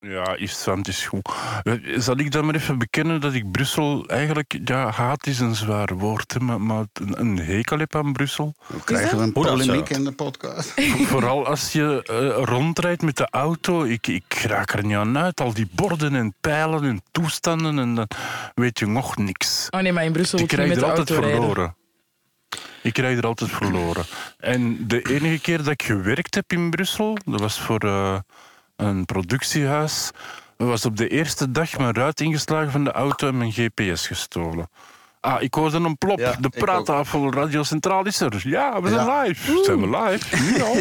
Ja, Istvan, het is goed. Eh, Zal ik dan maar even bekennen dat ik Brussel eigenlijk... Ja, haat is een zwaar woord, hè, maar, maar een, een hekel heb aan Brussel. Dan krijgen we een polemiek in de podcast. Vooral als je eh, rondrijdt met de auto. Ik, ik raak er niet aan uit. Al die borden en pijlen en toestanden. En dan weet je nog niks. Oh nee, maar in Brussel Ik moet je met er de altijd auto rijden. verloren. Ik krijg er altijd verloren. En de enige keer dat ik gewerkt heb in Brussel, dat was voor eh, een productiehuis, was op de eerste dag mijn ruit ingeslagen van de auto en mijn GPS gestolen. Ah, ik hoorde een plop. Ja, de praattafel Radio Centraal is er. Ja, we zijn Ja. live. Zijn we live? Nu al?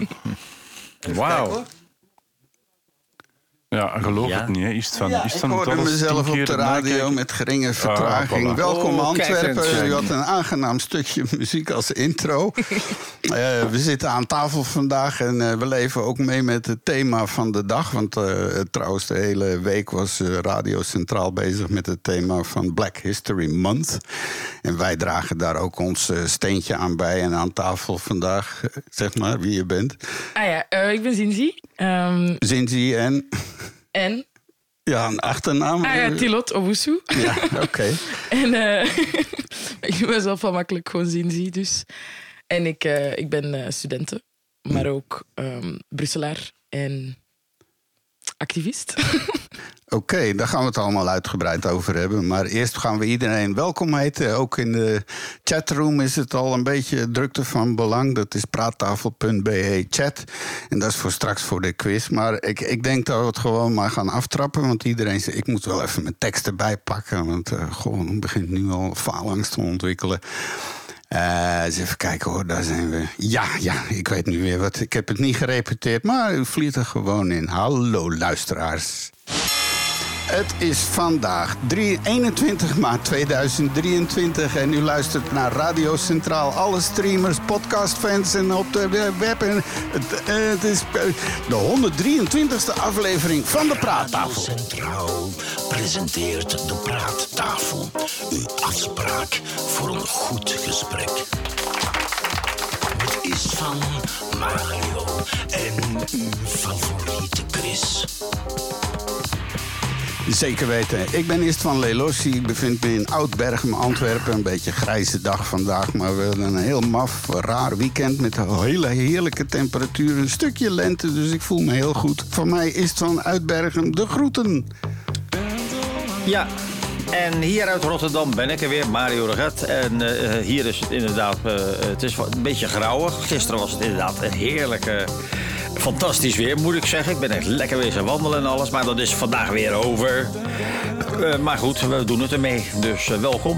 Wauw. Wauw. Ja, geloof Ja. het niet. Hè. Is het van, Ja, is het ik hoorde mezelf op de radio nakijken? met geringe vertraging. voilà. Welkom Oh, kijk Antwerpen. U had een aangenaam stukje muziek als intro. Eh, we zitten aan tafel vandaag en eh, we leven ook mee met het thema van de dag. Want eh, trouwens, de hele week was Radio Centraal bezig met het thema van Black History Month. En wij dragen daar ook ons steentje aan bij. En aan tafel vandaag, zeg maar wie je bent. Ah ja, eh, ik ben Zinzi. Ehm, Zinzi en... en? Ja, een achternaam. Ah ja, Tilot Owusu. Ja, oké. En eh, ik ben zelf wel makkelijk gewoon Zinzi, dus. En ik, eh, ik ben eh, studenten, maar ook ehm, Brusselaar en activist. Oké, daar gaan we het allemaal uitgebreid over hebben. Maar eerst gaan we iedereen welkom heten. Ook in de chatroom is het al een beetje drukte van belang. Dat is praattafel.be chat. En dat is voor straks voor de quiz. Maar ik, ik denk dat we het gewoon maar gaan aftrappen. Want iedereen zegt, ik moet wel even mijn tekst erbij pakken. Want uh, gewoon begint nu al faalangst te ontwikkelen. Uh, eens even kijken hoor, daar zijn we. Ja, ja, ik weet nu weer wat. Ik heb het niet gerepeteerd, maar u vliegt er gewoon in. Hallo luisteraars. Het is vandaag 3, 21 maart 2023 en u luistert naar Radio Centraal. Alle streamers, podcastfans en op de web. Het, het is de 123ste aflevering van de Praattafel. Radio Centraal presenteert de Praattafel. Uw afspraak voor een goed gesprek. Het is van Mario en uw favoriete Chris. Zeker weten. Ik ben Ist van Lelossi. Ik bevind me in Oud-Bergen, Antwerpen. Een beetje grijze dag vandaag, maar we hebben een heel maf, raar weekend met een hele heerlijke temperatuur. Een stukje lente, dus ik voel me heel goed. Van mij is van Uitbergen de groeten. Ja, en hier uit Rotterdam ben ik er weer, Mario Reget. En uh, hier is het inderdaad, uh, het is een beetje grauwig. Gisteren was het inderdaad een heerlijke, fantastisch weer, moet ik zeggen. Ik ben echt lekker weer wandelen en alles, maar dat is vandaag weer over. Uh, maar goed, we doen het ermee, dus welkom.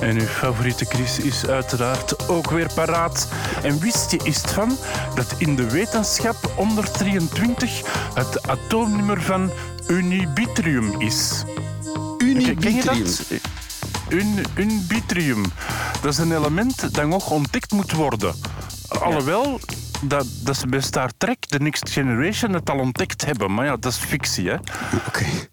En uw favoriete Chris is uiteraard ook weer paraat. En wist je is het van dat in de wetenschap 123 het atoomnummer van unibitrium is? Unibitrium? Un, unbitrium. Dat is een element dat nog ontdekt moet worden. Alhoewel dat, dat ze bij Star Trek, The Next Generation, het al ontdekt hebben. Maar ja, dat is fictie, hè? Oké. Okay.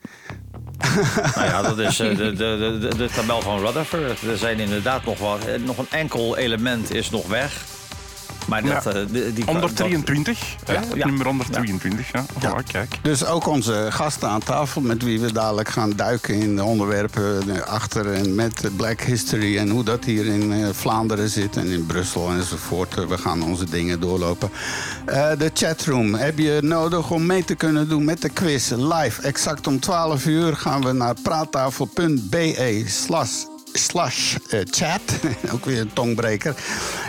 nou ja, dat is uh, de, de, de, de, tabel van Rutherford. Er zijn inderdaad nog wat. Nog een enkel element is nog weg. Maar dat, ja. uh, die, die, 123, dat, ja, ja. nummer 123. Ja. ja. Oh, kijk. Dus ook onze gasten aan tafel, met wie we dadelijk gaan duiken in de onderwerpen achter en met Black History en hoe dat hier in uh, Vlaanderen zit en in Brussel enzovoort. We gaan onze dingen doorlopen. Uh, de chatroom heb je nodig om mee te kunnen doen met de quiz live. Exact om 12 uur gaan we naar praattafel.be slash slash uh, chat. Ook weer een tongbreker.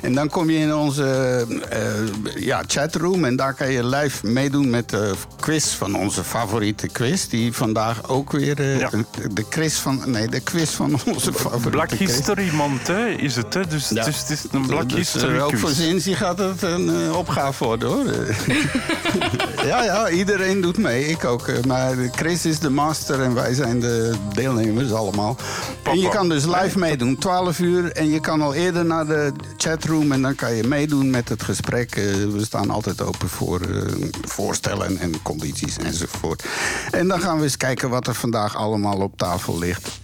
En dan kom je in onze uh, ja, chatroom. En daar kan je live meedoen met de quiz van onze favoriete quiz. Die vandaag ook weer ja. de quiz van... Nee, de quiz van onze favoriete Black quiz. History Month, hè, is het. Hè? Dus, ja. dus het is een Black dus, History Ook voor Zinzi gaat het een opgave worden, hoor. ja, ja, iedereen doet mee. Ik ook. Maar Chris is de master en wij zijn de deelnemers allemaal. Papa. En je kan dus live meedoen, 12 uur. En je kan al eerder naar de chatroom en dan kan je meedoen met het gesprek. Uh, we staan altijd open voor uh, voorstellen en condities enzovoort. En dan gaan we eens kijken wat er vandaag allemaal op tafel ligt.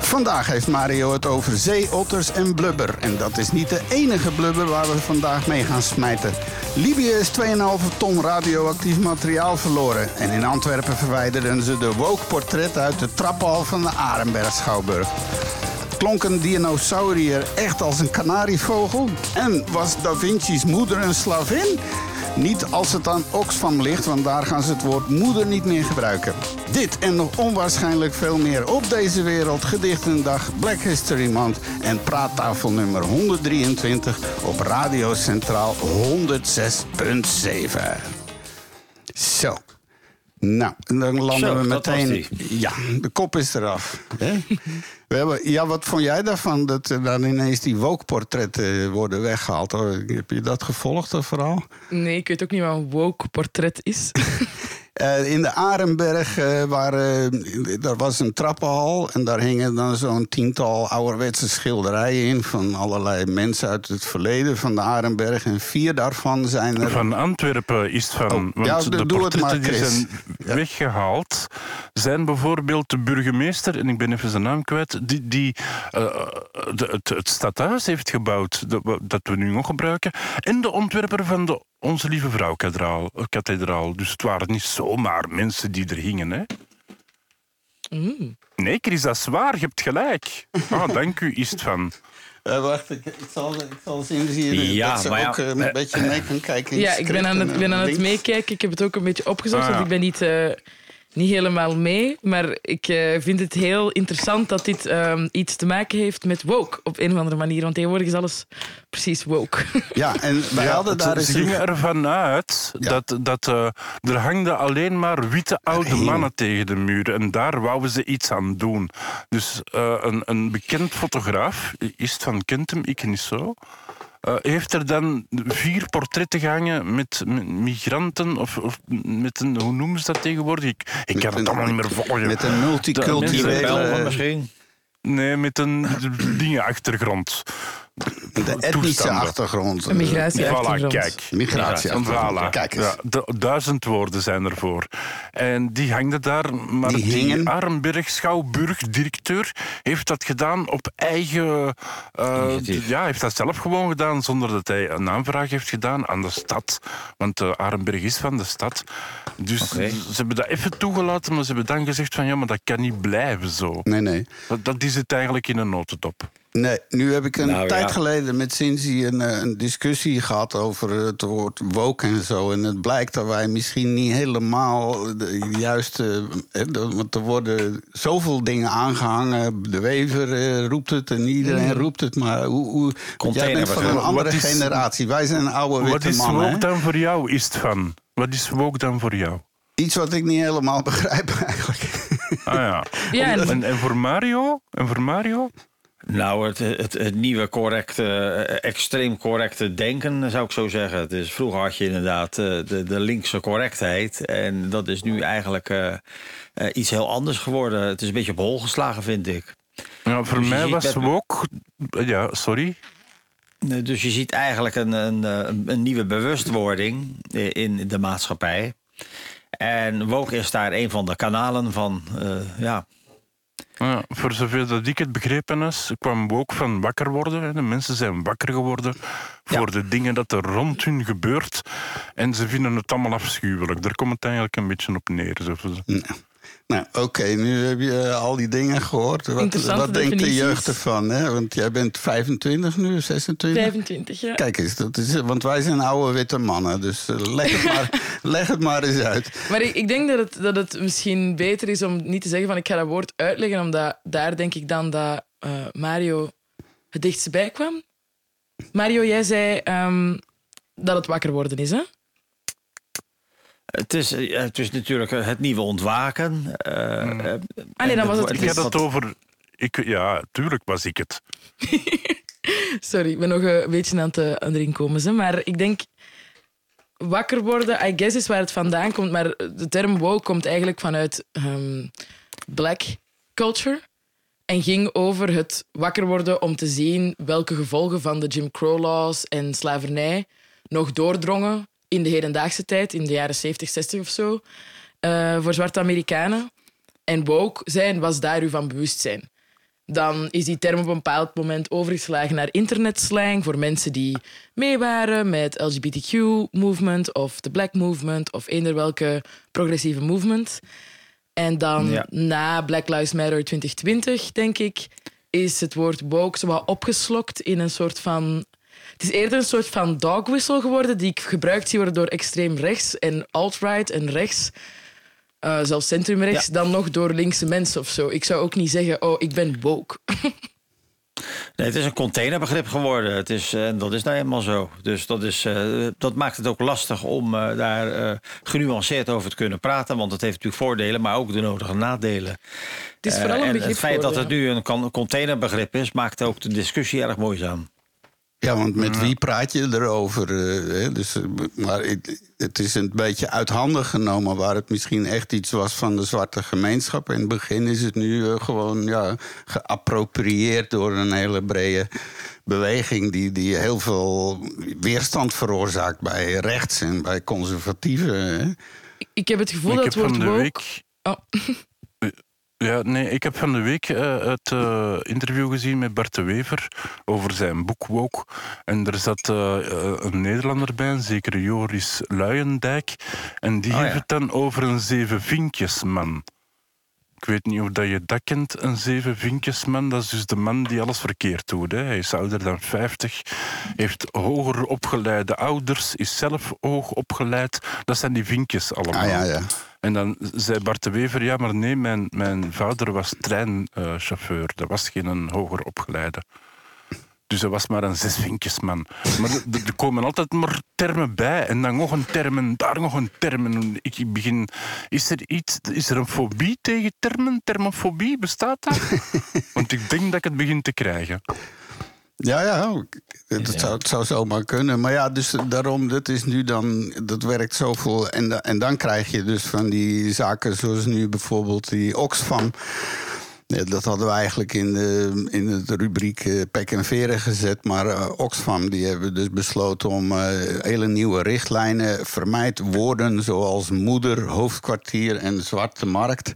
Vandaag heeft Mario het over zeeotters en blubber. En dat is niet de enige blubber waar we vandaag mee gaan smijten. Libië is 2,5 ton radioactief materiaal verloren. En in Antwerpen verwijderden ze de woke-portret uit de trappenhal van de Arenberg Schouwburg. Klonk een dinosaurier echt als een kanarievogel? En was Da Vinci's moeder een slavin? Niet als het aan Oxfam ligt, want daar gaan ze het woord moeder niet meer gebruiken. Dit en nog onwaarschijnlijk veel meer op deze wereld. Gedichtendag, Black History Month en praattafel nummer 123 op Radio Centraal 106.7. Zo. Nou, dan landen Zo, we meteen. Ja, de kop is eraf. Hè? We hebben, ja, wat vond jij daarvan dat er dan ineens die woke-portretten worden weggehaald? Heb je dat gevolgd, dat verhaal? Nee, ik weet ook niet wat een woke portret is. Eh, in de Arenberg eh, waar, eh, daar was een trappenhal en daar hingen dan zo'n tiental ouderwetse schilderijen in van allerlei mensen uit het verleden van de Arenberg. En vier daarvan zijn er. Van Antwerpen is het van. Oh, want ja, de het portretten die zijn weggehaald zijn bijvoorbeeld de burgemeester, en ik ben even zijn naam kwijt, die, die de, het, het stadhuis heeft gebouwd, dat we nu nog gebruiken, en de ontwerper van de Onze Lieve Vrouw kathedraal. kathedraal. Dus het waren niet zomaar mensen die er hingen. Hè? Mm. Nee, Chris, dat is waar. Je hebt gelijk. Ah, dank u, is het van. Eh, wacht, ik, ik, zal, ik zal eens inzien Ja, dat ze maar ja, ook eh, een eh, beetje mee kan kijken. Ja, ik ben aan het, ben en aan het meekijken. Ik heb het ook een beetje opgezocht, Ah, ja. want ik ben niet, eh, niet helemaal mee. Maar ik eh, vind het heel interessant dat dit ehm, iets te maken heeft met woke op een of andere manier. Want tegenwoordig is alles precies woke. Ja, en wij Ja, hadden daar eens ze gingen ervan uit Ja. dat, dat eh, er hangden alleen maar witte oude mannen tegen de muur. En daar wouden ze iets aan doen. Dus eh, een, een bekend fotograaf, is van Kentem, ik niet zo... eh, heeft er dan vier portretten gehangen met, met migranten of, of met een, hoe noemen ze dat tegenwoordig? Ik, ik kan een- het allemaal niet meer volgen. met een multiculturele... Nee, met een dingen achtergrond. De etnische achtergrond. Een migratieachtergrond. Voilà, kijk. Migratieachtergrond. Voilà. Kijk eens. Ja, du- duizend woorden zijn ervoor. En die hangde daar, maar Die die, hingen? Arenberg Schouwburg-directeur heeft dat gedaan op eigen... eh, ja, heeft dat zelf gewoon gedaan, zonder dat hij een aanvraag heeft gedaan aan de stad. Want Arenberg is van de stad. Dus ze hebben dat even toegelaten, maar ze hebben dan gezegd van ja, maar dat kan niet blijven zo. Nee, nee. Dat, dat is het eigenlijk in een notendop. Nee, nu heb ik een Nou, tijd ja. geleden met Cindy een, eh, een discussie gehad over het woord woke en zo. En het blijkt dat wij misschien niet helemaal de juiste. eh, de- Want er worden zoveel dingen aangehangen. De Wever eh, roept het en iedereen roept het. Maar hoe, hoe, jij bent van een andere Wat is- generatie. Wij zijn oude Wat witte is mannen. woke hè? dan voor jou, is het van? Wat is woke dan voor jou? Iets wat ik niet helemaal begrijp eigenlijk. Ah ja. Ja, en- en, en voor Mario? En voor Mario? Nou, het, het, het nieuwe correcte, eh, extreem correcte denken, zou ik zo zeggen. Dus vroeger had je inderdaad eh, de, de linkse correctheid. En dat is nu eigenlijk eh, iets heel anders geworden. Het is een beetje op hol geslagen, vind ik. Ja, voor Dus mij was woke... Ja, sorry. Dus je ziet eigenlijk een, een, een nieuwe bewustwording in de maatschappij. En woke is daar een van de kanalen van. ja. Ja, voor zover dat ik het begrepen is, kwam woke van wakker worden. De mensen zijn wakker geworden voor de dingen dat er rond hun gebeurt. En ze vinden het allemaal afschuwelijk. Daar komt het eigenlijk een beetje op neer. Zo. Nou, oké, nu heb je al die dingen gehoord. Wat, wat denkt de jeugd ervan? Hè? Want jij bent 25 nu, 26? 25, ja. Kijk eens, dat is, want wij zijn oude witte mannen. Dus eh, leg, het maar, leg het maar eens uit. Maar ik, ik denk dat het, dat het misschien beter is om niet te zeggen van ik ga dat woord uitleggen, omdat daar denk ik dan dat eh, Mario het dichtst bij kwam. Mario, jij zei ehm, dat het wakker worden is, hè? Het, is, eh, het is natuurlijk eh, het nieuwe ontwaken. eh, eh, Ah nee, en dan was het- Ik is had het over... Ik, ja, tuurlijk was ik het. Sorry, ik ben nog een beetje aan het, aan het erin komen. Hè? Maar ik denk, wakker worden, I guess is waar het vandaan komt. Maar de term woke komt eigenlijk vanuit ehm, black culture. En ging over het wakker worden om te zien welke gevolgen van de Jim Crow laws en slavernij nog doordrongen in de hedendaagse tijd, in de jaren 70, 60 of zo, eh, voor zwarte Amerikanen. En woke zijn was daar u van bewust zijn. Dan is die term op een bepaald moment overgeslagen naar internetslang voor mensen die mee waren met LGBTQ-movement of de Black Movement of eender welke progressieve movement. En dan Ja. na Black Lives Matter 2020, denk ik, is het woord woke zo wat opgeslokt in een soort van... Het is eerder een soort van dog whistle geworden die ik gebruikt zie worden door extreem rechts en alt-right en rechts, eh, zelfs centrumrechts, dan nog door linkse mensen of zo. Ik zou ook niet zeggen, oh, ik ben woke. Nee, het is een containerbegrip geworden. Het is, eh, en dat is nou eenmaal zo. Dus dat, is, eh, dat maakt het ook lastig om daar genuanceerd over te kunnen praten. Want het heeft natuurlijk voordelen, maar ook de nodige nadelen. Het is vooral een en het feit dat het nu een containerbegrip is, maakt ook de discussie erg moeizaam. Ja, want met wie praat je erover? eh, hè? Dus, eh, maar het, het is een beetje uit handen genomen... waar het misschien echt iets was van de zwarte gemeenschap. In het begin is het nu eh, gewoon ja, geapproprieerd door een hele brede beweging... Die, die heel veel weerstand veroorzaakt bij rechts en bij conservatieven. Hè? Ik heb het gevoel ik dat het woord woke... Oh. Ja, nee, ik heb van de week eh, het eh, interview gezien met Bart de Wever over zijn boek Woke. En er zat eh, een Nederlander bij, een zekere Joris Luijendijk. En die Oh, heeft ja. het dan over een zeven vinkjesman. Ik weet niet of dat je dat kent, een zeven vinkjesman. Dat is dus de man die alles verkeerd doet. Hè. Hij is ouder dan 50, heeft hoger opgeleide ouders, is zelf hoog opgeleid. Dat zijn die vinkjes allemaal. Ah ja, ja. En dan zei Bart de Wever, ja, maar nee, mijn, mijn vader was treinchauffeur. dat was geen een hoger opgeleide. Dus dat was maar een zesvinkjesman. Maar er- komen altijd maar termen bij. En dan nog een term en daar nog een term. En Ik begin... Is er, iets, is er een fobie tegen termen? Termofobie, bestaat dat? Want ik denk dat ik het begin te krijgen. Ja, ja, het zou, het zou zomaar kunnen. Maar ja, dus daarom, dat is nu dan, dat werkt zoveel. En, en dan krijg je dus van die zaken zoals nu bijvoorbeeld die Oxfam. Dat hadden we eigenlijk in de, in de rubriek eh, pek en veren gezet. Maar eh, Oxfam die hebben dus besloten om eh, hele nieuwe richtlijnen... vermijd woorden zoals moeder, hoofdkwartier en zwarte markt.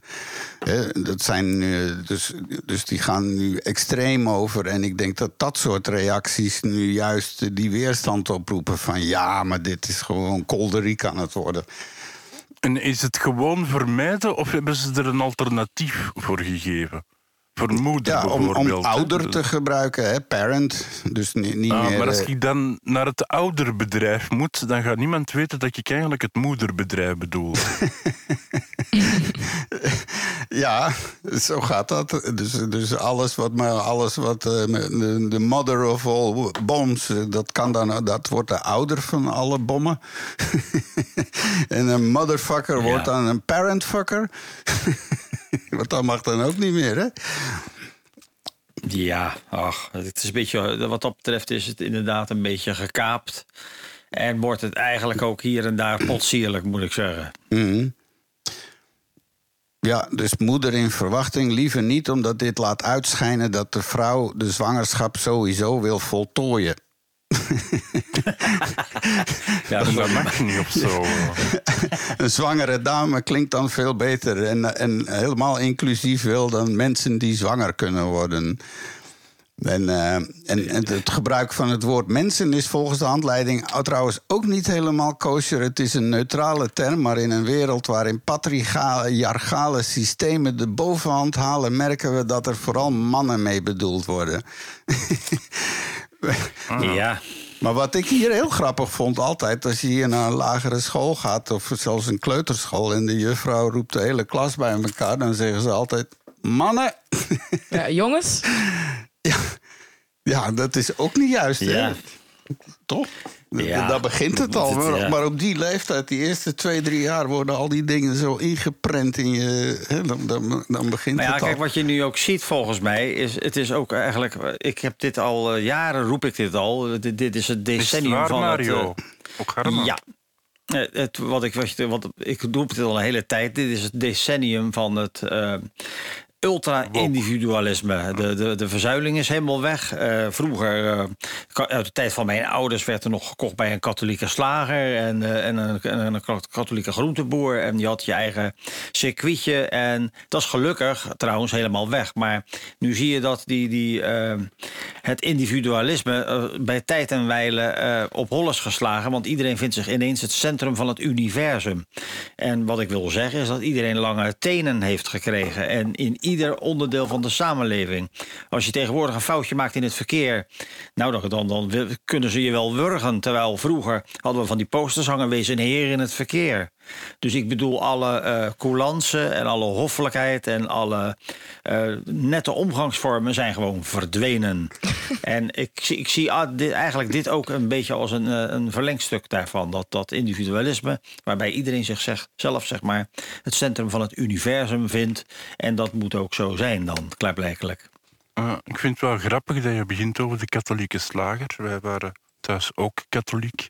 Dat zijn, dus, dus die gaan nu extreem over. En ik denk dat dat soort reacties nu juist die weerstand oproepen... van ja, maar dit is gewoon kolderiek aan het worden. En is het gewoon vermijden of hebben ze er een alternatief voor gegeven? Voor moeder Ja, om, om bijvoorbeeld. ouder te gebruiken, hè, parent. Dus niet, niet Ah, meer... maar als eh, ik dan naar het ouderbedrijf moet, dan gaat niemand weten dat ik eigenlijk het moederbedrijf bedoel. Ja, zo gaat dat. Dus, dus alles wat, maar alles wat eh, de, de mother of all bombs, eh, dat, kan dan, dat wordt de ouder van alle bommen. en een motherfucker wordt dan een parentfucker. Want dat mag dan ook niet meer, hè? Ja, ach, het is een beetje, wat dat betreft is het inderdaad een beetje gekaapt. En wordt het eigenlijk ook hier en daar potsierlijk, moet ik zeggen. Mhm. Ja, dus moeder in verwachting liever niet, omdat dit laat uitschijnen dat de vrouw de zwangerschap sowieso wil voltooien. Ja, dat mag niet of zo. Een zwangere dame klinkt dan veel beter en, en helemaal inclusief wil dan mensen die zwanger kunnen worden. En, eh, en, en het gebruik van het woord mensen is volgens de handleiding oh, trouwens ook niet helemaal kosher. Het is een neutrale term, maar in een wereld waarin patriarchale systemen de bovenhand halen, merken we dat er vooral mannen mee bedoeld worden. ja. Maar wat ik hier heel grappig vond altijd... als je hier naar een lagere school gaat... of zelfs een kleuterschool... en de juffrouw roept de hele klas bij elkaar... dan zeggen ze altijd... mannen! Ja, jongens, ja, ja, dat is ook niet juist, hè? Ja. Toch? Ja, Daar begint het al. het, Maar, ja. maar op die leeftijd, die eerste twee, drie jaar... worden al die dingen zo ingeprent in je... Hè? Dan, dan, dan begint Maar ja, het kijk, al. wat je nu ook ziet volgens mij, is het is ook eigenlijk. Ik heb dit al eh, jaren, roep ik dit al. Dit, dit is het Is het decennium waar, van Mario? het. Ook eh, Harman? ja. Eh, Het, wat ik, wat, je- wat, ik roep het al een hele tijd. Dit is het decennium van het. Ultra-individualisme. De, de, de verzuiling is helemaal weg. Eh, vroeger, eh, uit de tijd van mijn ouders, werd er nog gekocht bij een katholieke slager en, eh, en, een, en een katholieke groenteboer. En je had je eigen circuitje. En dat is gelukkig trouwens helemaal weg. Maar nu zie je dat die, die, het individualisme bij tijd en wijle op hol is geslagen. Want iedereen vindt zich ineens het centrum van het universum. En wat ik wil zeggen is dat iedereen lange tenen heeft gekregen. En in ieder onderdeel van de samenleving. Als je tegenwoordig een foutje maakt in het verkeer. Nou, dan, dan, kunnen ze je wel wurgen. Terwijl vroeger hadden we van die posters hangen. Wees een heer in het verkeer. Dus ik bedoel, alle eh coulance en alle hoffelijkheid en alle eh, nette omgangsvormen zijn gewoon verdwenen. en ik, zie- ik zie ah, dit, eigenlijk dit ook een beetje als een, eh, een verlengstuk daarvan. Dat, dat individualisme, waarbij iedereen zich zeg, zelf zeg maar, het centrum van het universum vindt. En dat moet ook zo zijn dan, klaarblijkelijk. Eh, ik vind het wel grappig dat je begint over de katholieke slager. Wij waren thuis ook katholiek.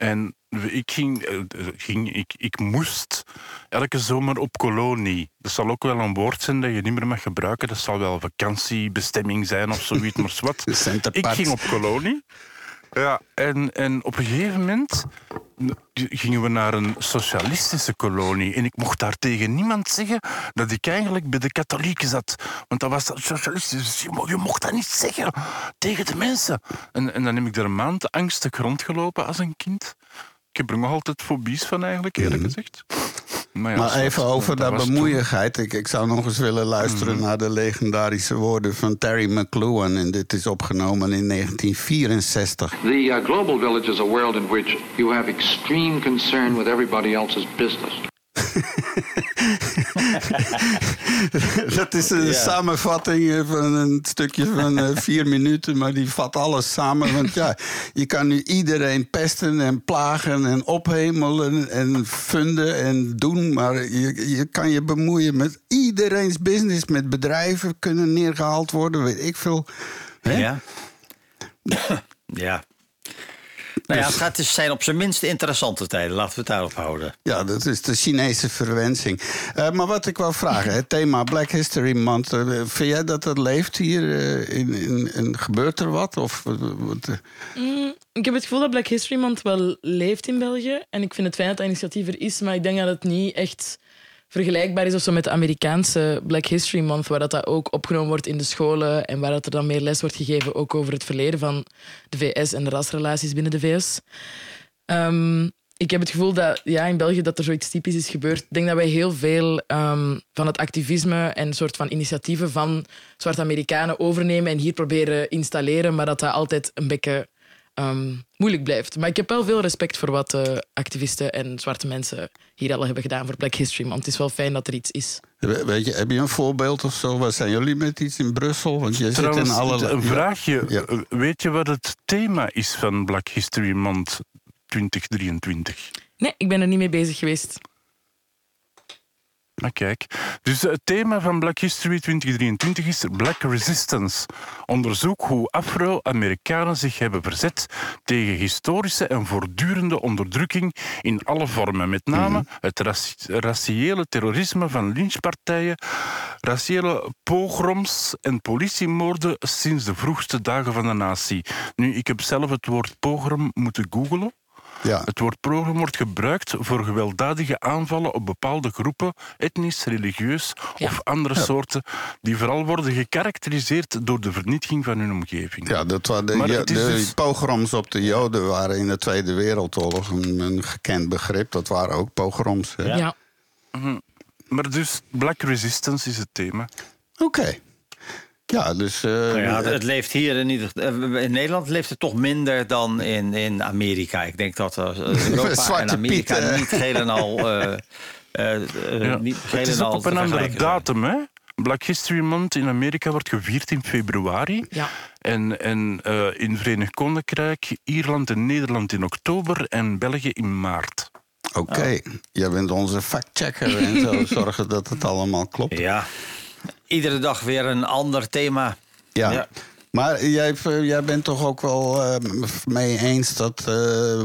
En ik, ging, eh, ging, ik, ik moest elke zomer op kolonie. Dat zal ook wel een woord zijn dat je niet meer mag gebruiken. Dat zal wel vakantiebestemming zijn of zoiets, maar wat. Ik ging op kolonie. Ja, en, en op een gegeven moment gingen we naar een socialistische kolonie. En ik mocht daar tegen niemand zeggen dat ik eigenlijk bij de katholieken zat. Want dat was dat socialistisch. Je mo- je mocht dat niet zeggen tegen de mensen. En, en dan heb ik er een maand angstig rondgelopen als een kind. Ik heb er nog altijd fobies van eigenlijk, eerlijk gezegd. Maar, ja, Maar zo- even over dat bemoeieigheid. Ik, ik zou nog eens willen luisteren naar de legendarische woorden van Terry McLuhan. En dit is opgenomen in 1964. The uh, global village is a world in which you have extreme concern with everybody else's business. Dat is een samenvatting van een stukje van eh, vier minuten, maar die vat alles samen. Want ja, je kan nu iedereen pesten en plagen en ophemelen en funden en doen, maar je, je kan je bemoeien met iedereen's business, met bedrijven kunnen neergehaald worden, weet ik veel. Hè? Ja. ja. Nou ja, het gaat dus zijn op zijn minst interessante tijden. Laten we het daarop houden. Ja, dat is de Chinese verwensing. Eh, maar wat ik wou vragen, het thema Black History Month. eh, vind jij dat dat leeft hier? eh, in, in, in, gebeurt er wat? Of, wat- eh? Ik heb het gevoel dat Black History Month wel leeft in België. En ik vind het fijn dat dat initiatief er is, maar ik denk dat het niet echt vergelijkbaar is of zo met de Amerikaanse Black History Month, waar dat, ook opgenomen wordt in de scholen en waar dat er dan meer les wordt gegeven ook over het verleden van de VS en de rasrelaties binnen de VS. Ehm, ik heb het gevoel dat ja, in België dat er zoiets typisch is gebeurd. Ik denk dat wij heel veel ehm, van het activisme en soort van initiatieven van zwarte Amerikanen overnemen en hier proberen installeren, maar dat dat altijd een beetje ehm, moeilijk blijft. Maar ik heb wel veel respect voor wat eh, activisten en zwarte mensen hier al hebben gedaan voor Black History Month. Het is wel fijn dat er iets is. We- Weet je, heb je een voorbeeld of zo? Waar zijn jullie met iets in Brussel? Want je zit Trouwens, in alle... een vraagje. Ja. Eh, Weet je wat het thema is van Black History Month 2023? Nee, ik ben er niet mee bezig geweest. Maar kijk, dus het thema van Black History 2023 is Black Resistance. Onderzoek hoe Afro-Amerikanen zich hebben verzet tegen historische en voortdurende onderdrukking in alle vormen. Met name het raci- raciële terrorisme van lynchpartijen, raciële pogroms en politiemoorden sinds de vroegste dagen van de natie. Nu, ik heb zelf het woord pogrom moeten googelen. Ja. Het woord pogrom wordt gebruikt voor gewelddadige aanvallen op bepaalde groepen, etnisch, religieus Ja. of andere soorten, die vooral worden gekarakteriseerd door de vernietiging van hun omgeving. Ja, dat waren de, de dus- pogroms op de Joden waren in de Tweede Wereldoorlog een, een gekend begrip. Dat waren ook pogroms. hè? Ja. Ja. Maar dus Black Resistance is het thema. Oké. Ja, dus... eh, Nou ja, het, leeft hier in, ieder, eh, in Nederland leeft het toch minder dan in, in Amerika. Ik denk dat eh, Europa Zwarte en Amerika Piet, niet geheel en al... eh, eh, eh, Ja. niet Het is ook op een andere datum, hè? Black History Month in Amerika wordt gevierd in februari. Ja. En, en eh, in Verenigd Koninkrijk, Ierland en Nederland in oktober en België in maart. Oké, jij bent onze factchecker en zo. Zorgen dat het allemaal klopt. Ja, iedere dag weer een ander thema. Ja. Ja. Maar jij, jij bent toch ook wel eh, mee eens dat eh,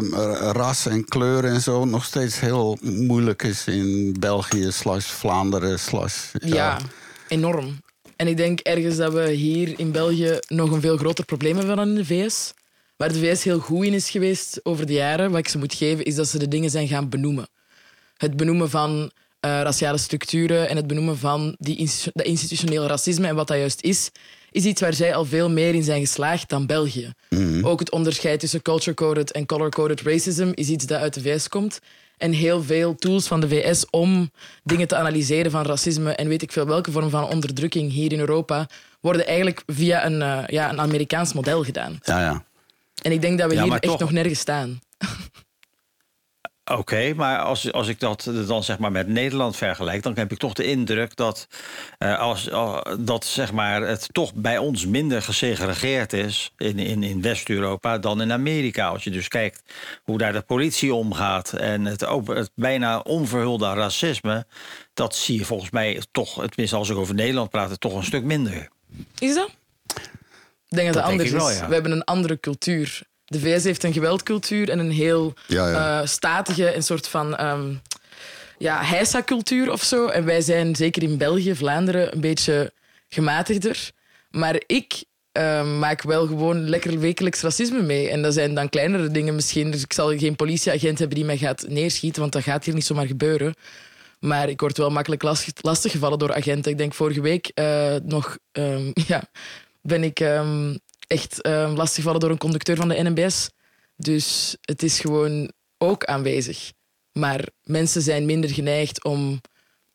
ras en kleur en zo nog steeds heel moeilijk is in België slash Vlaanderen slash... Ja. Enorm. En ik denk ergens dat we hier in België nog een veel groter probleem hebben dan in de VS. Waar de VS heel goed in is geweest over de jaren, wat ik ze moet geven, is dat ze de dingen zijn gaan benoemen. Het benoemen van eh, raciale structuren en het benoemen van die institu- dat institutioneel racisme en wat dat juist is, is iets waar zij al veel meer in zijn geslaagd dan België. Ook het onderscheid tussen culture-coded en color-coded racism is iets dat uit de VS komt. En heel veel tools van de VS om dingen te analyseren van racisme en weet ik veel welke vorm van onderdrukking hier in Europa, worden eigenlijk via een, eh, ja, een Amerikaans model gedaan. Ja, ja. En ik denk dat we Ja, hier echt nog nergens staan. Oké, maar als, als ik dat dan zeg maar met Nederland vergelijk, dan heb ik toch de indruk dat, eh, als, al- dat zeg maar het toch bij ons minder gesegregeerd is in, in, in West-Europa dan in Amerika. Als je dus kijkt hoe daar de politie omgaat en het, open, het bijna onverhulde racisme, dat zie je volgens mij toch, tenminste als ik over Nederland praat, toch een stuk minder. Is dat? Ik denk dat het anders wel, is. ja. We hebben een andere cultuur. De VS heeft een geweldcultuur en een heel Ja, ja. eh, statige, een soort van ehm ja, heisa-cultuur of zo. En wij zijn zeker in België, Vlaanderen, een beetje gematigder. Maar ik ehm, maak wel gewoon lekker wekelijks racisme mee. En dat zijn dan kleinere dingen misschien. Dus ik zal geen politieagent hebben die mij gaat neerschieten, want dat gaat hier niet zomaar gebeuren. Maar ik word wel makkelijk lastig, lastiggevallen door agenten. Ik denk vorige week eh, nog ehm, ja, ben ik echt ehm, lastiggevallen door een conducteur van de NMBS. Dus het is gewoon ook aanwezig. Maar mensen zijn minder geneigd om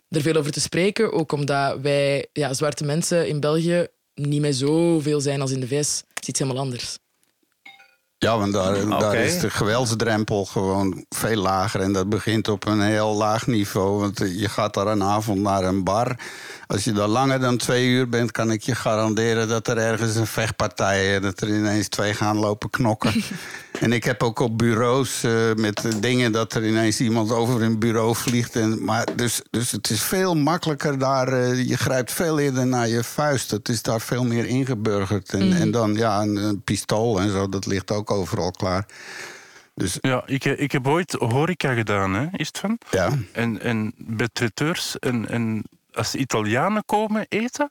er veel over te spreken. Ook omdat wij, ja, zwarte mensen in België, niet meer zoveel zijn als in de VS. Het is iets helemaal anders. Ja, want daar, daar is de geweldsdrempel gewoon veel lager. En dat begint op een heel laag niveau. Want je gaat daar een avond naar een bar. Als je daar langer dan twee uur bent, kan ik je garanderen dat er ergens een vechtpartij is. Dat er ineens twee gaan lopen knokken. en ik heb ook op bureaus eh, met eh, dingen dat er ineens iemand over een bureau vliegt. En, maar dus, dus het is veel makkelijker daar. eh, je grijpt veel eerder naar je vuist. Het is daar veel meer ingeburgerd. En, en dan ja, een, een pistool en zo, dat ligt ook overal klaar. Dus Ja, ik, ik heb ooit horeca gedaan, hè, is het van? ja. En, en bij traiteurs, en, en als Italianen komen eten,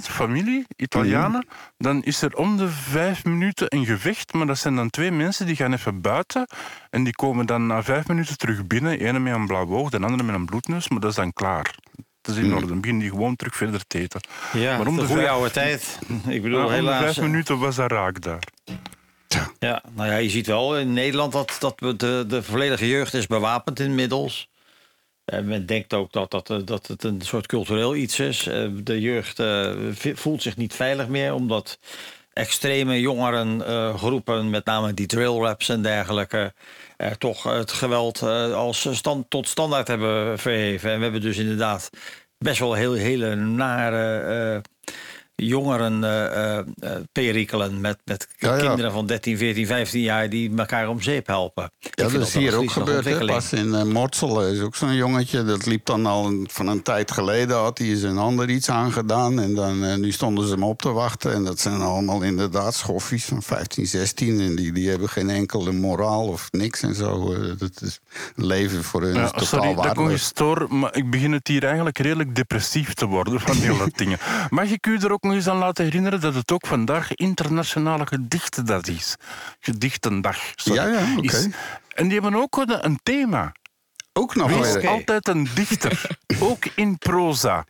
familie, Italianen, dan is er om de vijf minuten een gevecht. Maar dat zijn dan twee mensen die gaan even buiten. En die komen dan na vijf minuten terug binnen. Ene met een blauw oog, de andere met een bloedneus. Maar dat is dan klaar. Dat is in orde. Dan beginnen die gewoon terug verder te eten. Ja, Maar om de de goede vijf- oude tijd. Ik bedoel, om de vijf minuten was dat raak daar. Ja, nou ja, je ziet wel in Nederland dat, dat we de, de volledige jeugd is bewapend inmiddels. En men denkt ook dat, dat, eh, dat het een soort cultureel iets is. Eh, De jeugd eh, voelt zich niet veilig meer, omdat extreme jongeren eh, groepen, met name die drill raps en dergelijke, toch het geweld als stand, tot standaard hebben verheven. En we hebben dus inderdaad best wel heel, hele nare jongeren eh, eh, eh, perikelen met, met Ja, ja. kinderen van 13, 14, 15 jaar die elkaar om zeep helpen. Ja, dat is hier een ook gebeurd. Hè? Pas in uh, Mortsel is ook zo'n jongetje. Dat liep dan al een- van een tijd geleden. Had hij zijn ander iets aangedaan. En dan, nu stonden ze hem op te wachten. En dat zijn allemaal inderdaad schoffies van 15, 16. En die, die hebben geen enkele moraal of niks en zo. Dat is leven voor hun is Ja, totaal sorry dat ik eens stoor, maar ik begin het hier eigenlijk redelijk depressief te worden van heel dat dingen. Mag ik u er ook nog eens aan laten herinneren dat het ook vandaag internationale gedichtendag is? Gedichtendag. sorry, Ja, ja, oké. En die hebben ook een, een thema. Ook nog Wees weer. altijd een dichter, ook in proza.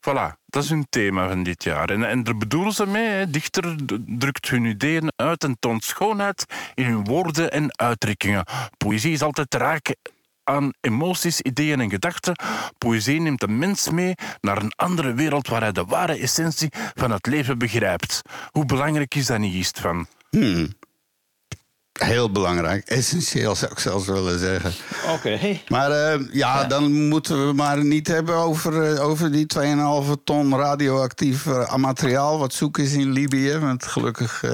Voilà, dat is hun thema van dit jaar. En, en daar bedoelen ze mee, hè, dichter drukt hun ideeën uit en toont schoonheid in hun woorden en uitdrukkingen. Poëzie is altijd raak aan emoties, ideeën en gedachten. Poëzie neemt de mens mee naar een andere wereld waar hij de ware essentie van het leven begrijpt. Hoe belangrijk is dat niet, van? Heel belangrijk. Essentieel zou ik zelfs willen zeggen. Oké. Maar eh, ja, dan moeten we maar niet hebben over, eh, over die 2,5 ton radioactief eh, materiaal wat zoek is in Libië. Want gelukkig.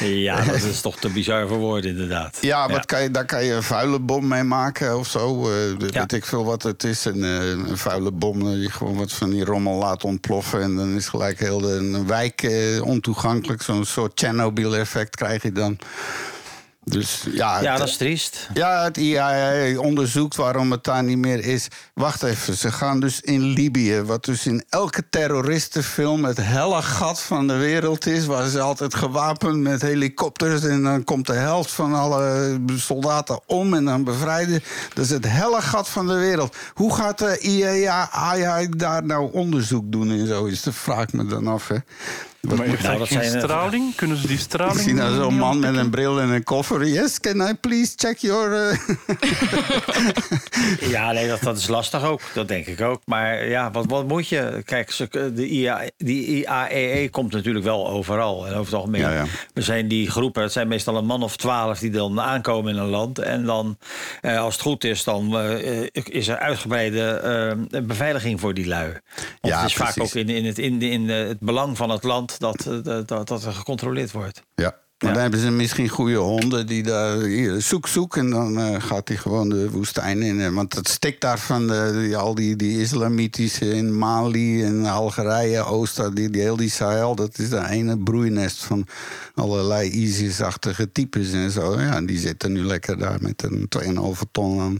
Ja, dat is toch te bizar voor woorden, inderdaad. ja, Wat kan je, daar kan je een vuile bom mee maken of zo. Ja. Weet ik veel wat het is. Een, een vuile bom die gewoon wat van die rommel laat ontploffen. En dan is gelijk heel de een wijk ontoegankelijk. Zo'n soort Chernobyl-effect krijg je dan. Dus ja, Ja, dat is triest. Ja, het IAEA onderzoekt waarom het daar niet meer is. Wacht even, ze gaan dus in Libië, wat dus in elke terroristenfilm het helle gat van de wereld is, waar ze altijd gewapend met helikopters en dan komt de helft van alle soldaten om en dan bevrijden. Dat is het helle gat van de wereld. Hoe gaat de IAEA daar nou onderzoek doen en zo? Is dat vraag ik me dan af. Hè? Maar heeft Nou, dat geen eh, straling? Kunnen ze die ik straling zie nou zo'n man met een bril en een koffer. Yes, can I please check your... eh, Ja, nee, dat, dat is lastig ook. Dat denk ik ook. Maar ja, wat, wat moet je? Kijk, ze- de IA, die IAEE komt natuurlijk wel overal. En over het algemeen, Ja, ja. we zijn die groepen, het zijn meestal een man of twaalf die dan aankomen in een land. En dan, eh, als het goed is, dan eh, is er uitgebreide eh, beveiliging voor die lui. Want Ja, het is vaak ook in, in, het, in, in eh, het belang van het land dat, eh, dat, dat, dat er gecontroleerd wordt. Ja. Maar Ja. dan hebben ze misschien goede honden die daar hier, zoek, zoek. En dan eh, gaat hij gewoon de woestijn in. Eh, Want het stikt daar van de, die, al die, die islamitische in Mali en Algerije, Oost, die, die heel die Sahel. Dat is daar ene broeinest van allerlei ISIS-achtige types en zo. Ja, en die zitten nu lekker daar met een 2,5 ton aan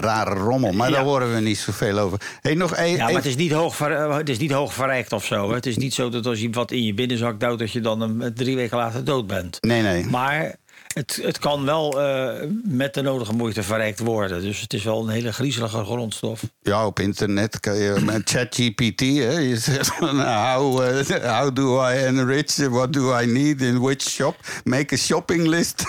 rare rommel. Maar daar horen we niet zoveel over. Hey, nog één. Ja, maar het is niet hoog, ver- eh, het is niet hoog verrijkt of zo. Hè. Het is niet zo dat als je wat in je binnenzak duwt... dat je dan een, drie weken later dood bent. Nee, nee. Maar het, het kan wel eh, met de nodige moeite verrijkt worden. Dus het is wel een hele griezelige grondstof. Ja, op internet kan je met ChatGPT, je zegt van uh, how, uh, how do I enrich, what do I need, in which shop, make a shopping list.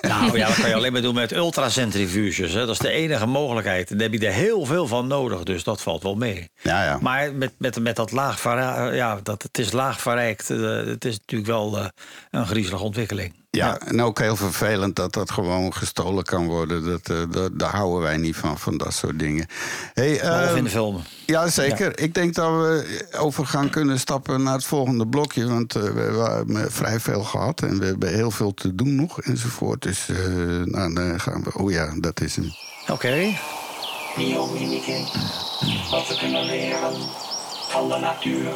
Nou ja, dat kan je alleen maar doen met ultracentrifuges. Hè. Dat is de enige mogelijkheid. Daar heb je er heel veel van nodig, dus dat valt wel mee. ja, ja. Maar met, met, met dat laag verrijkt, ja, dat, het is laag verrijkt. eh, het is natuurlijk wel eh, een griezelige ontwikkeling. Ja, en ook heel vervelend dat dat gewoon gestolen kan worden. Dat, eh, dat, daar houden wij niet van, van dat soort dingen. Hey, Of eh, in de film. ja, zeker. Ik denk dat we over gaan kunnen stappen naar het volgende blokje. Want eh, we hebben vrij veel gehad en we hebben heel veel te doen nog enzovoort. Dus eh, nou, dan gaan we... Oh ja, dat is hem. Oké. Biomimicry. Wat we kunnen leren van de natuur.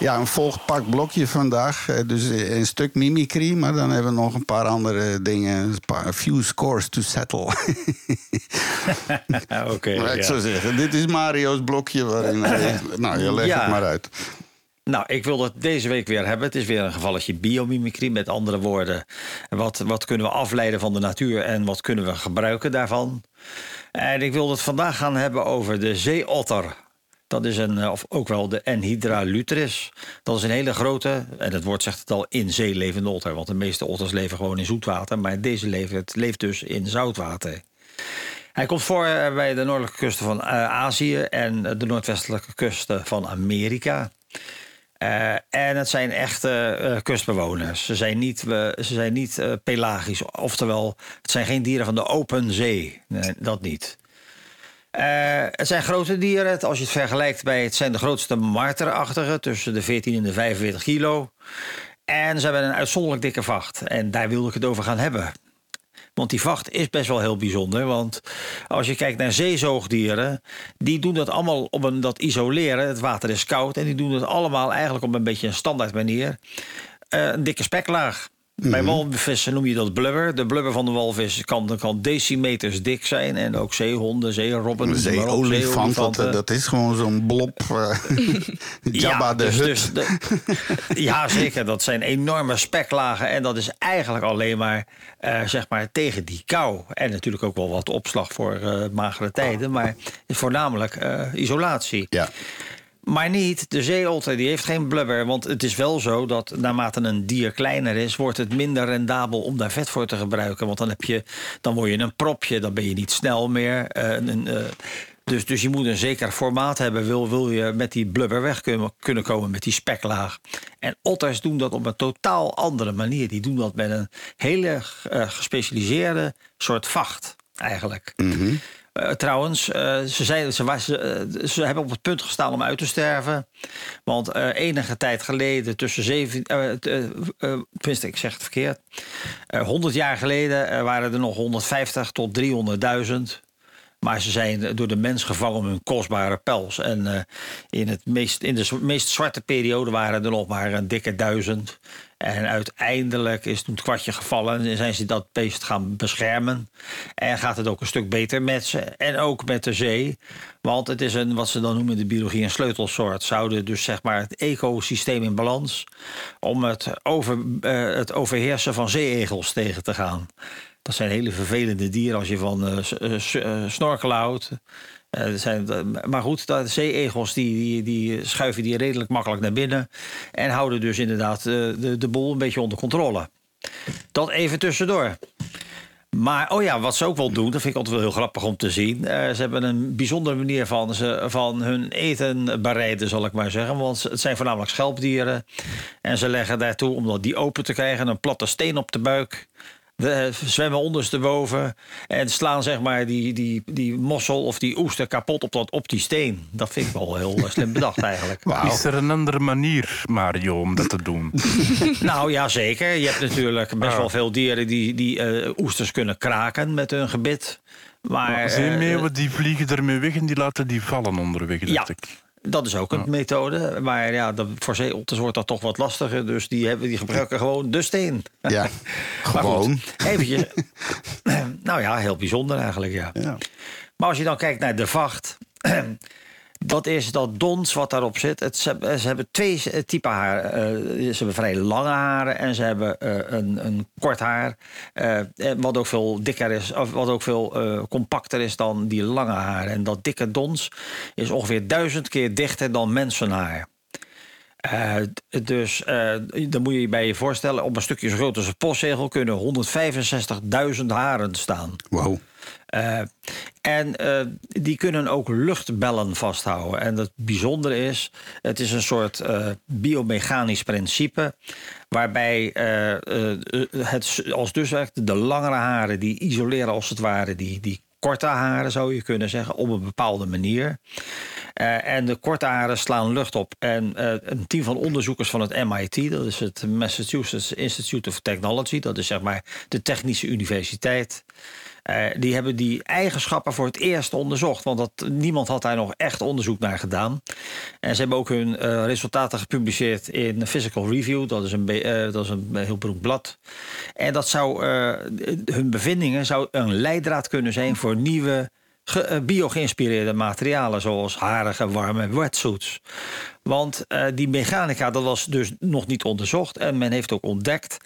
Ja, een volgepakt blokje vandaag. Eh, Dus een stuk mimicry, maar dan hebben we nog een paar andere dingen. Een paar, a few scores to settle. Oké. Maar ik ja. zou zeggen, dit is Mario's blokje waarin. Nou, je legt Ja. het maar uit. Nou, ik wil het deze week weer hebben. Het is weer een gevalletje biomimicry. Met andere woorden, wat, wat kunnen we afleiden van de natuur en wat kunnen we gebruiken daarvan? En ik wil het vandaag gaan hebben over de zeeotter. Dat is een, eh, of ook wel de Enhydra lutris. Dat is een hele grote, en het woord zegt het al, in zee levende otter. Want de meeste otters leven gewoon in zoetwater. Maar deze leeft, leeft dus in zoutwater. Hij komt voor eh, bij de noordelijke kusten van eh, Azië en de noordwestelijke kusten van Amerika. En het zijn echte kustbewoners. Ze zijn niet, ze zijn niet pelagisch. Oftewel, het zijn geen dieren van de open zee. Nee, dat niet. Eh, het zijn grote dieren. Als je het vergelijkt bij het zijn de grootste marterachtige, tussen de 14 en de 45 kilo. En ze hebben een uitzonderlijk dikke vacht. En daar wilde ik het over gaan hebben. Want die vacht is best wel heel bijzonder. Want als je kijkt naar zeezoogdieren, die doen dat allemaal op een dat isoleren. Het water is koud en die doen het allemaal eigenlijk op een beetje een standaard manier. Eh, een dikke speklaag. Bij walvissen noem je dat blubber. De blubber van de walvis kan, kan decimeters dik zijn. En ook zeehonden, zeerobben. Zeeolifant, dat, dat is gewoon zo'n blob. eh, Jabba de dus, Hut. dus de- ja, zeker. Dat zijn enorme speklagen. En dat is eigenlijk alleen maar, eh, zeg maar tegen die kou. En natuurlijk ook wel wat opslag voor eh, magere tijden. Maar voornamelijk isolatie. ja. Maar niet, de zeeotter die heeft geen blubber. Want het is wel zo dat naarmate een dier kleiner is... wordt het minder rendabel om daar vet voor te gebruiken. Want dan, heb je, dan word je een propje, dan ben je niet snel meer. Eh, een, eh, dus, dus je moet een zeker formaat hebben... wil, wil je met die blubber weg kunnen, kunnen komen met die speklaag. En otters doen dat op een totaal andere manier. Die doen dat met een hele eh, gespecialiseerde soort vacht eigenlijk. Trouwens, eh, ze, zijn, ze, wa- ze, eh, ze hebben op het punt gestaan om uit te sterven. Want eh, enige tijd geleden, tussen zeven. eh, eh, eh, tenminste, ik zeg het verkeerd. Eh 100 jaar geleden eh, waren er nog 150 tot 300.000. Maar ze zijn door de mens gevangen om hun kostbare pels. En eh, in, het meest, in de meest zwarte periode waren er nog maar een dikke duizend. En uiteindelijk is toen het kwartje gevallen en zijn ze dat beest gaan beschermen. En gaat het ook een stuk beter met ze. En ook met de zee. Want het is een, wat ze dan noemen in de biologie, een sleutelsoort. Zouden dus zeg maar het ecosysteem in balans. om het, over, eh, het overheersen van zeeegels tegen te gaan. Dat zijn hele vervelende dieren als je van eh, s- eh, s- eh, snorkelen houdt. Eh, zijn, maar goed, de zeeegels die, die, schuiven die redelijk makkelijk naar binnen. En houden dus inderdaad eh, de, de boel een beetje onder controle. Dat even tussendoor. Maar, oh ja, wat ze ook wel doen, dat vind ik altijd wel heel grappig om te zien. Eh, ze hebben een bijzondere manier van, ze, van hun eten bereiden, zal ik maar zeggen. Want het zijn voornamelijk schelpdieren. En ze leggen daartoe, om die open te krijgen, een platte steen op de buik. We eh, zwemmen ondersteboven en slaan zeg maar die, die, die mossel of die oester kapot op, dat, op die steen. Dat vind ik wel heel eh, slim bedacht eigenlijk. Is er een andere manier, Mario, om dat te doen? Nou ja, zeker. Je hebt natuurlijk best wel veel dieren die, die eh, oesters kunnen kraken met hun gebit. Maar eh, Zeemeeuwen die vliegen ermee weg en die laten die vallen onderweg, Ja. ik. Dat is ook een methode. Maar ja, voor zeeotters wordt dat toch wat lastiger. Dus die, hebben, die gebruiken gewoon de steen. Ja, gewoon. eventjes. nou ja, heel bijzonder eigenlijk, ja. Ja. Maar als je dan kijkt naar de vacht. Dat is dat dons wat daarop zit. Het, ze, hebben- twee typen haar. Eh, ze hebben vrij lange haren en ze hebben eh, een, een kort haar. eh, wat ook veel dikker is, of wat ook veel eh, compacter is dan die lange haren. En dat dikke dons is ongeveer duizend keer dichter dan mensenhaar. Eh, d- dus eh, dan moet je je bij je voorstellen, op een stukje zo groot als een postzegel kunnen 165.000 haren staan. Wow. Eh, en eh, die kunnen ook luchtbellen vasthouden. En het bijzondere is, het is een soort eh, biomechanisch principe. Waarbij het als dus werkt, de langere haren die isoleren als het ware die, die korte haren, zou je kunnen zeggen, op een bepaalde manier. En de korte haren slaan lucht op. En een team van onderzoekers van het MIT, dat is het Massachusetts Institute of Technology, dat is zeg maar de Technische Universiteit. Eh, die hebben die eigenschappen voor het eerst onderzocht. Want dat, niemand had daar nog echt onderzoek naar gedaan. En ze hebben ook hun eh, resultaten gepubliceerd in Physical Review. Dat is een, eh, dat is een heel beroemd blad. En dat zou, hun bevindingen zou een leidraad kunnen zijn voor nieuwe ge- eh, bio-geïnspireerde materialen zoals harige, warme wetsuits. Want eh, die mechanica, dat was dus nog niet onderzocht. En men heeft ook ontdekt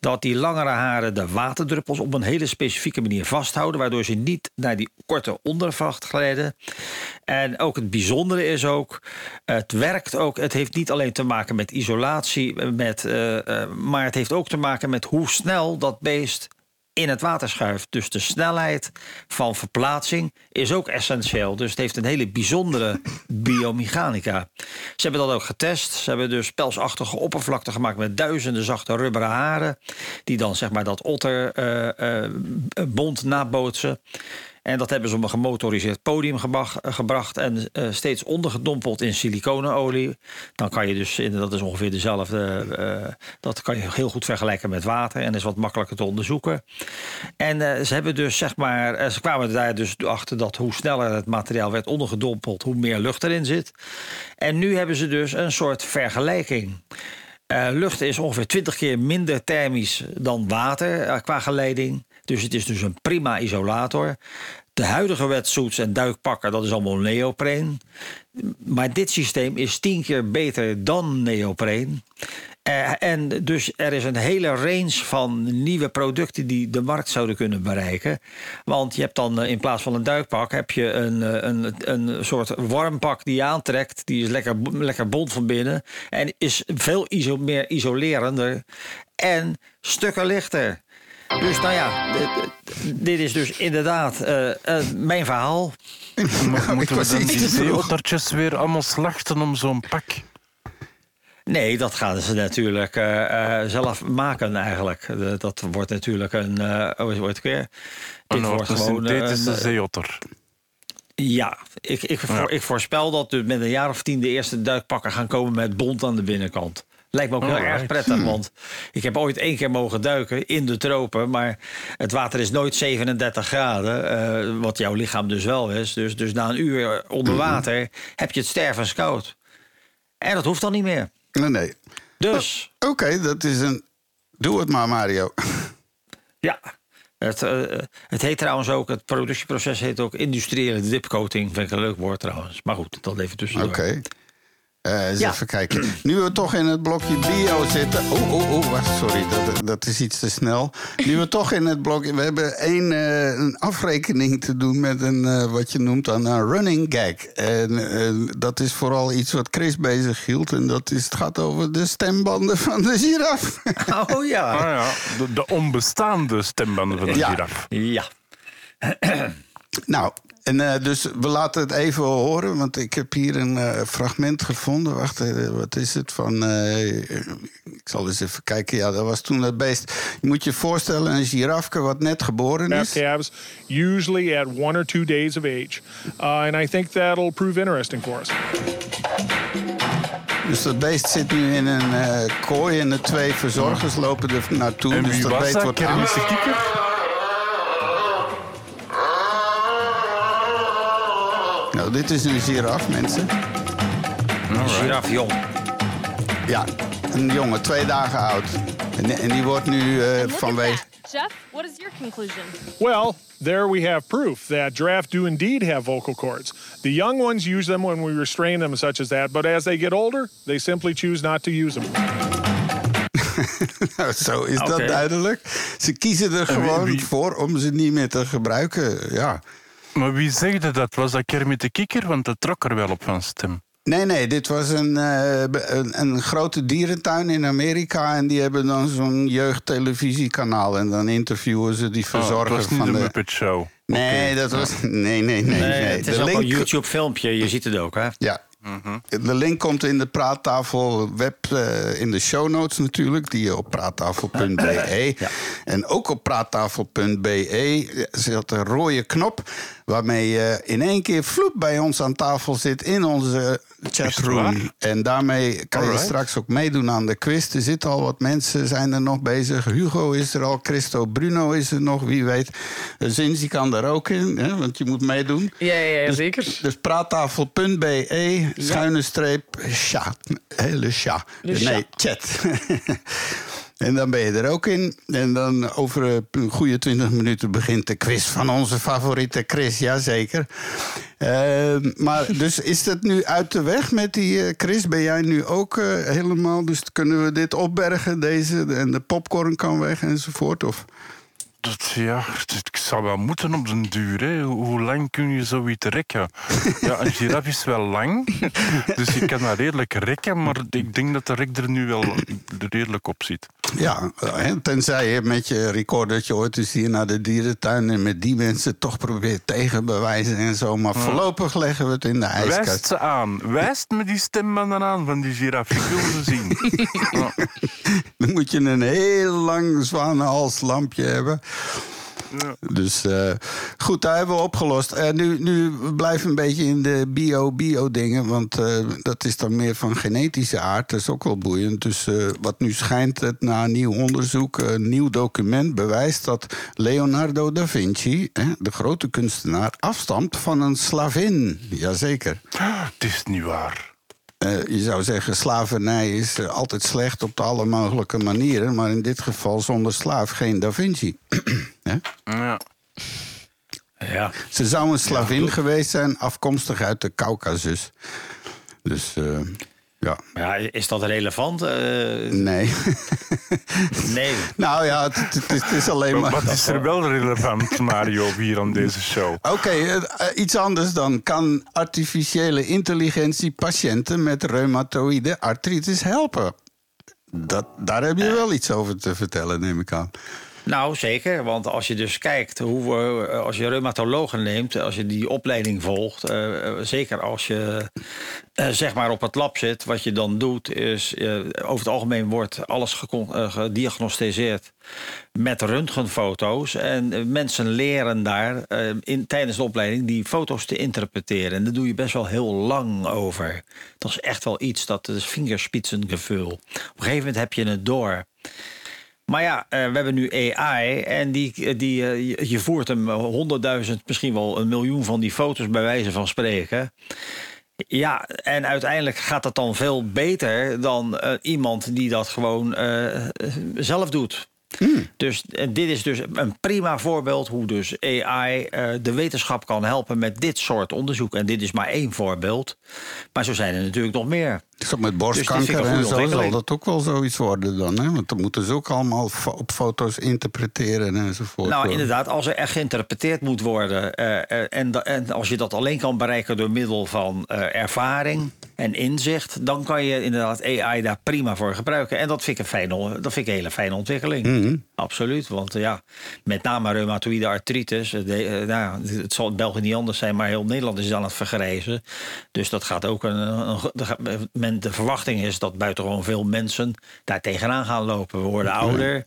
dat die langere haren de waterdruppels op een hele specifieke manier vasthouden, waardoor ze niet naar die korte ondervacht glijden. En ook het bijzondere is ook, het werkt ook, het heeft niet alleen te maken met isolatie, met, eh, eh, maar het heeft ook te maken met hoe snel dat beest in het water schuift. Dus de snelheid van verplaatsing is ook essentieel. Dus het heeft een hele bijzondere biomechanica. Ze hebben dat ook getest. Ze hebben dus pelsachtige oppervlakte gemaakt met duizenden zachte rubberen haren. Die dan zeg maar dat otterbond nabootsen. En dat hebben ze op een gemotoriseerd podium gebach- gebracht en eh, steeds ondergedompeld in siliconenolie. Dan kan je dus, dat is ongeveer dezelfde, eh, dat kan je heel goed vergelijken met water en is wat makkelijker te onderzoeken. En eh, ze hebben dus zeg maar, eh, ze kwamen daar dus achter dat hoe sneller het materiaal werd ondergedompeld, hoe meer lucht erin zit. En nu hebben ze dus een soort vergelijking. Eh, lucht is ongeveer 20 keer minder thermisch dan water eh, qua geleiding. Dus het is dus een prima isolator. De huidige wetsuits en duikpakken, dat is allemaal neopreen. Maar dit systeem is tien keer beter dan neopreen. Eh, en dus er is een hele range van nieuwe producten die de markt zouden kunnen bereiken. Want je hebt dan eh, in plaats van een duikpak heb je een, eh, een, een soort warmpak die je aantrekt. Die is lekker, lekker bont van binnen. En is veel iso meer isolerender. En stukken lichter. Dus nou ja, dit, dit is dus inderdaad eh, eh, mijn verhaal. Mo- Moeten we was dan die zeeottertjes weer allemaal slachten om zo'n pak? Nee, dat gaan ze natuurlijk eh, eh, zelf maken eigenlijk. De- dat wordt natuurlijk een... eh hoe wordt het weer? Dit Een, wordt gewoon eh, synthetische een, zeeotter. Ja, ik, ik, voor- ik voorspel dat er met een jaar of tien de eerste duikpakken gaan komen met bont aan de binnenkant. Lijkt me ook heel Alright. erg prettig, want ik heb ooit één keer mogen duiken in de tropen, maar het water is nooit 37 graden, eh, wat jouw lichaam dus wel is. Dus, dus na een uur onder water heb je het stervenskoud. En dat hoeft dan niet meer. Nee, nee. Dus, Oké, dat is een... Doe het maar, Mario. ja. Het, eh, het heet trouwens ook, het productieproces heet ook industriële dipcoating. Vind ik een leuk woord trouwens. Maar goed, dat even tussendoor. Oké. Eens Ja. even kijken. Nu we toch in het blokje bio zitten. Oh, oh, oh, wacht, sorry, dat, dat is iets te snel. Nu we toch in het blokje. We hebben één eh, een afrekening te doen met een, eh, wat je noemt dan een running gag. En eh, dat is vooral iets wat Chris bezig hield. En dat is, het gaat over de stembanden van de giraf. Oh ja. Ah ja, de, de onbestaande stembanden van de Ja. giraf. Ja. Nou, en eh, dus we laten het even horen, want ik heb hier een eh, fragment gevonden. Wacht, wat is het van. eh, ik zal eens even kijken. Ja, dat was toen het beest. Je moet je voorstellen, een girafke wat net geboren is. calves, usually at one or two days of age. Uh, and I think that'll prove interesting for us. Dus dat beest zit nu in een eh, kooi en de twee verzorgers lopen er naartoe. En dus wie dat was beest dat? wordt aan- Nou, dit is een giraf, mensen. Giraf jong. Ja, een jongen, twee dagen oud. En, en die wordt nu eh, at vanwege. Jeff, what is your conclusion? Well, there we have proof that giraffe do indeed have vocal cords. The young ones use them when we restrain them, such as that, but as they get older, they simply choose not to use them. Nou, Zo is dat duidelijk. Ze kiezen er wie- gewoon wie- voor om ze niet meer te gebruiken. Ja. Maar wie zegde dat? Was dat Kermit de kikker? Want dat trok er wel op van stem. Nee, nee, dit was een, eh, een, een grote dierentuin in Amerika. En die hebben dan zo'n jeugdtelevisiekanaal. En dan interviewen ze die Oh, verzorger was niet van de de. Muppet Show. Nee, dat was. Nee, nee, nee. Nee, nee. het is De ook een YouTube-filmpje. Je ziet het ook, hè? Ja. De link komt in de praattafel web eh, in de show notes natuurlijk, die je op praattafel.be. En ook op praattafel.be zit een rode knop waarmee je in één keer vloep bij ons aan tafel zit in onze chatroom. En daarmee kan je straks ook meedoen aan de quiz. Er zitten al wat mensen, zijn er nog bezig. Hugo is er al, Christo Bruno is er nog, wie weet. Eh, Zinzi kan er ook in, hè, want je moet meedoen. Ja, ja, ja zeker. Dus praattafel.be, schuine streep, chat. Hele chat. De Nee, chat. en dan ben je er ook in. En dan over eh, een goede 20 minuten begint de quiz van onze favoriete Chris. Jazeker. Uh, maar dus is dat nu uit de weg met die eh, Chris? Ben jij nu ook eh, helemaal... Dus kunnen we dit opbergen, deze... en de popcorn kan weg enzovoort? Of... Dat, ja, het- ik zou wel moeten op den duur. Hè. Hoe lang kun je zoiets rekken? Ja, een giraf is wel lang, dus je kan dat redelijk rekken, maar ik denk dat de rek er nu wel redelijk op zit. Ja, tenzij je met je recordertje ooit eens hier naar de dierentuin... en met die mensen toch probeert tegenbewijzen en zo. Maar voorlopig leggen we het in de Wijst ijskast. ze aan. Wijst me die stembanden aan van die giraf. Ik wil ze zien. Ja. Dan moet je een heel lang zwanenhalslampje hebben. Dus eh, goed, daar hebben we opgelost. Eh, nu, nu we een beetje in de bio-bio-dingen. Want eh, dat is dan meer van genetische aard. Dat is ook wel boeiend. Dus wat nu schijnt, het, na nieuw onderzoek, een nieuw document bewijst dat Leonardo da Vinci, hè, de grote kunstenaar, afstamt van een slavin. Jazeker. Het is niet waar. Eh, je zou zeggen, slavernij is eh, altijd slecht op alle mogelijke manieren. Maar in dit geval zonder slaaf geen Da Vinci. Hè? Ja. Ja. Ze zou een slavin geweest zijn, afkomstig uit de Caucasus. Dus eh, ja, ja, is dat relevant? Eh, nee. nee. nou ja, het, het- het is- het is alleen maar. Wat is er wel relevant, Mario, hier aan deze show? Oké, eh, eh, iets anders dan. Kan artificiële intelligentie patiënten met reumatoïde artritis helpen? Dat, daar heb je wel iets over te vertellen, neem ik aan. Nou, zeker. Want als je dus kijkt hoe we, als je reumatologen neemt, als je die opleiding volgt, eh, eh, zeker als je eh, zeg maar op het lab zit, wat je dan doet, is eh, over het algemeen wordt alles eh, gediagnosticeerd met röntgenfoto's. En eh, mensen leren daar eh, in, tijdens de opleiding die foto's te interpreteren. En daar doe je best wel heel lang over. Dat is echt wel iets, dat is vingerspitsengevoel. Op een gegeven moment heb je het door. Maar ja, eh, we hebben nu AI en die, die, eh, je- voert hem honderdduizend, misschien wel een miljoen van die foto's bij wijze van spreken. Ja, en uiteindelijk gaat dat dan veel beter dan eh, iemand die dat gewoon eh, zelf doet. Dus eh, dit is dus een prima voorbeeld hoe dus AI eh, de wetenschap kan helpen met dit soort onderzoek. En dit is maar één voorbeeld. Maar zo zijn er natuurlijk nog meer. Zo met Dus borstkanker en zo zal dat ook wel zoiets worden dan. Hè? Want dan moeten ze ook allemaal op foto's interpreteren enzovoort. Nou, inderdaad, als er echt geïnterpreteerd moet worden. eh, en, als je dat alleen kan bereiken door middel van ervaring en inzicht. dan kan je inderdaad AI daar prima voor gebruiken. En dat vind ik een, fijne, dat vind ik een hele fijne ontwikkeling. Mhm. Absoluut. Want eh, ja, met name reumatoïde artritis. eh, de- eh, nou, het zal in België niet anders zijn, maar heel Nederland is aan het vergrijzen. Dus dat gaat ook een. een, de, men, de verwachting is dat buitengewoon veel mensen daar tegenaan gaan lopen. We worden ouder.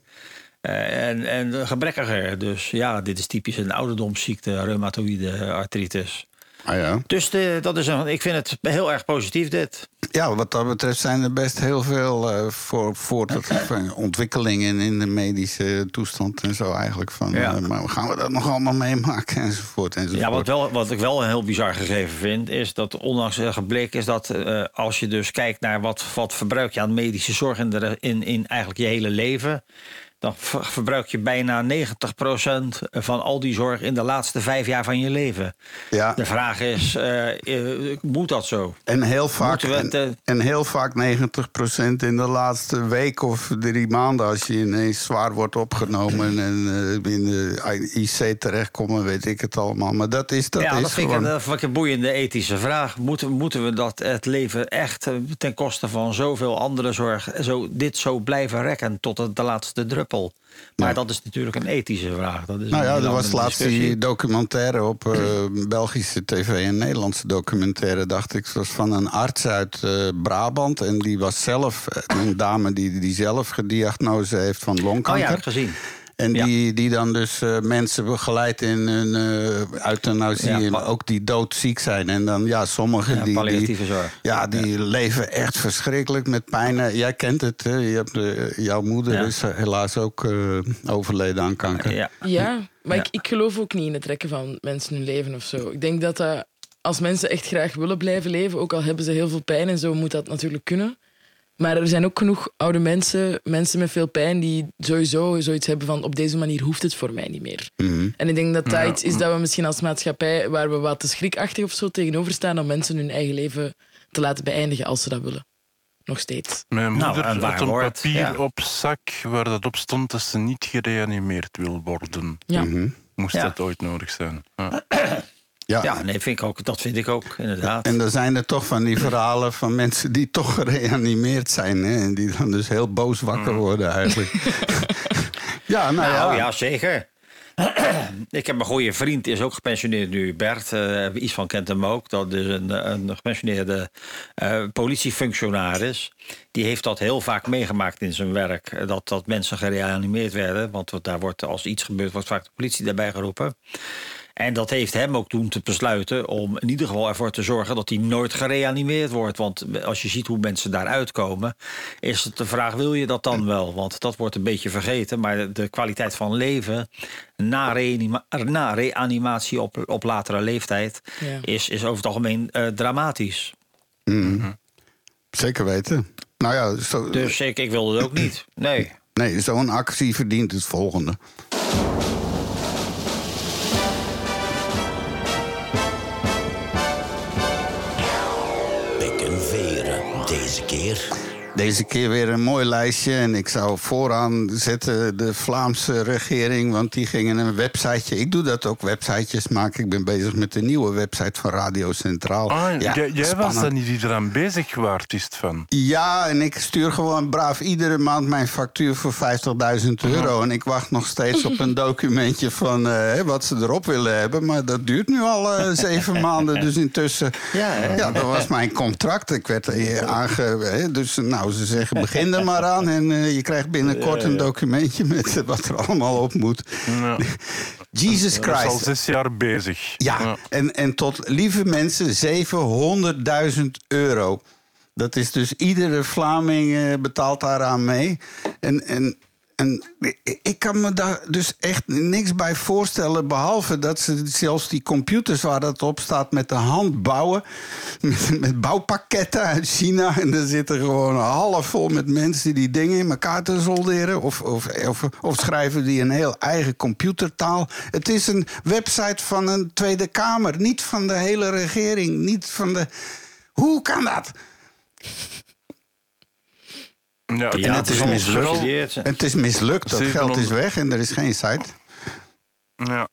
eh, en, en gebrekkiger. Dus ja, dit is typisch een ouderdomsziekte, reumatoïde artritis. Ah, ja. Dus de, dat is een, ik vind het heel erg positief, dit. ja, wat dat betreft zijn er best heel veel eh, voor, voor ontwikkelingen in de medische toestand en zo eigenlijk. Van, Ja. eh, maar gaan we dat nog allemaal meemaken enzovoort enzovoort. Ja, wat, wel, wat ik wel een heel bizar gegeven vind, is dat onlangs eh, gebleken is dat eh, als je dus kijkt naar wat, wat verbruik je aan medische zorg in, de, in, in eigenlijk je hele leven, dan ver- verbruik je bijna 90% van al die zorg in de laatste vijf jaar van je leven. Ja. De vraag is, eh, eh, moet dat zo? En heel vaak, het, en, en heel vaak 90% in de laatste week of drie maanden... als je ineens zwaar wordt opgenomen en eh, in de IC terechtkomt... en weet ik het allemaal. Maar dat is, dat ja, is dat vind, ik, gewoon... een- dat vind ik een boeiende ethische vraag. Moeten, moeten we dat het leven echt eh, ten koste van zoveel andere zorg... Zo, dit zo blijven rekken tot het de laatste Maar Ja. dat is natuurlijk een ethische vraag. Dat is Nou ja, er was laatst die documentaire op eh, Belgische tv... en Nederlandse documentaire, dacht ik. Het was van een arts uit eh, Brabant. En die was zelf, eh, een dame die, die zelf gediagnose heeft van Oh longkanker. ja, heb ik gezien. En Ja. die, die dan dus eh, mensen begeleidt in hun eh euthanasie. Ja, en pa- ook die doodziek zijn. En dan, ja, sommigen Ja, die... palliatieve die, zorg. Ja, die leven echt verschrikkelijk met pijn. Eh, Jij kent het, hè? Je hebt, jouw moeder Ja. is helaas ook eh, overleden aan kanker. Ja. Ja, maar Ja. Ik, ik geloof ook niet in het rekken van mensen hun leven of zo. Ik denk dat dat, als mensen echt graag willen blijven leven, ook al hebben ze heel veel pijn en zo, moet dat natuurlijk kunnen. Maar er zijn ook genoeg oude mensen, mensen met veel pijn, die sowieso zoiets hebben van op deze manier hoeft het voor mij niet meer. Mhm. En ik denk dat dat iets is dat we misschien als maatschappij, waar we wat te schrikachtig of zo tegenover staan, om mensen hun eigen leven te laten beëindigen als ze dat willen. Nog steeds. Mijn Nou, moeder waar had een woord, papier ja. op zak waar dat op stond dat ze niet gereanimeerd wil worden. Ja. Mhm. Moest Ja. dat ooit nodig zijn. Ja. Nee, vind ik ook, dat vind ik ook, inderdaad. En dan zijn er toch van die verhalen van mensen die toch gereanimeerd zijn. Hè? En die dan dus heel boos wakker worden eigenlijk. ja, nou, Nou ja. ja, zeker. ik heb een goede vriend, is ook gepensioneerd nu, Bert. eh iets van kent hem ook. Dat is een, een gepensioneerde eh, politiefunctionaris. Die heeft dat heel vaak meegemaakt in zijn werk. eh, Dat, dat mensen gereanimeerd werden. Want daar wordt, als iets gebeurt, wordt vaak de politie daarbij geroepen. En dat heeft hem ook doen te besluiten om in ieder geval ervoor te zorgen dat hij nooit gereanimeerd wordt. Want als je ziet hoe mensen daaruit komen, is het de vraag: wil je dat dan wel? Want dat wordt een beetje vergeten. Maar de kwaliteit van leven na, reanima- na reanimatie op, op latere leeftijd Ja. is, is over het algemeen eh, dramatisch. Zeker weten. Nou ja, zo, Dus ik, ik wilde het ook niet. Nee. nee, zo'n actie verdient het volgende. Deze keer. Deze keer weer een mooi lijstje. En ik zou vooraan zetten de Vlaamse regering. Want die gingen een websiteje. Ik doe dat ook, websitejes maken. Ik ben bezig met de nieuwe website van Radio Centraal. Ah, Ja, jij, jij was daar niet die eraan bezig waard is van. Ja, en ik stuur gewoon braaf iedere maand mijn factuur voor 50.000 euro. En ik wacht nog steeds op een documentje van eh, wat ze erop willen hebben. Maar dat duurt nu al eh, zeven maanden. Dus intussen, Ja, dat was mijn contract. Ik werd eh, aange... hè, dus nou, ze zeggen begin er maar aan. En eh, je krijgt binnenkort een documentje met wat er allemaal op moet. Ja. Jesus Dat is al Christ. zes jaar bezig. Ja, en, en tot lieve mensen 700.000 euro. Dat is dus iedere Vlaming eh, betaalt daaraan mee. En, en En ik- kan me daar dus echt niks bij voorstellen. Behalve dat ze zelfs die computers waar dat op staat met de hand bouwen. Met, met bouwpakketten uit China. En er zitten gewoon half vol met mensen die dingen in elkaar te solderen. Of, of, of, of schrijven die een heel eigen computertaal. Het is een website van een Tweede Kamer. Niet van de hele regering. Niet van de. Hoe kan dat? Ja, Ja, en het is gesubsidieerd. Het is mislukt. Dat geld is 700. weg en er is geen site. ja,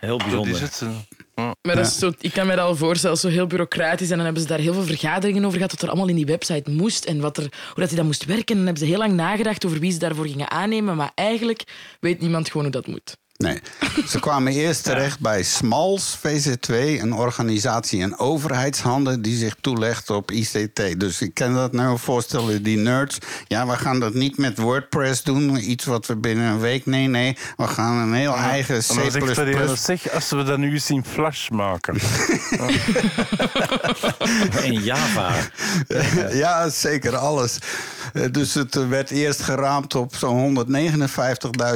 Heel dat bijzonder. is het. eh. Ja. Maar dat is zo, ik kan me dat al voorstellen, zo heel bureaucratisch. En dan hebben ze daar heel veel vergaderingen over gehad, wat er allemaal in die website moest en wat er, hoe dat die dat moest werken. En dan hebben ze heel lang nagedacht over wie ze daarvoor gingen aannemen. Maar eigenlijk weet niemand gewoon hoe dat moet. Nee. Ze kwamen eerst terecht bij SMALS VZ2, een organisatie in overheidshanden die zich toelegt op ICT. Dus ik kan dat nou voorstellen, die nerds. Ja, we gaan dat niet met WordPress doen, iets wat we binnen een week. Nee, nee, we gaan een heel eigen En dan zegt er een, C. zeg, als we dat nu eens in Flash maken. In Java. Ja, zeker alles. Eh, Dus het eh, werd eerst geraamd op zo'n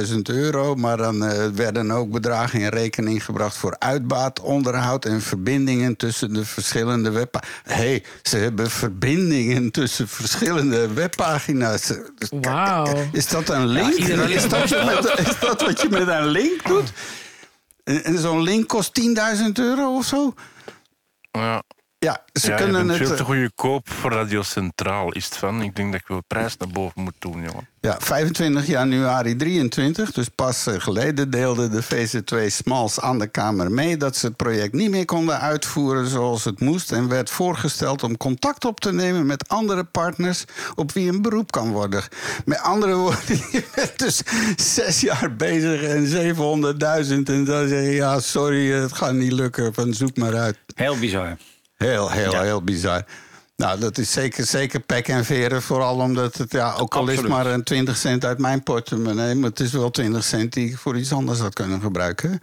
159.000 euro. Maar dan eh, werden ook bedragen in rekening gebracht voor uitbaat, onderhoud en verbindingen tussen de verschillende webpagina's. Hé, hey, ze hebben verbindingen tussen verschillende webpagina's. Dus Wauw. Is dat een link? iedere is, dat je met, is dat wat je met een link doet? En, en zo'n link kost 10.000 euro of zo? Ja. Ja, ze ja, kunnen je bent het. veel eh, te goede koop voor Radio Centraal, is het van. Ik denk dat ik wel prijs naar boven moet doen, jongen. Ja, 25 januari 23, dus pas eh, geleden deelde de VZ2 Smals aan de Kamer mee dat ze het project niet meer konden uitvoeren zoals het moest en werd voorgesteld om contact op te nemen met andere partners op wie een beroep kan worden. Met andere woorden, je bent dus zes jaar bezig en 700.000 en dan zeg je ja, sorry, het gaat niet lukken, van zoek maar uit. Heel bizar. Heel, heel, Ja. heel bizar. Nou, dat is zeker, zeker pek en veren. Vooral omdat het, ja, ook al is maar een 20 cent uit mijn portemonnee... maar het is wel 20 cent die ik voor iets anders had kunnen gebruiken. Maar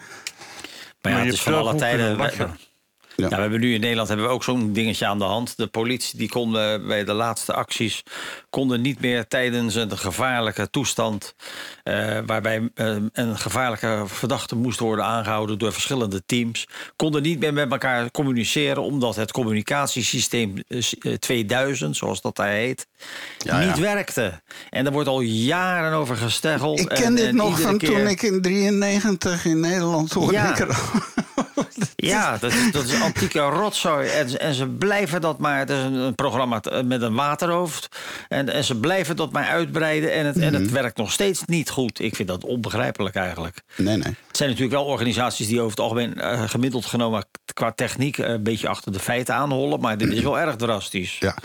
Maar ja, je het is van alle tijden. Ja. Ja, we hebben nu in Nederland hebben we ook zo'n dingetje aan de hand. De politie die kon bij de laatste acties konden niet meer tijdens een gevaarlijke toestand, eh, waarbij eh, een gevaarlijke verdachte moest worden aangehouden door verschillende teams, konden niet meer met elkaar communiceren omdat het communicatiesysteem eh, s- eh, 2000, zoals dat daar heet, Ja, niet ja. werkte. En daar wordt al jaren over gesteggeld. Ik ken en- dit en nog van keer- toen ik in 93 in Nederland hoorde Ja. ik er. Ja, dat, is- dat is antieke rotzooi. En, en ze blijven dat maar. Het is een, een programma t- met een waterhoofd. En, en ze blijven dat maar uitbreiden. En het, en Mhm. het werkt nog steeds niet goed. Ik vind dat onbegrijpelijk eigenlijk. Nee, nee. Het zijn natuurlijk wel organisaties die over het algemeen eh, gemiddeld genomen qua techniek eh, een beetje achter de feiten aanhollen. Maar dit is wel erg drastisch. Ja.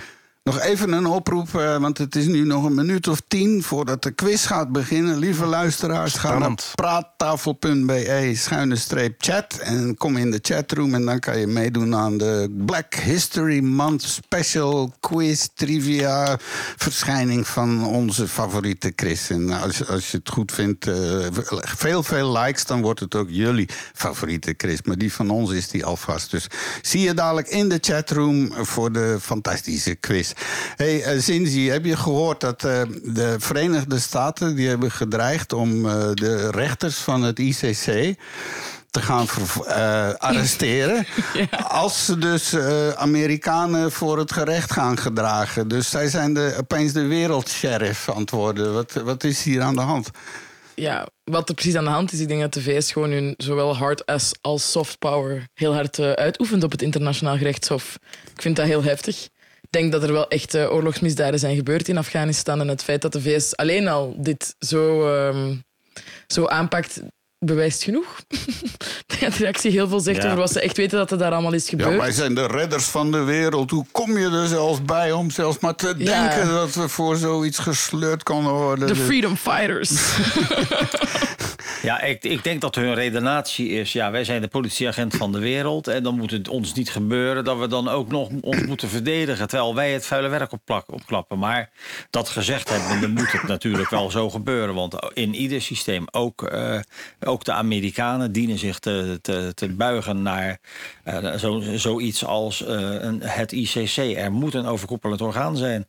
Nog even een oproep, eh, want het is nu nog een minuut of tien voordat de quiz gaat beginnen. Lieve luisteraars, ga naar praattafel.be schuine streep chat en kom in de chatroom en dan kan je meedoen aan de Black History Month special quiz trivia verschijning van onze favoriete Chris. En als, als je het goed vindt, eh, veel, veel likes, dan wordt het ook jullie favoriete Chris. Maar die van ons is die alvast. Dus zie je dadelijk in de chatroom voor de fantastische quiz. Hey, eh, Zinzi, heb je gehoord dat eh, de Verenigde Staten die hebben gedreigd om eh, de rechters van het ICC te gaan arresteren. Als ze dus Amerikanen voor het gerecht gaan gedragen. Dus zij zijn de, opeens de wereldsheriff aan het worden. Wat, wat is hier aan de hand? Ja, wat er precies aan de hand is, ik denk dat de VS gewoon hun zowel hard as als soft power heel hard uitoefent op het internationaal gerechtshof. Ik vind dat heel heftig. Denk dat er wel echt oorlogsmisdaden zijn gebeurd in Afghanistan. En het feit dat de VS alleen al dit zo, ehm, zo aanpakt, bewijst genoeg. Dat de reactie heel veel zegt Ja. over wat ze echt weten dat er daar allemaal is Ja, gebeurd. wij zijn de redders van de wereld. Hoe kom je er zelfs bij om zelfs maar te Ja. denken dat we voor zoiets gesleurd konden worden? De Freedom Fighters. Ja, ik, ik denk dat hun redenatie is... ja, wij zijn de politieagent van de wereld... en dan moet het ons niet gebeuren dat we dan ook nog ons moeten verdedigen... terwijl wij het vuile werk opplak- opklappen. Maar dat gezegd hebben, dan moet het natuurlijk wel zo gebeuren. Want in ieder systeem, ook, eh, ook de Amerikanen... dienen zich te, te, te buigen naar eh, zo, zoiets als eh, een, het ICC. Er moet een overkoepelend orgaan zijn...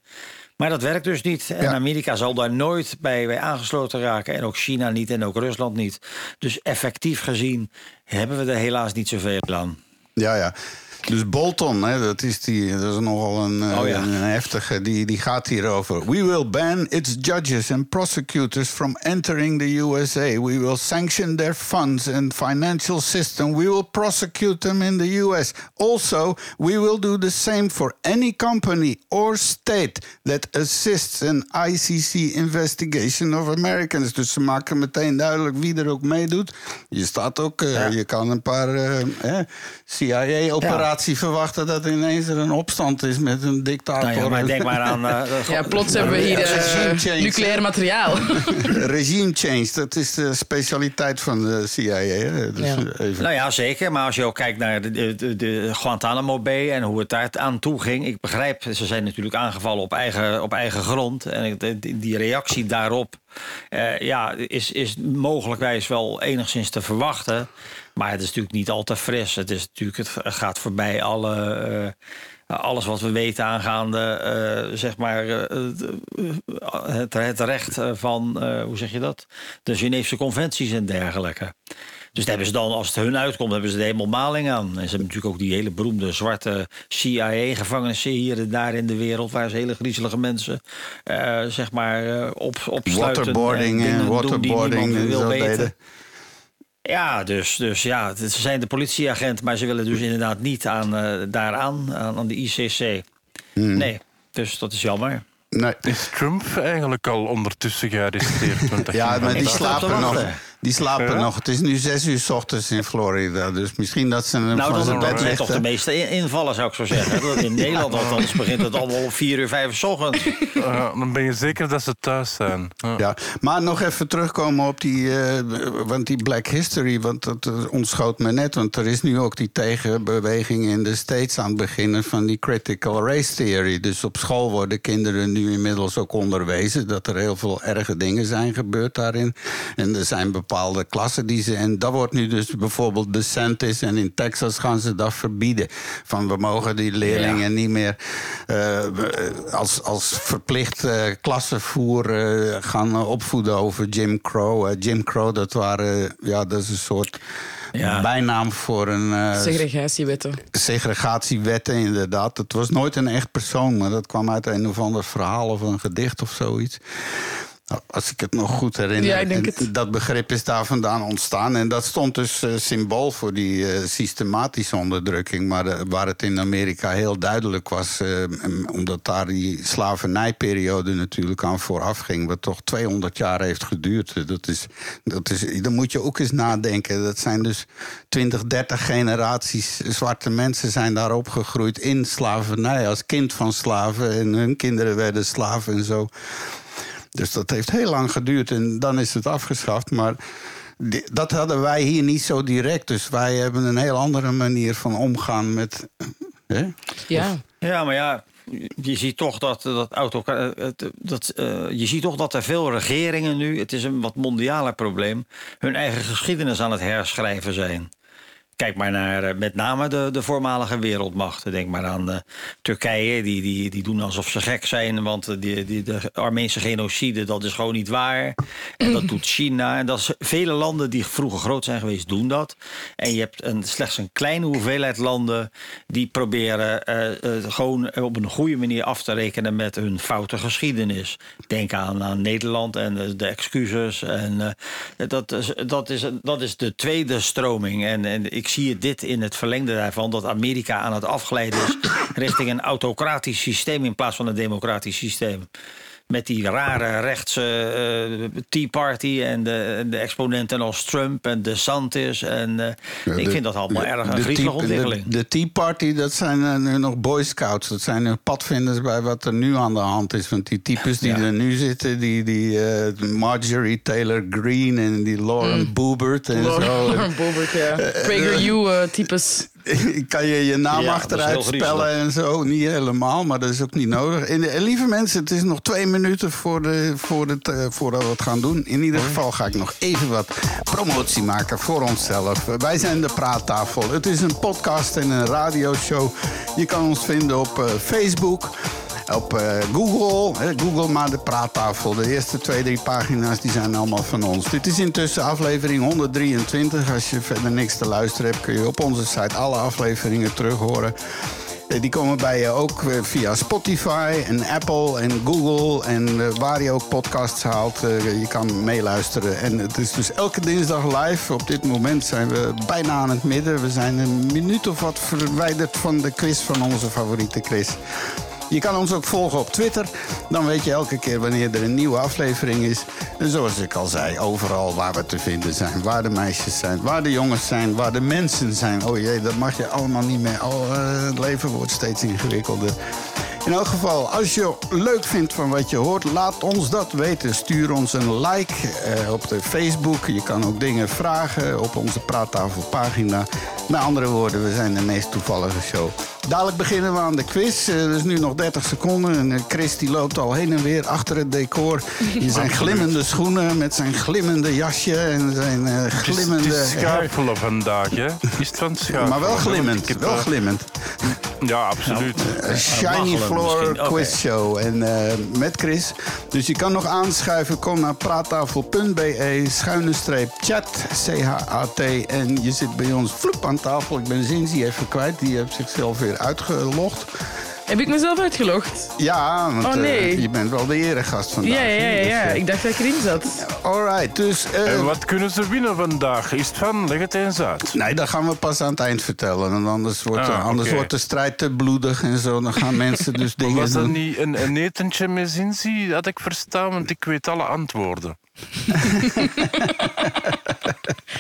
Maar dat werkt dus niet. En Ja. Amerika zal daar nooit bij, bij aangesloten raken. En ook China niet en ook Rusland niet. Dus effectief gezien hebben we er helaas niet zoveel aan. Ja, ja. Dus Bolton, hè, dat, is die, dat is nogal een, eh, Oh ja. een heftige, die, die gaat hierover. We will ban its judges and prosecutors from entering the USA. We will sanction their funds and financial system. We will prosecute them in the US. Also, we will do the same for any company or state that assists an ICC investigation of Americans. Dus ze maken meteen duidelijk wie er ook meedoet. Je staat ook, eh, Ja. je kan een paar eh, eh, Verwachten dat ineens er een opstand is met een dictator. Nou ja, maar denk maar aan... eh, Ja, plots hebben we hier eh, regime change, nucleair materiaal. Regime change, dat is de specialiteit van de CIA. Hè? Dus Ja. even. Nou ja, zeker. Maar als je ook kijkt naar de, de, de, Guantanamo Bay en hoe het daar aan toe ging. Ik begrijp, ze zijn natuurlijk aangevallen op eigen, op eigen grond. En die, die reactie daarop eh, ja, is, is mogelijkwijs wel enigszins te verwachten. Maar het is natuurlijk niet al te fris. Het, is natuurlijk, het gaat voorbij alle, eh, alles wat we weten aangaande eh, zeg maar, eh, het, het recht van, hoe zeg je dat? De Geneefse conventies en dergelijke. Dus daar hebben ze dan, als het hun uitkomt, hebben ze de helemaal maling aan. En ze hebben natuurlijk ook die hele beroemde zwarte CIA-gevangenissen hier en daar in de wereld, waar ze hele griezelige mensen, zeg maar, op, opsluiten. Waterboarding en doen die waterboarding niemand en wil weten. deden. Ja, dus, dus ja, ze zijn de politieagent, maar ze willen dus inderdaad niet aan, eh, daaraan, aan, aan de ICC. Hmm. Nee, dus dat is jammer. Nee. Is Trump eigenlijk al ondertussen gearresteerd? Want dat Ja, maar die slapen nog. Die slapen Ja? nog. Het is nu zes uur s ochtends in Florida. Dus misschien dat ze hem Nou, van dat zijn bed zijn toch de meeste in- invallen, zou ik zo zeggen. Dat In Nederland althans begint het allemaal om vier uur, vijf 's ochtends. Ja, dan ben je zeker dat ze thuis zijn. Ja. Ja, maar nog even terugkomen op die, eh, want die Black History, want dat eh, ontschoot me net. Want er is nu ook die tegenbeweging in de States aan het beginnen van die critical race theory. Dus op school worden kinderen nu inmiddels ook onderwezen dat er heel veel erge dingen zijn gebeurd daarin. En er zijn bepaalde klassen die ze. En dat wordt nu dus bijvoorbeeld DeSantis en in Texas gaan ze dat verbieden. Van we mogen die leerlingen niet meer eh, als, als verplicht eh, klassenvoer eh, gaan opvoeden over Jim Crow. Jim Crow, dat waren, ja, dat is een soort Ja. bijnaam voor een Segregatiewetten. segregatiewetten, inderdaad. Het was nooit een echt persoon, maar dat kwam uit een of ander verhaal of een gedicht of zoiets. Nou, Als ik het nog goed herinner. Ja, En. Dat begrip is daar vandaan ontstaan. En dat stond dus eh, symbool voor die eh, systematische onderdrukking. Maar eh, waar het in Amerika heel duidelijk was... omdat daar die slavernijperiode natuurlijk aan vooraf ging... wat toch 200 jaar heeft geduurd. Dat is, dat is, dan moet je ook eens nadenken. Dat zijn dus 20, 30 generaties zwarte mensen... zijn daar opgegroeid in slavernij als kind van slaven. En hun kinderen werden slaven en zo. Dus dat heeft heel lang geduurd en dan is het afgeschaft. Maar dat hadden wij hier niet zo direct. Dus wij hebben een heel andere manier van omgaan met. Hè? Ja. Ja, maar ja, je ziet toch dat, dat, auto, eh, dat, eh, je ziet toch dat er veel regeringen nu, het is een wat mondialer probleem, hun eigen geschiedenis aan het herschrijven zijn. Kijk maar naar eh, met name de, de voormalige wereldmachten. Denk maar aan eh, Turkije, die, die, die doen alsof ze gek zijn. Want eh, die, die, de Armeense genocide, dat is gewoon niet waar. En dat doet China. En dat is, vele landen die vroeger groot zijn geweest, doen dat. En je hebt een, slechts een kleine hoeveelheid landen... die proberen eh, gewoon op een goede manier af te rekenen... met hun foute geschiedenis. Denk aan, aan Nederland en de excuses. En, dat, is, dat, is, dat is de tweede stroming. En, en ik zie dit in het verlengde daarvan... dat Amerika aan het afglijden is richting een autocratisch systeem... in plaats van een democratisch systeem. Met die rare rechtse eh, Tea Party en de, en de exponenten als Trump en DeSantis. En, eh, Ja, ik de- vind dat allemaal de- erg de een griezelige ontwikkeling. De, de Tea Party, dat zijn eh, nu nog Boy Scouts. Dat zijn nu padvinders bij wat er nu aan de hand is. Want die types die Ja. er nu zitten, die, die eh, Marjorie Taylor Greene en die Lauren Boebert en zo. Lauren Boebert, ja. PragerU-types. kan je je naam Ja, achteruit spellen en zo? Niet helemaal, maar dat is ook niet nodig. En, lieve mensen, het is nog twee minuten voor de, voor het, eh, voordat we het gaan doen. In ieder geval ga ik nog even wat promotie maken voor onszelf. Wij zijn de Praattafel. Het is een podcast en een radioshow. Je kan ons vinden op eh, Facebook. Op eh, Google, Google maar de praattafel. De eerste twee, drie pagina's die zijn allemaal van ons. Dit is intussen aflevering 123. Als je verder niks te luisteren hebt, kun je op onze site alle afleveringen terug horen. Eh, Die komen bij je ook eh, via Spotify en Apple en Google en waar je ook podcasts haalt. Je kan meeluisteren. En het is dus elke dinsdag live. Op dit moment zijn we bijna aan het midden. We zijn een minuut of wat verwijderd van de quiz van onze favoriete Chris. Je kan ons ook volgen op Twitter. Dan weet je elke keer wanneer er een nieuwe aflevering is. En zoals ik al zei, overal waar we te vinden zijn. Waar de meisjes zijn, waar de jongens zijn, waar de mensen zijn. Oh jee, dat mag je allemaal niet meer. Oh, eh, het leven wordt steeds ingewikkelder. In elk geval, als je leuk vindt van wat je hoort, laat ons dat weten. Stuur ons een like eh, op de Facebook. Je kan ook dingen vragen op onze praattafelpagina. Met andere woorden, we zijn de meest toevallige show. Dadelijk beginnen we aan de quiz. Eh, Er is nu nog 30 seconden. En eh, Chris die loopt al heen en weer achter het decor. In zijn glimmende schoenen, met zijn glimmende jasje en zijn glimmende... het is schuifelen vandaag, hè? Is het van schuifelen? maar wel glimmend, wel glimmend. Ja, absoluut. Shiny waggelen Misschien, oké. Quiz Show. En eh, met Chris. Dus je kan nog aanschuiven. Kom naar praattafel.be. Schuine streep chat. C-H-A-T. En je zit bij ons vloep aan tafel. Ik ben Zinzi even kwijt. Die heeft zichzelf weer uitgelogd. Heb ik mezelf uitgelogd? Ja, want Oh, nee. eh, je bent wel de eregast vandaag. Ja, ja, ja. Dus, ja. eh, Ik dacht dat ik erin zat. Alright, dus... eh, En wat kunnen ze winnen vandaag? Is het van? Leg het eens uit. Nee, dat gaan we pas aan het eind vertellen. Want anders wordt, Ah, anders wordt de strijd te bloedig en zo. Dan gaan mensen dus dingen Was dat doen. niet een, een etentje met zinzi? Had ik verstaan, want ik weet alle antwoorden.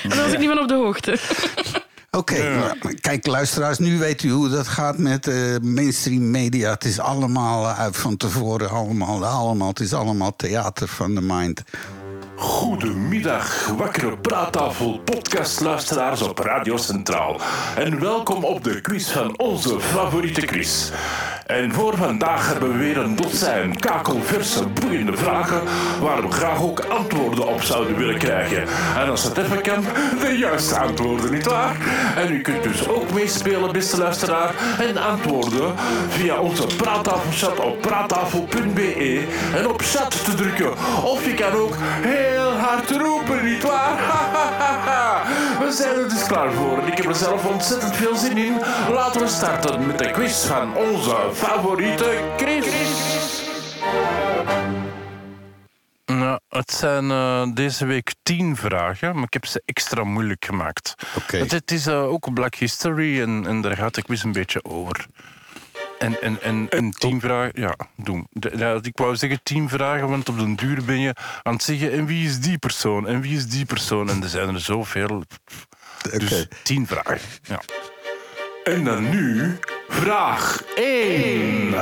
En dan was ik niet van op de hoogte. Oké, nou, kijk luisteraars, nu weet u hoe dat gaat met eh, mainstream media. Het is allemaal eh, uit van tevoren, allemaal, allemaal, het is allemaal theater van de mind. Goedemiddag, wakkere praattafel podcastluisteraars op Radio Centraal. En welkom op de quiz van onze favoriete quiz. En voor vandaag hebben we weer een dozijn kakelverse, boeiende vragen waar we graag ook antwoorden op zouden willen krijgen. En als het even kan, de juiste antwoorden, nietwaar? En u kunt dus ook meespelen, beste luisteraar, en antwoorden via onze praattafelchat op praattafel.be en op chat te drukken. Of je kan ook hard roepen, nietwaar? We zijn er dus klaar voor en ik heb er zelf ontzettend veel zin in. Laten we starten met de quiz van onze favoriete Chris. Nou, het zijn eh, deze week tien vragen, maar ik heb ze extra moeilijk gemaakt. Oké. Want Het is eh, ook Black History en, en daar gaat de quiz een beetje over. En, en, en, en tien vragen, ja, doen. Ja, ik wou zeggen tien vragen, want op den duur ben je aan het zeggen... en wie is die persoon, en wie is die persoon? En er zijn er zoveel. Dus tien vragen, ja. En dan nu vraag 1.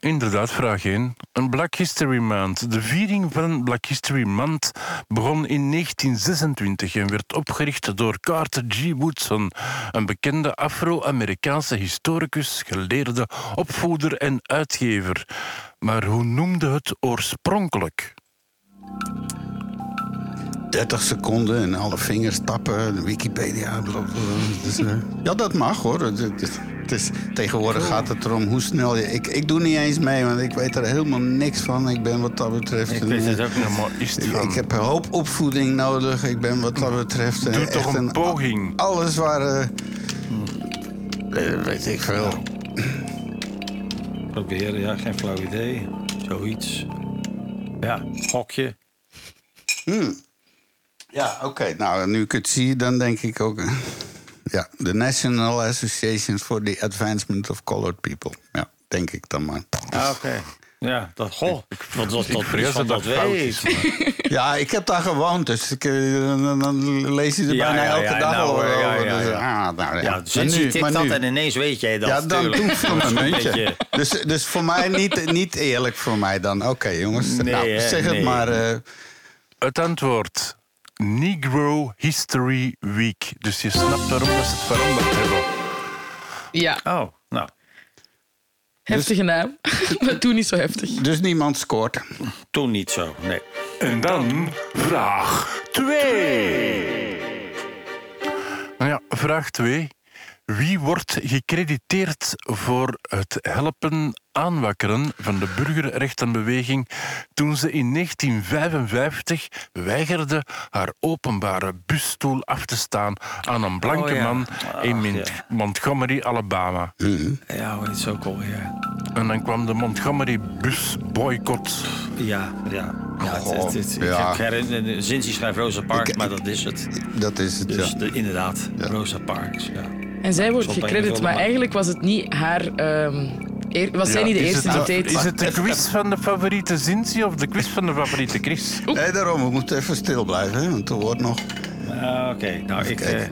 Inderdaad, vraag 1. Een Black History Month. De viering van Black History Month begon in 1926 en werd opgericht door Carter G. Woodson, een bekende Afro-Amerikaanse historicus, geleerde, opvoeder en uitgever. Maar hoe noemde het oorspronkelijk? 30 seconden en alle vingers tappen, Wikipedia. Dus, eh, ja, dat mag hoor. Het, is, tegenwoordig gaat het erom hoe snel je. Ik, ik doe niet eens mee, want ik weet er helemaal niks van. Ik ben wat dat betreft. Ik weet het eh, ook. Ja, is het Ik, van... ik heb een hoop opvoeding nodig. Ik ben wat dat betreft. eh, Doe echt toch een poging. Alles waar. eh, eh, weet ik veel. Proberen, ja, geen flauw idee. Zoiets. Ja, gokje. Ja, oké. Nou, nu ik het zie, dan denk ik ook. eh, Ja, de National Association for the Advancement of Colored People. Ja, denk ik dan maar. Ah, oké. Ja, dat, goh. Dat was dat dat dat fout weet. Ja, ik heb daar gewoond, dus ik, eh, dan, dan lees je er Ja, bijna ja, elke ja, dag nou, over. ja, Dus, ja. ah, nou, ja. Sinds nu- maar dat nu- en ineens weet jij dat. Ja, dan doe ik Dat een muntje. beetje- Dus, dus voor mij niet, niet eerlijk voor mij dan. Oké, jongens. Nee, nou, hè, zeg het maar. eh, Het antwoord. Negro History Week. Dus je snapt waarom dat ze het veranderd hebben. Ja, Oh, nou. heftige naam. maar toen niet zo heftig. dus niemand scoort. Toen niet zo, nee. En dan vraag 2. Nou ja, vraag 2. Wie wordt gecrediteerd voor het helpen aanwakkeren van de burgerrechtenbeweging toen ze in 1955 weigerde haar openbare busstoel af te staan aan een blanke Oh ja. man in Mont- ja. Montgomery, Alabama. Ja, hoe heet het ook alweer? En dan kwam de Montgomery busboycott. Ja, ja. ja, het, het, het- ja. Ik herinner, Zinzi schrijft Rosa Parks, maar dat is het. Dat is het, Dus ja. de, inderdaad, Rosa Parks. Ja. En zij wordt gecredit, maar eigenlijk was het niet haar... ehm, eer- was zij Ja, niet de eerste die deed? Is het de quiz van de favoriete Zinzi of de quiz van de favoriete Chris? Nee, daarom, we moeten even stil blijven, hè, want er wordt nog... Ah, Oké, nou ik... Eh,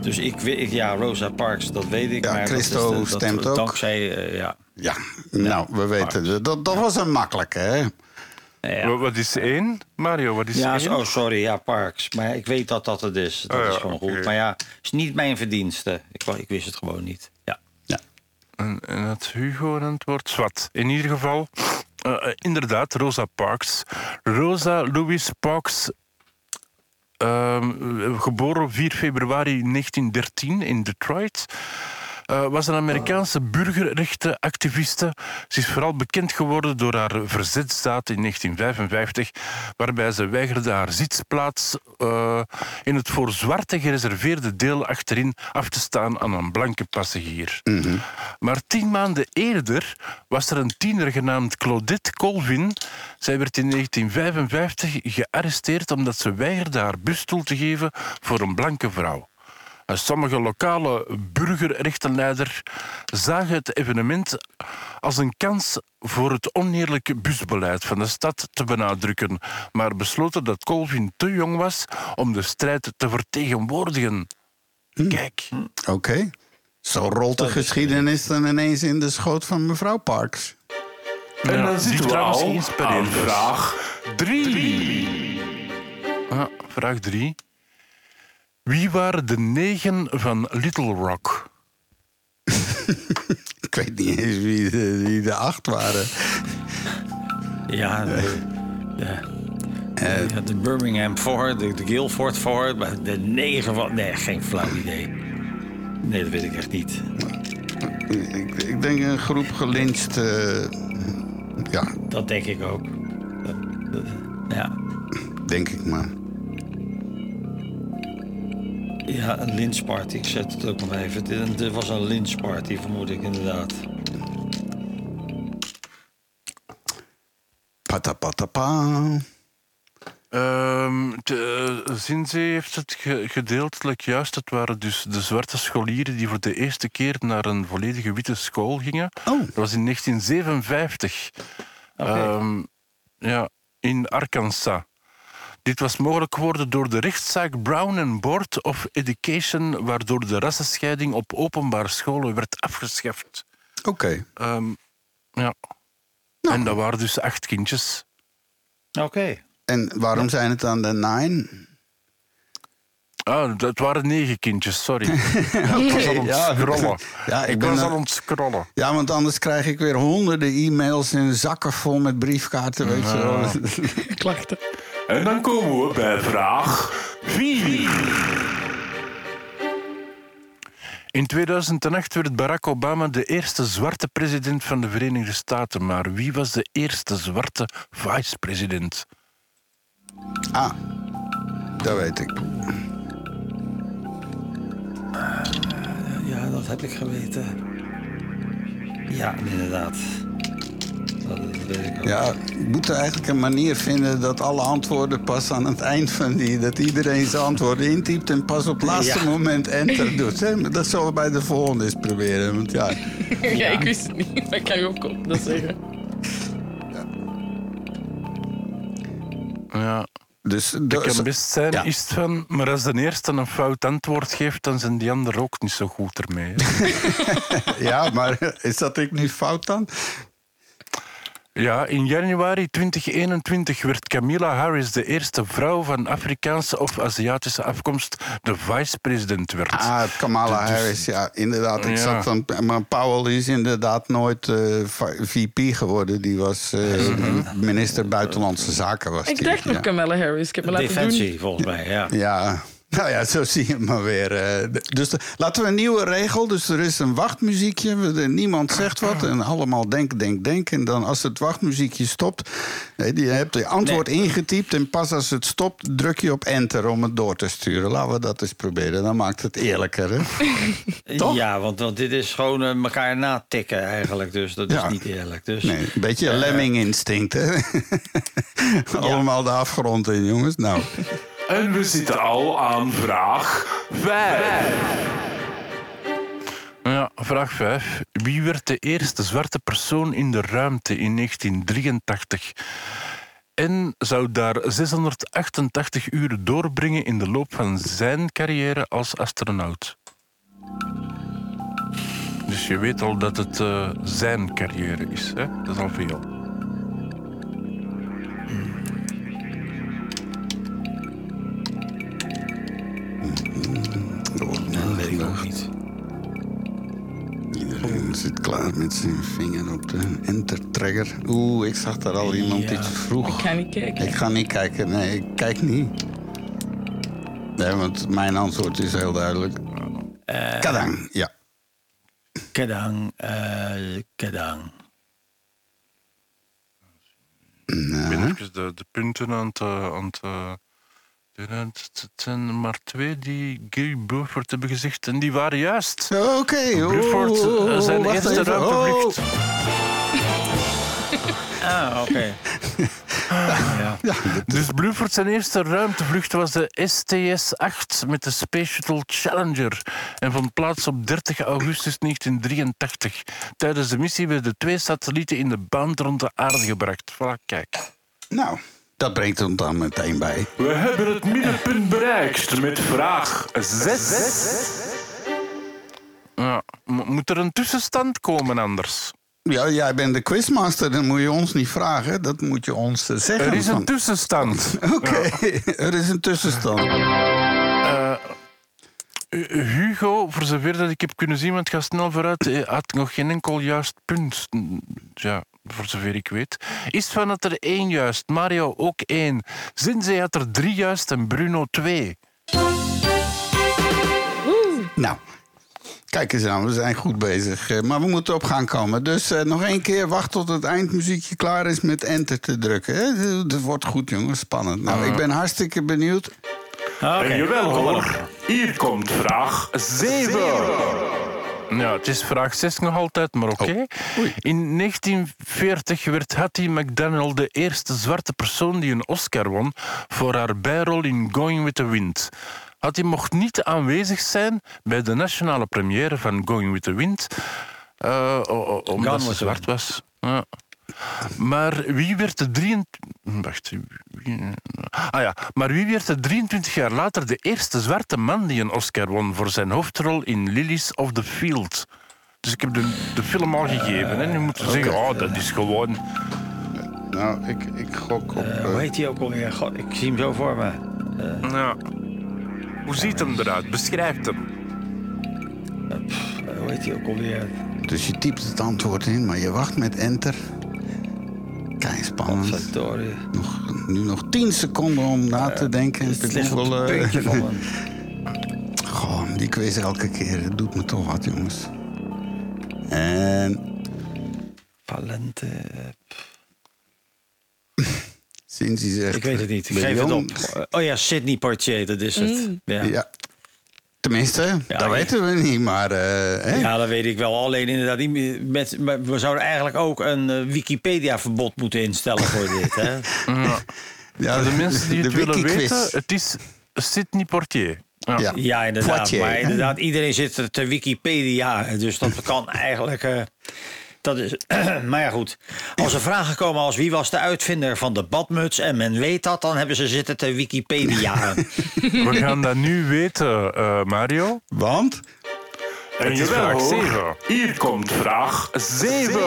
dus ik, weet- ik, ja, Rosa Parks, dat weet ik. Ja, maar Christo dat is de- dat- stemt ook. Dankzij, eh, ja. Ja, nou, we weten het. Dat, dat was een makkelijke, hè? Ja, Wat- is één? Mario, wat is ja, één? oh sorry, ja, Parks. Maar ik weet dat dat het is. Dat Oh ja, is gewoon goed. Maar ja, het is niet mijn verdienste. Ik, ik wist het gewoon niet. Ja. En, en Hugo antwoord? Zwat. In ieder geval, eh, eh, inderdaad, Rosa Parks. Rosa Louise Parks, ehm, geboren op 4 februari 1913 in Detroit. Eh, was een Amerikaanse burgerrechtenactiviste. Ze is vooral bekend geworden door haar verzetsdaad in 1955, waarbij ze weigerde haar zitsplaats eh, in het voor zwarte gereserveerde deel achterin af te staan aan een blanke passagier. Maar tien maanden eerder was er een tiener genaamd Claudette Colvin. Zij werd in 1955 gearresteerd omdat ze weigerde haar busstoel te geven voor een blanke vrouw. En sommige lokale burgerrechtenleiders zagen het evenement als een kans voor het oneerlijke busbeleid van de stad te benadrukken, maar besloten dat Colvin te jong was om de strijd te vertegenwoordigen. Kijk. Oké. Zo rolt de geschiedenis dan ineens in de schoot van mevrouw Parks. En dan zitten we trouwens al aan vraag 3. Ah, vraag 3. Wie waren de negen van Little Rock? Ik weet niet eens wie de, wie de acht waren. Ja, de, ja. Ja, de Birmingham voor, de, de Guildford voor, maar de negen van... Nee, geen flauw idee. Nee, dat weet ik echt niet. Ik, ik denk een groep gelyncht. eh, ja, Dat denk ik ook. Dat- dat- ja. denk ik maar. Ja, een lynchparty. Ik zet het ook nog even. Dit, was een lynchparty, vermoed ik inderdaad. Patapatapa. Ehm de, uh, Zinzee heeft het ge- gedeeltelijk juist. Het waren dus de zwarte scholieren die voor de eerste keer naar een volledige witte school gingen. Oh. Dat was in 1957. Ehm, ja, in Arkansas. Dit was mogelijk geworden door de rechtszaak Brown and Board of Education, waardoor de rassenscheiding op openbare scholen werd afgeschaft. Oké. Ehm, ja. Nou. En dat waren dus acht kindjes. Oké. En waarom zijn het dan de nine? Ah, dat waren negen kindjes, sorry. ik was aan het ja. scrollen. Ja, ik ik ben was aan het scrollen. Ja, want anders krijg ik weer honderden e-mails en zakken vol met briefkaarten, weet je wel. Klachten. En dan komen we bij vraag 4. In 2008 werd Barack Obama de eerste zwarte president van de Verenigde Staten. Maar wie was de eerste zwarte vice-president? Ah, dat weet ik. Ja, dat heb ik geweten. Ja, inderdaad. Ja, we moeten eigenlijk een manier vinden dat alle antwoorden pas aan het eind van die... dat iedereen zijn antwoorden intypt en pas op het laatste Ja. moment enter doet. Hè? Dat zullen we bij de volgende eens proberen. Want ja, Ja, ik wist het niet, maar ik kan je ook op dat zeggen. Ja, dus... dat dus- kan best zijn, Ja. is het van. Maar als de eerste een fout antwoord geeft, dan zijn die anderen ook niet zo goed ermee. Ja, maar is dat ik nu fout dan? Ja, in januari 2021 werd Camilla Harris de eerste vrouw van Afrikaanse of Aziatische afkomst de vice-president werd. Ah, Kamala Dus- Harris, ja, inderdaad. Ik Ja. zat van, maar Powell is inderdaad nooit eh, v- VP geworden. Die was eh, minister Buitenlandse Zaken. Was Ik die. dacht nog ja. Kamala Harris. Ik heb me laten doen. Defensie, volgens mij, ja. Ja, Nou ja, zo zie je het maar weer. eh. Dus de- laten we een nieuwe regel. Dus er is een wachtmuziekje. Niemand zegt wat. En allemaal denk, denk, denk. En dan als het wachtmuziekje stopt. eh, Je hebt je antwoord ingetypt. En pas als het stopt, druk je op enter om het door te sturen. Laten we dat eens proberen. Dan maakt het eerlijker. Hè? Toch? Ja, want, want dit is gewoon eh, elkaar natikken eigenlijk. Dus dat Ja. is niet eerlijk. Dus, Nee, een beetje een lemming-instinct. Hè? Allemaal de afgrond in, jongens. Nou. En we zitten al aan vraag 5. Ja, vraag 5. Wie werd de eerste zwarte persoon in de ruimte in 1983? En zou daar 688 uur doorbrengen in de loop van zijn carrière als astronaut. Dus je weet al dat het eh, zijn carrière is. Hè? Dat is al veel. Niet. Iedereen zit klaar met zijn vinger op de enter-trigger. Oeh, ik zag daar al iemand iets vroeg. Ik ga niet kijken. Ik ga niet kijken. Nee, ik kijk niet. Nee, want mijn antwoord is heel duidelijk. Kadang, ja. Kedang, eh, kedang. Ik ben even de, de punten aan het... aan het eh, het zijn er maar twee die Gary Burford hebben gezegd en die waren juist. Oké, oh, eh, oh, zijn wacht eerste even. ruimtevlucht. Ah, oké. ja. Dus Bluford zijn eerste ruimtevlucht was de STS-8 met de Space Shuttle Challenger en vond plaats op 30 augustus 1983. Tijdens de missie werden twee satellieten in de baan rond de aarde gebracht. Voilà, kijk. Nou, dat brengt ons dan meteen bij. We hebben het middenpunt bereikt met vraag 6. Ja, mo- moet er een tussenstand komen anders? Ja, jij bent de quizmaster, dan moet je ons niet vragen. Dat moet je ons eh, zeggen. Er is een van- tussenstand. Oké, er is een tussenstand. Eh, Hugo, voor zover dat ik heb kunnen zien, want ik ga snel vooruit, eh, had nog geen enkel juist punt. Ja, voor zover ik weet. Istvan had er één juist, Mario ook één. Zinzee had er drie juist en Bruno twee. Nou, kijk eens aan, we zijn goed bezig. eh, Maar we moeten op gaan komen. Dus eh, nog één keer wacht tot het eindmuziekje klaar is met enter te drukken. Hè? Dat wordt goed, jongens. Spannend. Nou, ik ben hartstikke benieuwd. Oké. En jawel hoor, hier komt vraag 7. Ja, het is vraag 6 nog altijd, maar oké. In 1940 werd Hattie McDaniel de eerste zwarte persoon die een Oscar won voor haar bijrol in Going with the Wind. Hattie mocht niet aanwezig zijn bij de nationale première van Going with the Wind, o- omdat ze zwart was. Ja. Maar wie werd de 23... Wacht. wie- Ah ja, maar wie werd de 23 jaar later de eerste zwarte man die een Oscar won voor zijn hoofdrol in Lilies of the Field? Dus ik heb de, de film al gegeven. En je moet zeggen, oh, dat is gewoon... Nou, ik, ik gok op... Eh, hoe heet hij ook alweer? God, ik zie hem zo voor me. Ja. Hoe ziet hem eruit? Beschrijf hem. Eh, hoe heet hij ook alweer? Dus je typt het antwoord in, maar je wacht met enter. Kijk, spannend. Nog, nu nog 10 seconden om na te denken. Het hoeveel, het eh, puntje van. Goh, die quiz elke keer. Dat doet me toch wat, jongens. En Valente. sinds hij zegt... Ik weet het niet. Ik geef het op. Oh ja, Sidney Poitier, dat is het. Ja. Ja. Tenminste, dat weten we niet, maar... eh, hè? Ja, dat weet ik wel. Alleen inderdaad, met, maar we zouden eigenlijk ook een eh, Wikipedia-verbod moeten instellen voor dit. Hè? Ja. Ja, Voor de mensen die het de willen weten, het is Sidney Portier. Ja. Ja. Ja, inderdaad. Poitier, maar inderdaad, iedereen zit er te Wikipedia. Dus dat kan eigenlijk. eh, dat is, maar ja, goed. Als er vragen komen als wie was de uitvinder van de badmuts en men weet dat, dan hebben ze zitten te Wikipedia. We gaan dat nu weten, eh, Mario. Want? En Het is jawel vraag hoor, zeven. hier komt vraag 7.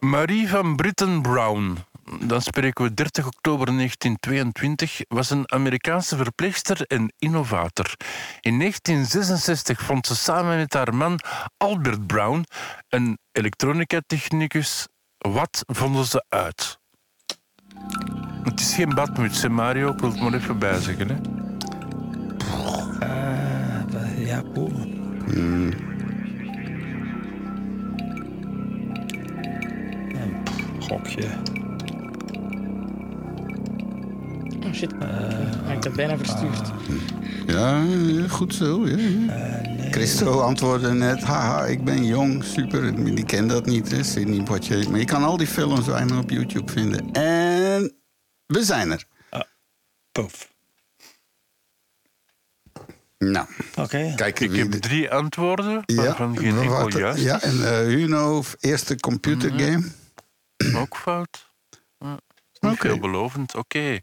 Marie van Britten Brown, dan spreken we 30 oktober 1922, was een Amerikaanse verpleegster en innovator. In 1966 vond ze samen met haar man Albert Brown, een elektronica-technicus. Wat vonden ze uit? Het is geen badmuts, hè, Mario. Ik wil het maar even bijzeggen. Hè. Eh, ja, poeh. Een Gokje. Oh shit. Uh, ik heb bijna verstuurd. Ja, ja, goed zo. Ja, ja. Christo antwoordde net, haha, ik ben jong, super. Die kent dat niet, hè. Zie niet wat je... Maar je kan al die films bijna op YouTube vinden. En we zijn er. Poef. Nou, Oké. kijk Ik heb de- drie antwoorden, waarvan geen wat- enkel juist Ja, en eh Huno, eerste computergame. Ook fout. Ja, niet Oké. veelbelovend. Oké.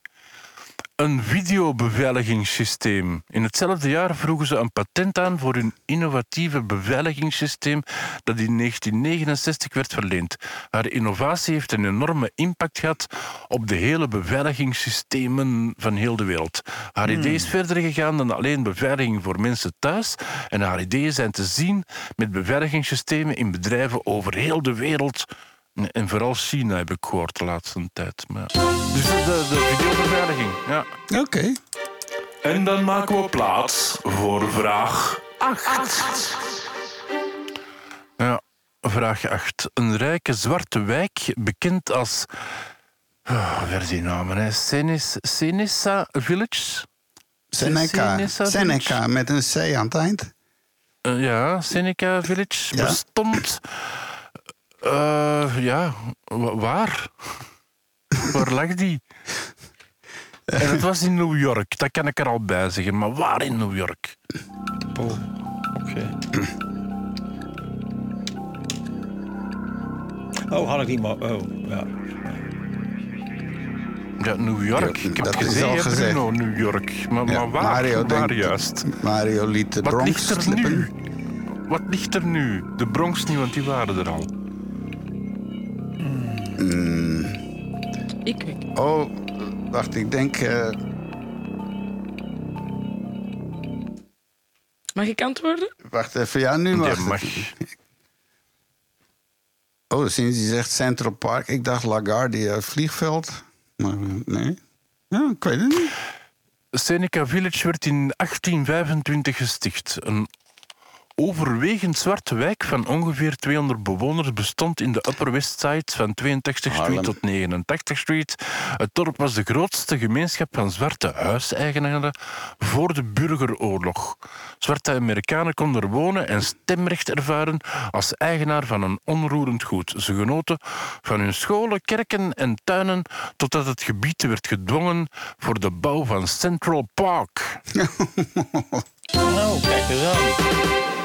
Een videobeveiligingssysteem. In hetzelfde jaar vroegen ze een patent aan voor hun innovatieve beveiligingssysteem dat in 1969 werd verleend. Haar innovatie heeft een enorme impact gehad op de hele beveiligingssystemen van heel de wereld. Haar idee is verder gegaan dan alleen beveiliging voor mensen thuis. En haar ideeën zijn te zien met beveiligingssystemen in bedrijven over heel de wereld. En vooral China heb ik gehoord de laatste tijd. Maar... Dus de, de, de videobeveiliging, ja. Oké. En dan maken we plaats voor vraag 8. ja. Vraag 8. Een rijke zwarte wijk, bekend als... Oh, weer die namen, hè. Senis, Senissa Village? Seneca. Seneca met een C aan het eind. Eh, ja, Seneca Village Ja. bestond... eh, ja, wa- waar? waar lag die? En het was in New York, dat kan ik er al bij zeggen. Maar waar in New York? Poeh. Oké. Oh, had ik niet maar. Oh, ja. Ja, New York. Ja, ik heb dat is gezegd, al gezegd. Bruno, New York. Maar, Ja, maar waar? Mario waar denkt- juist? Mario liet de Wat Bronx ligt er slippen. nu? Wat ligt er nu? De Bronx niet, want die waren er al. Ik weet. Oh, wacht, ik denk... eh, Mag ik antwoorden? wacht even, ja, nu mag mag. het. Oh, sinds hij zegt Central Park. Ik dacht LaGuardia vliegveld. Maar eh, nee. Ja, ik weet het niet. Seneca Village werd in 1825 gesticht. Een overwegend zwarte wijk van ongeveer 200 bewoners bestond in de Upper West Side van 82 Harlem. Street tot 89 Street. Het dorp was de grootste gemeenschap van zwarte huiseigenaren voor de burgeroorlog. Zwarte Amerikanen konden er wonen en stemrecht ervaren als eigenaar van een onroerend goed. Ze genoten van hun scholen, kerken en tuinen totdat het gebied werd gedwongen voor de bouw van Central Park. Nou, kijk eens aan.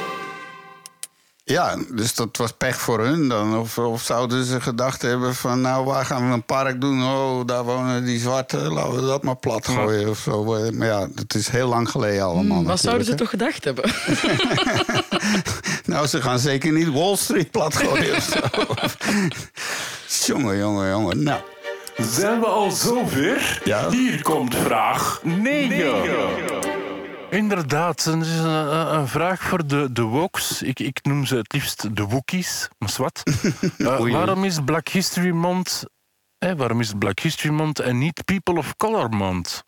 Ja, dus dat was pech voor hun dan. Of, of zouden ze gedacht hebben van... nou, waar gaan we een park doen? Oh, daar wonen die zwarten. Laten we dat maar plat gooien of zo. Maar ja, het is heel lang geleden allemaal. Hmm, Wat zouden ze toch gedacht hebben? Nou, ze gaan zeker niet Wall Street plat gooien of zo. jongen, jongen, jongen. Nou, Zijn we al zover? Ja. Hier komt vraag 9. Inderdaad, er is een, een- vraag voor de, de wokes. Ik, ik noem ze het liefst de Wookiees, maar wat. waarom is Black History Month... Waarom is Black History Month en niet People of Color Month?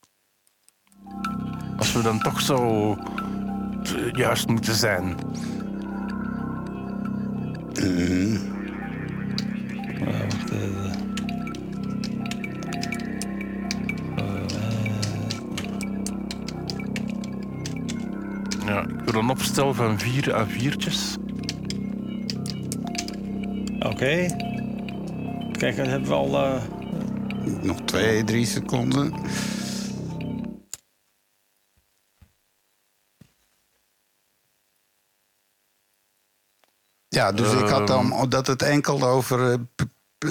Als we dan toch zo eh, juist moeten zijn. Ja, wacht even. Ja, ik wil een opstel van vier A4'tjes. Oké. Kijk, dat hebben we al. eh, nog twee, drie seconden. Ja, dus ik had dan dat het enkel over... eh,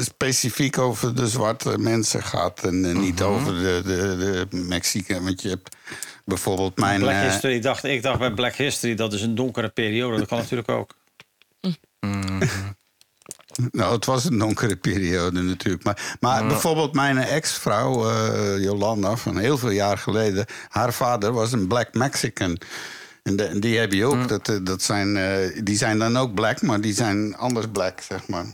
specifiek over de zwarte mensen gaat... en eh, niet over de, de, de Mexicanen. Want je hebt bijvoorbeeld mijn... Black eh, History. Ik dacht, ik dacht bij Black History dat is een donkere periode. Dat kan natuurlijk ook. Nou, het was een donkere periode natuurlijk. Maar, maar bijvoorbeeld mijn ex-vrouw, eh, Jolanda, van heel veel jaar geleden... haar vader was een black Mexican. En, de- en die heb je ook. Dat, eh, dat zijn, eh, die zijn dan ook black, maar die zijn anders black, zeg maar.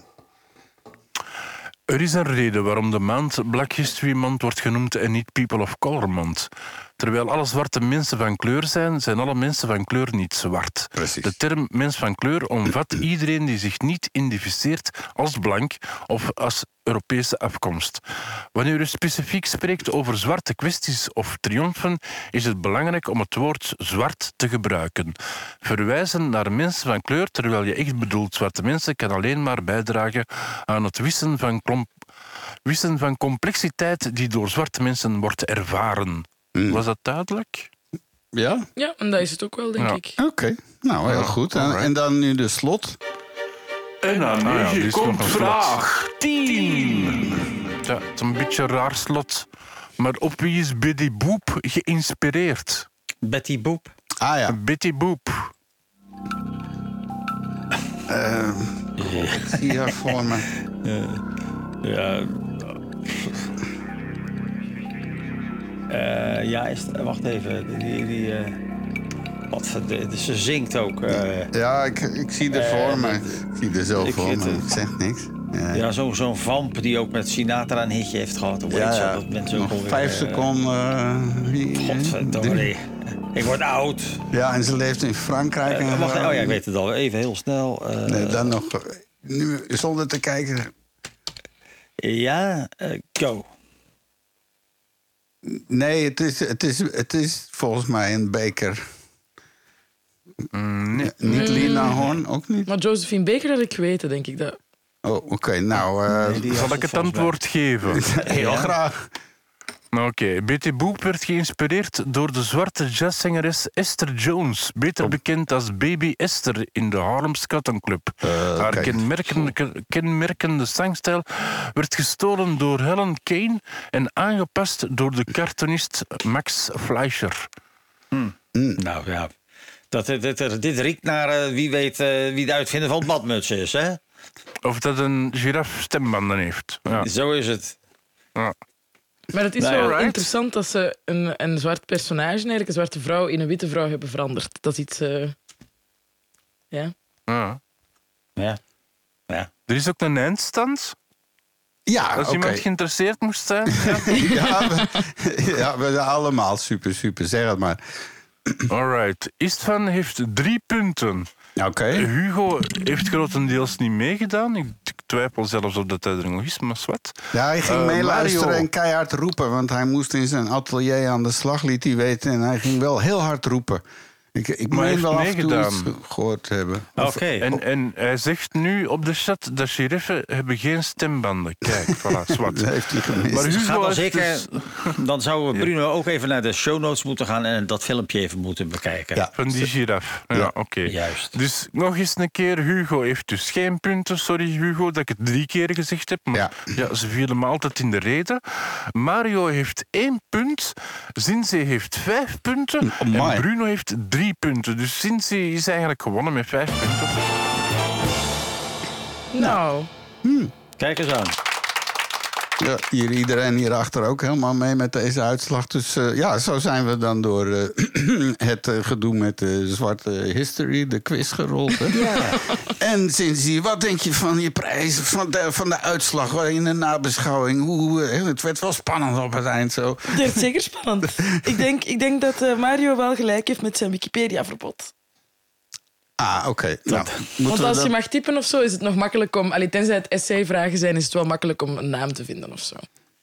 Er is een reden waarom de maand Black History Month wordt genoemd en niet People of Color Month. Terwijl alle zwarte mensen van kleur zijn, zijn alle mensen van kleur niet zwart. Precies. De term mens van kleur omvat iedereen die zich niet identificeert als blank of als Europese afkomst. Wanneer u specifiek spreekt over zwarte kwesties of triomfen, is het belangrijk om het woord zwart te gebruiken. Verwijzen naar mensen van kleur, terwijl je echt bedoelt zwarte mensen, kan alleen maar bijdragen aan het wissen van, wissen van complexiteit die door zwarte mensen wordt ervaren. Was dat duidelijk? Ja? Ja, en dat is het ook wel, denk Ja. ik. Oké. Nou, heel Ja, goed. En, dan nu de slot. En aan Ah ja, komt nog een slot. vraag 10. Ja, het is een beetje een raar slot. Maar op wie is Betty Boop geïnspireerd? Betty Boop. Ah ja. Betty Boop. Ik zie haar voor me. Ja. Eh, ja, is wacht even. Die, die, eh, wat, de- ze zingt ook. eh, Ja, ik, ik zie me. dat- Ik zie er zo voor me. Ik zeg niks. Ja, ja, zo- zo'n vamp die ook met Sinatra een hitje heeft gehad. Hoe heet ze? Dat mensen ook Nog alweer, vijf seconden. Godverdomme. Ik word oud. Ja, en ze leeft in Frankrijk. En wacht, zo. oh ja, ik weet het al. Even heel snel. Nee, dan nog. Nu, zonder te kijken. Ja, go. Nee, het is, het, is, het is volgens mij een beker. Mm, nee. Niet Lina Horn, ook niet. Maar Josephine Baker had ik weten, denk ik. Dat... Oh, oké. Nou, eh, Nee, Zal ik het antwoord geven? heel Ja. graag. Oké, Betty Boop werd geïnspireerd door de zwarte jazzzangeres Esther Jones, beter bekend als Baby Esther in de Harlem Scatten Club. Haar oké. kenmerkende, kenmerkende zangstijl werd gestolen door Helen Kane en aangepast door de cartoonist Max Fleischer. Nou ja, dat, dit, dit, dit riekt naar eh, wie weet eh, wie de uitvinder van het badmuts is, hè? Of dat een giraf stembanden heeft. Ja. Zo is het. Ja. Maar het is Nou wel right. interessant dat ze een, een zwart personage, eigenlijk een zwarte vrouw, in een witte vrouw hebben veranderd. Dat is iets... eh, Ja. Ja. Ja. ja. Er is ook een eindstand. Ja, Als iemand geïnteresseerd moest zijn. Ja. Ja, we, ja, we zijn allemaal super, super. Zeg het maar. Alright. Istvan heeft drie punten. Oké. Hugo heeft grotendeels niet meegedaan. Ik twijfel zelfs of dat hij er nog is, maar wat. Ja, hij ging Eh, meeluisteren en keihard roepen. Want hij moest in zijn atelier aan de slag, liet hij weten. En hij ging wel heel hard roepen. Ik, ik Maar meen wel af heeft en toe meegedaan. gehoord hebben. Oké. En, en hij zegt nu op de chat dat sheriffen hebben geen stembanden. Kijk, voilà, zwart. Dat heeft hij gemist. Maar Hugo dan zeker, dus dan zou Bruno ook even naar de show notes moeten gaan en dat filmpje even moeten bekijken. Ja. van die giraf. Ja, Ja. oké. Juist. Dus nog eens een keer, Hugo heeft dus geen punten. Sorry Hugo dat ik het drie keer gezegd heb. Maar Ja. ja. ze vielen me altijd in de reden. Mario heeft één punt. Zinzee heeft vijf punten. En Bruno heeft drie punten. Dus is eigenlijk gewonnen met vijf punten. Nou, Kijk eens aan. Ja, hier, iedereen hierachter ook helemaal mee met deze uitslag. Dus eh, ja, zo zijn we dan door eh, het eh, gedoe met de zwarte history, de quiz gerold. Hè? En Cindy, wat denk je van je prijs, van de, van de uitslag in de nabeschouwing? Hoe, het werd wel spannend op het eind zo. het werd zeker spannend. ik, denk, ik denk dat Mario wel gelijk heeft met zijn Wikipedia-verbod. Ah, oké. Nou, Want als je mag typen of zo, is het nog makkelijk om... Allee, tenzij het essay-vragen zijn, is het wel makkelijk om een naam te vinden of zo.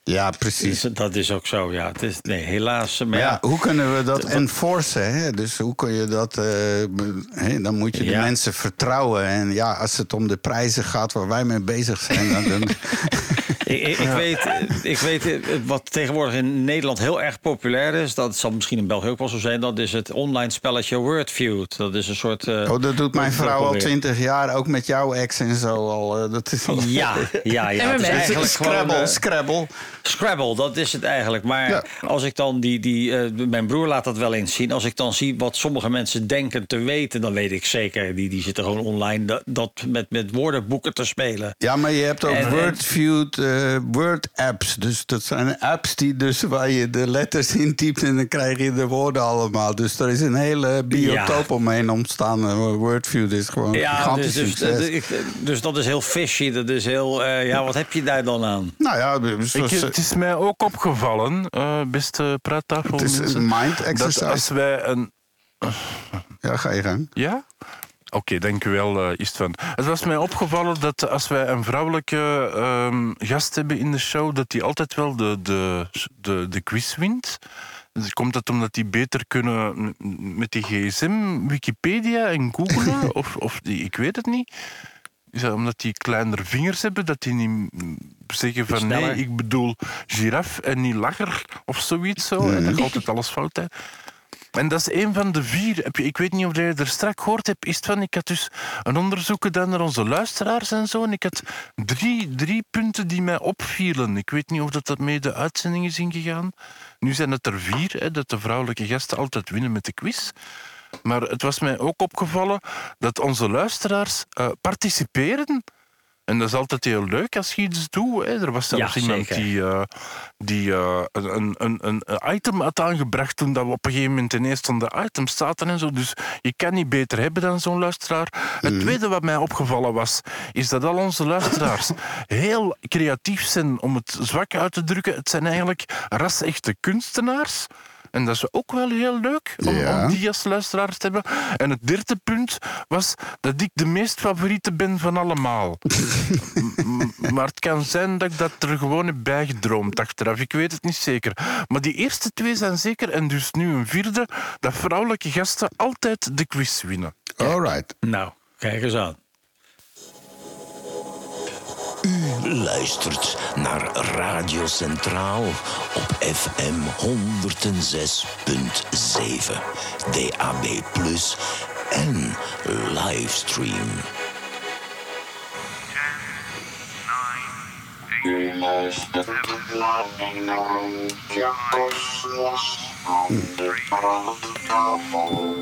Ja, precies. Dus Dat is ook zo, ja. Het is, nee, helaas. Maar Maar ja, ja, hoe kunnen we dat enforcen? Hè? Dus hoe kun je dat... eh, be- hè? Dan moet je de Ja. mensen vertrouwen. En ja, als het om de prijzen gaat waar wij mee bezig zijn... dan, dan, ik, ik, ik weet, ik weet eh, wat tegenwoordig in Nederland heel erg populair is. Dat zal misschien in België ook wel zo zijn. Dat is het online spelletje Wordfeud. Dat is een soort... eh, oh, dat doet mijn vrouw al twintig jaar. Ook met jouw ex en zo al. eh, dat is al... Ja, ja, ja. En Het is eigenlijk Scrabble, gewoon, Scrabble. Scrabble, dat is het eigenlijk. Maar Ja. als ik dan die. die eh, mijn broer laat dat wel eens zien. Als ik dan zie wat sommige mensen denken te weten, dan weet ik zeker. Die, die zitten gewoon online dat, dat met, met woordenboeken te spelen. Ja, maar je hebt ook En- en- Wordfeud, eh, word apps. Dus dat zijn apps die dus waar je de letters in typt en dan krijg je de woorden allemaal. Dus er is een hele biotoop Ja. omheen ontstaan. Eh, Wordview dit is gewoon Ja, gigantisch dus, dus, succes. dus dat is heel fishy. Dat is heel. eh, ja, wat heb je daar dan aan? nou ja, Ik, het is mij ook opgevallen, eh, beste praattafel. het is een mind dat exercise. als wij een. Ja, ga je gang. Ja? Oké, dank u wel, eh Istvan. Het was mij opgevallen dat als wij een vrouwelijke ehm, gast hebben in de show, dat die altijd wel de, de, de, de quiz wint. Dus komt dat omdat die beter kunnen met die gsm, Wikipedia en googlen? of, of die, ik weet het niet. Is dat omdat die kleinere vingers hebben, dat die niet zeggen van Sneller. nee, ik bedoel giraf en niet lacher of zoiets zo. En dat je altijd alles fout hebt. En dat is een van de vier. Heb je, ik weet niet of je er straks gehoord hebt, is het van. Ik had dus een onderzoek gedaan naar onze luisteraars en zo. En ik had drie, drie punten die mij opvielen. Ik weet niet of dat, dat mee de uitzending is ingegaan. Nu zijn het er vier, hè, dat de vrouwelijke gasten altijd winnen met de quiz. Maar het was mij ook opgevallen dat onze luisteraars eh, participeren. En dat is altijd heel leuk als je iets doet. Hè. Er was zelfs Ja, iemand zeker. die, eh, die eh, een, een, een, een item had aangebracht toen dat we op een gegeven moment ineens van de items zaten en zo. Dus je kan niet beter hebben dan zo'n luisteraar. Het tweede wat mij opgevallen was, is dat al onze luisteraars heel creatief zijn om het zwak uit te drukken. Het zijn eigenlijk ras-echte kunstenaars. En dat is ook wel heel leuk om, Ja. om die als luisteraars te hebben. En het derde punt was dat ik de meest favoriete ben van allemaal. Maar het kan zijn dat ik dat er gewoon heb bijgedroomd achteraf. Ik weet het niet zeker. Maar die eerste twee zijn zeker. En dus nu een vierde, dat vrouwelijke gasten altijd de quiz winnen. All right. Nou, kijk eens aan. U luistert naar Radio Centraal op FM 106.7, DAB+, en livestream. U luistert naar Jankos los van de praattafel.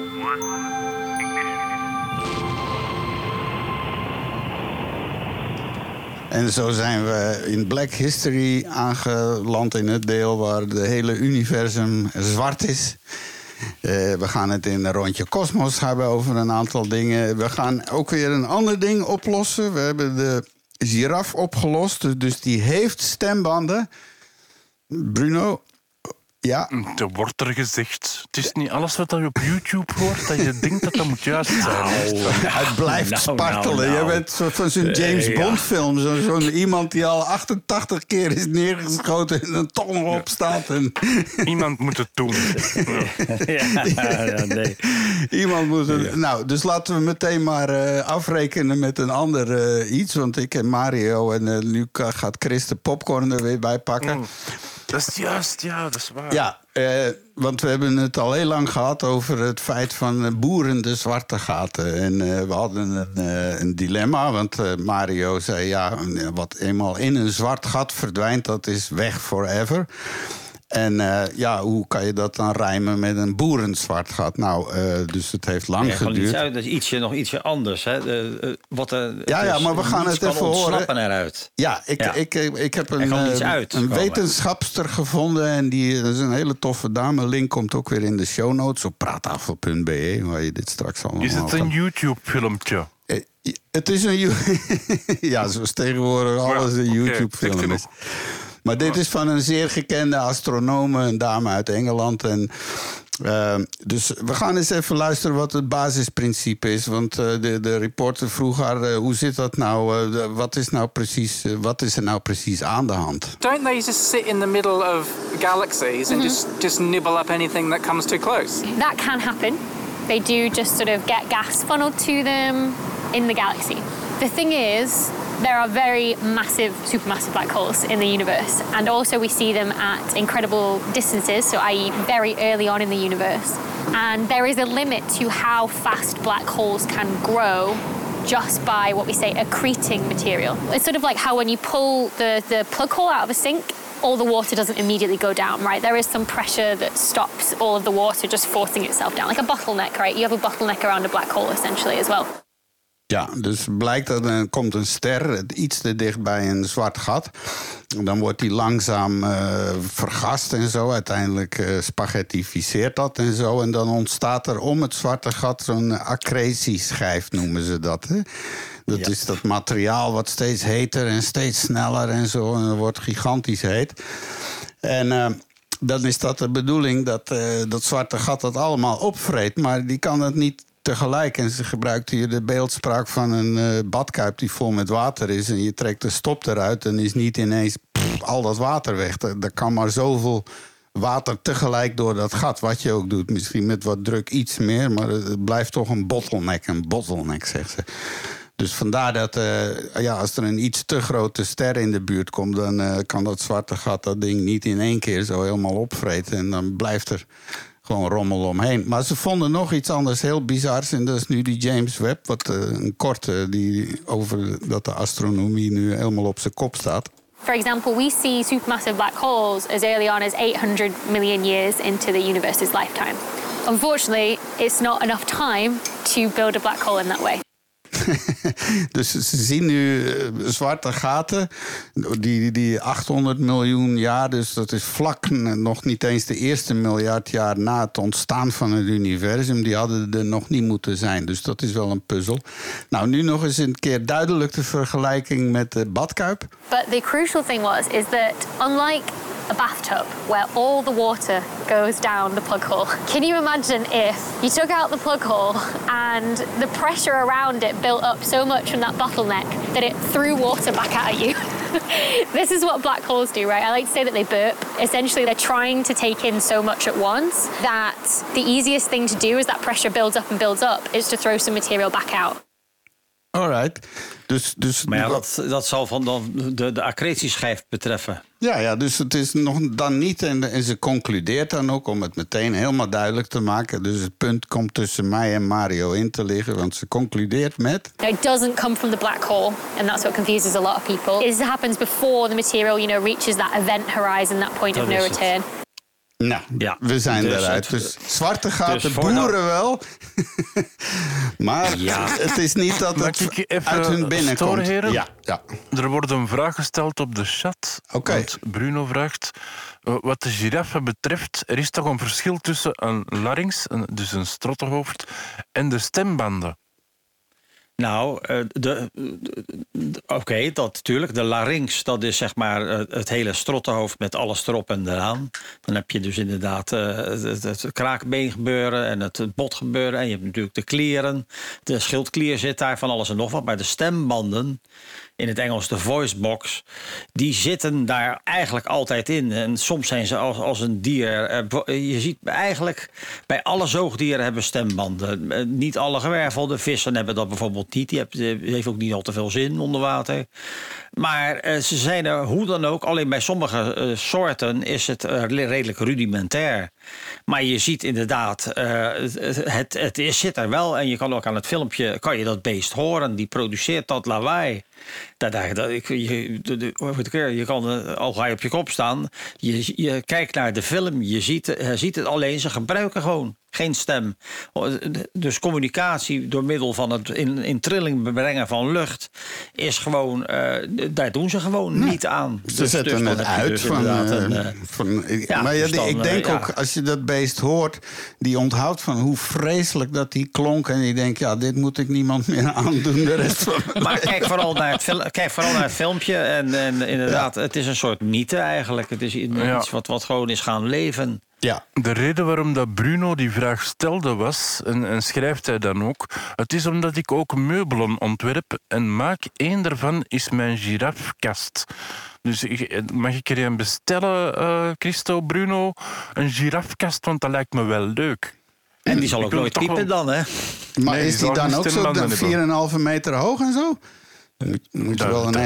En zo zijn we in Black History aangeland in het deel waar de hele universum zwart is. Eh, we gaan het in een rondje Cosmos hebben over een aantal dingen. We gaan ook weer een ander ding oplossen. We hebben de giraf opgelost, dus die heeft stembanden. Bruno, ja, Er wordt er gezegd. Het is niet alles wat je op YouTube hoort dat je denkt dat dat moet juist zijn. het blijft Nou, spartelen. nou, nou. Je bent zo van zo'n James Eh, ja. Bond film. Zo- Zo'n iemand die al 88 keer is neergeschoten en er toch nog op staat. En Iemand moet het doen. ja, ja, nee. Iemand moet het. Nou, dus laten we meteen maar eh, afrekenen met een ander eh, iets. Want ik en Mario en nu ka- gaat Chris de popcorn er weer bij pakken. Mm. Dat is juist, ja, dat is waar. Ja, eh, want we hebben het al heel lang gehad over het feit van eh, boeren de zwarte gaten. En eh, we hadden een, een dilemma, want Mario zei ja, wat eenmaal in een zwart gat verdwijnt, dat is weg forever. En eh, ja, hoe kan je dat dan rijmen met een boerenzwart gat? Nou, eh, dus het heeft lang Ja, gewoon iets geduurd. uit, dat is ietsje, nog ietsje anders. Hè? De, eh, wat er, Ja, ja, dus maar we gaan het even horen. eruit. Ja, ik, Ja. Ik, ik, ik heb een, een wetenschapster gevonden. En die dat is een hele toffe dame. Link komt ook weer in de show notes op praattafel.be. Waar je dit straks allemaal Is het een YouTube-filmpje? Het is een... Ja, zoals tegenwoordig alles een YouTube-film is. Maar dit is van een zeer gekende astronome, een dame uit Engeland. En, eh, dus we gaan eens even luisteren wat het basisprincipe is. Want eh, de, de reporter vroeg haar, eh, hoe zit dat nou? eh, wat, is nou precies, wat is er nou precies aan de hand? Don't they just sit in the middle of galaxies and just, just nibble up anything that comes too close? That can happen. They do just sort of get gas funneled to them in the galaxy. The thing is, there are very massive, supermassive black holes in the universe, and also we see them at incredible distances, so i.e., very early on in the universe. And there is a limit to how fast black holes can grow just by what we say accreting material. It's sort of like how when you pull the, the plug hole out of a sink, all the water doesn't immediately go down, right? There is some pressure that stops all of the water just forcing itself down, like a bottleneck, right? You have a bottleneck around a black hole essentially as well. Ja, dus blijkt dat er komt een ster iets te dicht bij een zwart gat. Dan wordt die langzaam eh, vergast en zo. Uiteindelijk eh spaghettificeert dat en zo. En dan ontstaat er om het zwarte gat zo'n accretieschijf, noemen ze dat. Hè? Dat is dat materiaal wat steeds heter en steeds sneller en zo. En dat wordt gigantisch heet. En eh, dan is dat de bedoeling dat dat zwarte gat dat allemaal opvreet. Maar die kan dat niet tegelijk. En ze gebruikt hier de beeldspraak van een eh, badkuip die vol met water is. En je trekt de stop eruit en is niet ineens al dat water weg. Er, kan maar zoveel water tegelijk door dat gat. Wat je ook doet. Misschien met wat druk iets meer. Maar het het blijft toch een bottleneck. Een bottleneck, zegt ze. Dus vandaar dat eh, ja, als er een iets te grote ster in de buurt komt, dan eh, kan dat zwarte gat dat ding niet in één keer zo helemaal opvreten. En dan blijft er gewoon rommel omheen. Maar ze vonden nog iets anders heel bizars. En dat is nu die James Webb, wat eh, een korte die over dat de astronomie nu helemaal op zijn kop staat. For example, we see supermassive black holes as early on as 800 million years into the universe's lifetime. Unfortunately, it's not enough time to build a black hole in that way. Dus ze zien nu eh, zwarte gaten, die, die 800 miljoen jaar, dus dat is vlak nog niet eens de eerste miljard jaar na het ontstaan van het universum. Die hadden er nog niet moeten zijn, dus dat is wel een puzzel. Nou, nu nog eens een keer duidelijk de vergelijking met de badkuip. But the crucial thing was is that unlike a bathtub where all the water goes down the plug hole, can you imagine if you took out the plug hole and the pressure around it built up so much from that bottleneck that it threw water back at you? this is what black holes do, right? I like to say that they burp. Essentially, they're trying to take in so much at once that the easiest thing to do as that pressure builds up and builds up is to throw some material back out. Alright. Dus, dus Maar ja, dat, dat zal van dan de, de accretieschijf betreffen. Ja, ja, dus het is nog dan niet. En, en ze concludeert dan ook om het meteen helemaal duidelijk te maken. Dus het punt komt tussen mij en Mario in te liggen. Want ze concludeert met. It doesn't come from the black hole, and that's what confuses a lot of people. It happens before the material, you know, reaches that event horizon, that point of no het. Nou, we zijn Dus eruit. het- Dus zwarte gaten dus voordat- boeren wel. maar Ja. het is niet dat Mag het ik even uit hun binnenkomt. Ja, ja. Er wordt een vraag gesteld op de chat. Oké. Want Bruno vraagt... eh, wat de giraffe betreft, er is toch een verschil tussen een larynx, dus een strottenhoofd, en de stembanden. Nou, eh, de, de- oké, dat natuurlijk. De larynx, dat is zeg maar eh, het hele strottenhoofd met alles erop en eraan. Dan heb je dus inderdaad eh, het, het kraakbeen gebeuren en het bot gebeuren. En je hebt natuurlijk de klieren. De schildklier zit daar, van alles en nog wat. Maar de stembanden, in het Engels de voice box, die zitten daar eigenlijk altijd in. En soms zijn ze als, als een dier. eh, Je ziet eigenlijk bij alle zoogdieren hebben stembanden. Eh, Niet alle gewervelde vissen hebben dat bijvoorbeeld niet. Die heeft ook niet al te veel zin onder water. Maar eh, ze zijn er hoe dan ook. Alleen bij sommige soorten is het redelijk rudimentair. Maar je ziet inderdaad, het, het, zit er wel. En je kan ook aan het filmpje kan je dat beest horen. Die produceert dat lawaai. Dat, ik, je, de- keer, je kan eh, al ga je op je kop staan. Je, je kijkt naar de film, je ziet, eh, ziet het alleen. Ze gebruiken gewoon geen stem. Dus communicatie door middel van het in, in trilling brengen van lucht is gewoon, eh, daar doen ze gewoon niet aan. Ze Dus- zetten dus het uit dus van. een, van ja, maar ja, dus dan, ik denk ja. ook, als je dat beest hoort, die onthoudt van hoe vreselijk dat die klonk. En die denkt, ja, dit moet ik niemand meer aandoen de rest van Maar kijk vooral naar het, kijk vooral naar het filmpje. En, en inderdaad, het is een soort mythe eigenlijk. Het is iets wat, wat gewoon is gaan leven. Ja. De reden waarom dat Bruno die vraag stelde was, en, en schrijft hij dan ook, het is omdat ik ook meubelen ontwerp en maak. Eén daarvan is mijn girafkast. Dus ik- mag ik er een bestellen, eh, Christo, Bruno? Een girafkast, want dat lijkt me wel leuk. En die zal Ik ook nooit wel- piepen dan, hè? Maar Nee, is die die dan ook zo stembanden de hebben. 4,5 meter hoog en zo? Moet, moet je wel een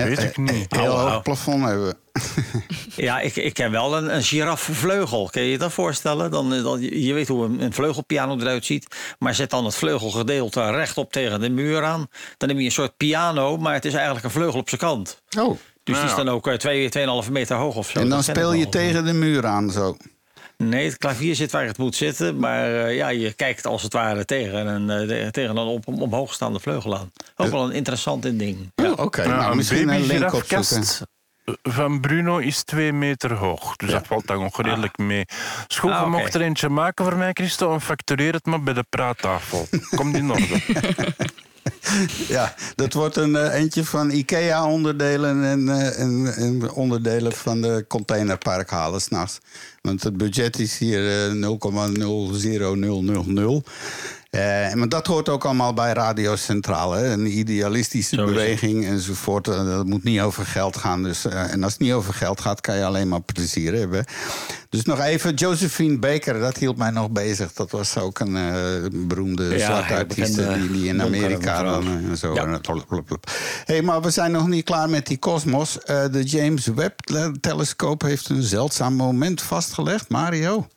heel, Oh, hoog plafond hebben. Ja, ik, ik ken wel een, een giraffevleugel. Kun je je dat voorstellen? Dan, eh, dan, je weet hoe een, een vleugelpiano eruit ziet. Maar zet dan het vleugelgedeelte rechtop tegen de muur aan. Dan heb je een soort piano, maar het is eigenlijk een vleugel op zijn kant. Oh. Dus die is dan ook eh, twee- 2,5 meter hoog of zo. En dan speel je tegen de muur aan zo. Nee, het klavier zit waar het moet zitten. Maar eh, ja, je kijkt als het ware tegen een, eh, tegen een op, omhoogstaande vleugel aan. Ook wel een interessant ding. Ja. Oh, Oké, nou, een misschien een link opzoeken. van Bruno is twee meter hoog. Dus dat valt dan nog redelijk mee. School, Ah, mocht er eentje maken voor mij, Christo, en factureer het maar bij de praattafel. Komt in orde. Ja, dat wordt een eh, eentje van IKEA-onderdelen en, eh, en, en onderdelen van de containerpark halen s'nachts. Want het budget is hier eh, 0,00000. Eh, maar dat hoort ook allemaal bij Radio Centrale. hè. Een idealistische beweging enzovoort. Eh, Dat moet niet over geld gaan. Dus, eh, en als het niet over geld gaat, kan je alleen maar plezier hebben. Dus nog even, Josephine Baker, dat hield mij nog bezig. Dat was ook een beroemde Ja, zwarte artiest die, die in Amerika dan en zo. Ja. Hey, maar we zijn nog niet klaar met die kosmos. De James Webb-telescoop heeft een zeldzaam moment vastgelegd. Mario?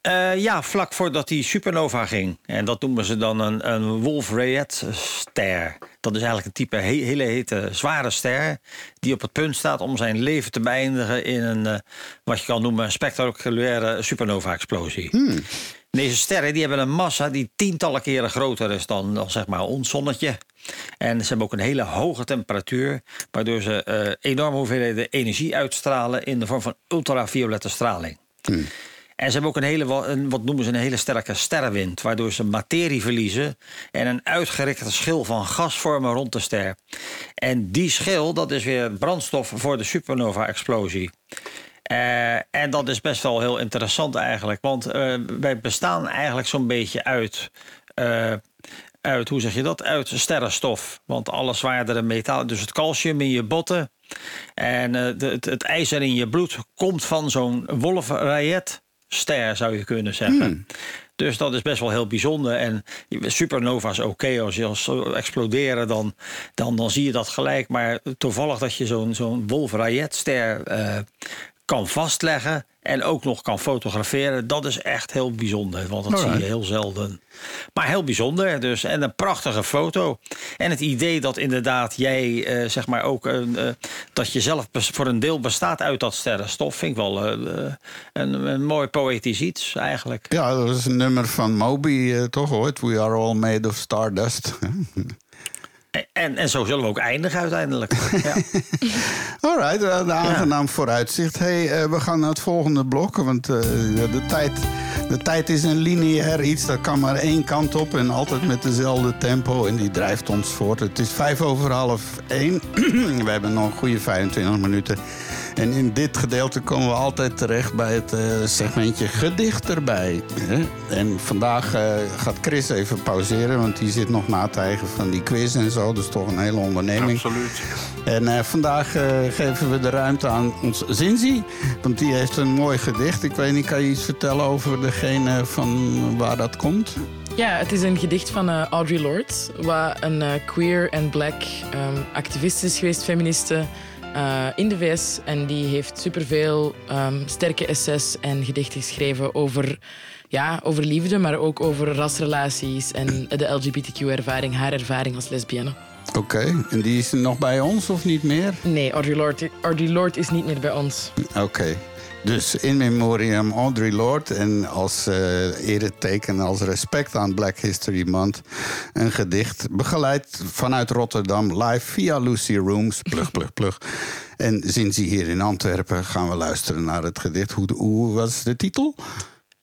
Eh, ja, vlak voordat die supernova ging. En dat noemen ze dan een, een Wolf-Rayet-ster. Dat is eigenlijk een type he- hele hete, zware ster... die op het punt staat om zijn leven te beëindigen... in een, eh, wat je kan noemen, een spectaculaire supernova-explosie. Deze sterren die hebben een massa die tientallen keren groter is dan, dan zeg maar ons zonnetje. En ze hebben ook een hele hoge temperatuur, waardoor ze eh, enorme hoeveelheden energie uitstralen in de vorm van ultraviolette straling. En ze hebben ook een hele, een, wat noemen ze een hele sterke sterrenwind, waardoor ze materie verliezen en een uitgerekte schil van gas vormen rond de ster. En die schil, dat is weer brandstof voor de supernova-explosie. Eh, en dat is best wel heel interessant eigenlijk, want eh, wij bestaan eigenlijk zo'n beetje uit. eh, uit, hoe zeg je dat? Uit sterrenstof. Want alle zwaardere metalen, dus het calcium in je botten en het, het ijzer in je bloed komt van zo'n Wolf-Rayet-ster, zou je kunnen zeggen. Dus dat is best wel heel bijzonder. En supernova's oké, als je als exploderen, dan, dan, dan zie je dat gelijk. Maar toevallig dat je zo'n zo'n Wolf-Rayet-ster eh, kan vastleggen en ook nog kan fotograferen, dat is echt heel bijzonder. Want dat zie je heel zelden. Maar heel bijzonder dus. En een prachtige foto. En het idee dat inderdaad jij, eh, zeg maar ook, een, eh, dat je zelf voor een deel bestaat uit dat sterrenstof, vind ik wel eh, een, een mooi poëtisch iets eigenlijk. Ja, dat was een nummer van Moby, toch ooit? We are all made of stardust. En, en zo zullen we ook eindigen uiteindelijk. ja. Alright, een aangenaam vooruitzicht. Hey, eh, we gaan naar het volgende blok, want eh, de, tijd, de tijd is een lineair iets. Dat kan maar één kant op en altijd met dezelfde tempo. En die drijft ons voort. Het is vijf over half één. we hebben nog een goede 25 minuten. En in dit gedeelte komen we altijd terecht bij het eh, segmentje gedicht erbij. hè. En vandaag eh, gaat Chris even pauzeren, want die zit nog na te eigen van die quiz en zo. Dus toch een hele onderneming. Absoluut. En eh, vandaag geven we de ruimte aan ons Zinzi. Want die heeft een mooi gedicht. Ik weet niet, kan je iets vertellen over degene van waar dat komt? Ja, het is een gedicht van eh, Audre Lorde, wat een eh, queer en black ehm, activist is geweest, feministe, eh, in de VS. En die heeft superveel ehm, sterke essays en gedichten geschreven over, ja, over liefde, maar ook over rasrelaties en de LGBTQ-ervaring, haar ervaring als lesbienne. Oké, en die is nog bij ons of niet meer? Nee, Audre Lorde, Audre Lorde is niet meer bij ons. Oké. Dus in memoriam Audre Lorde en als eh ereteken, als respect aan Black History Month... een gedicht begeleid vanuit Rotterdam live via Lucy Rooms. Plug, plug, plug. En sinds hier in Antwerpen gaan we luisteren naar het gedicht. Hoe, hoe was de titel?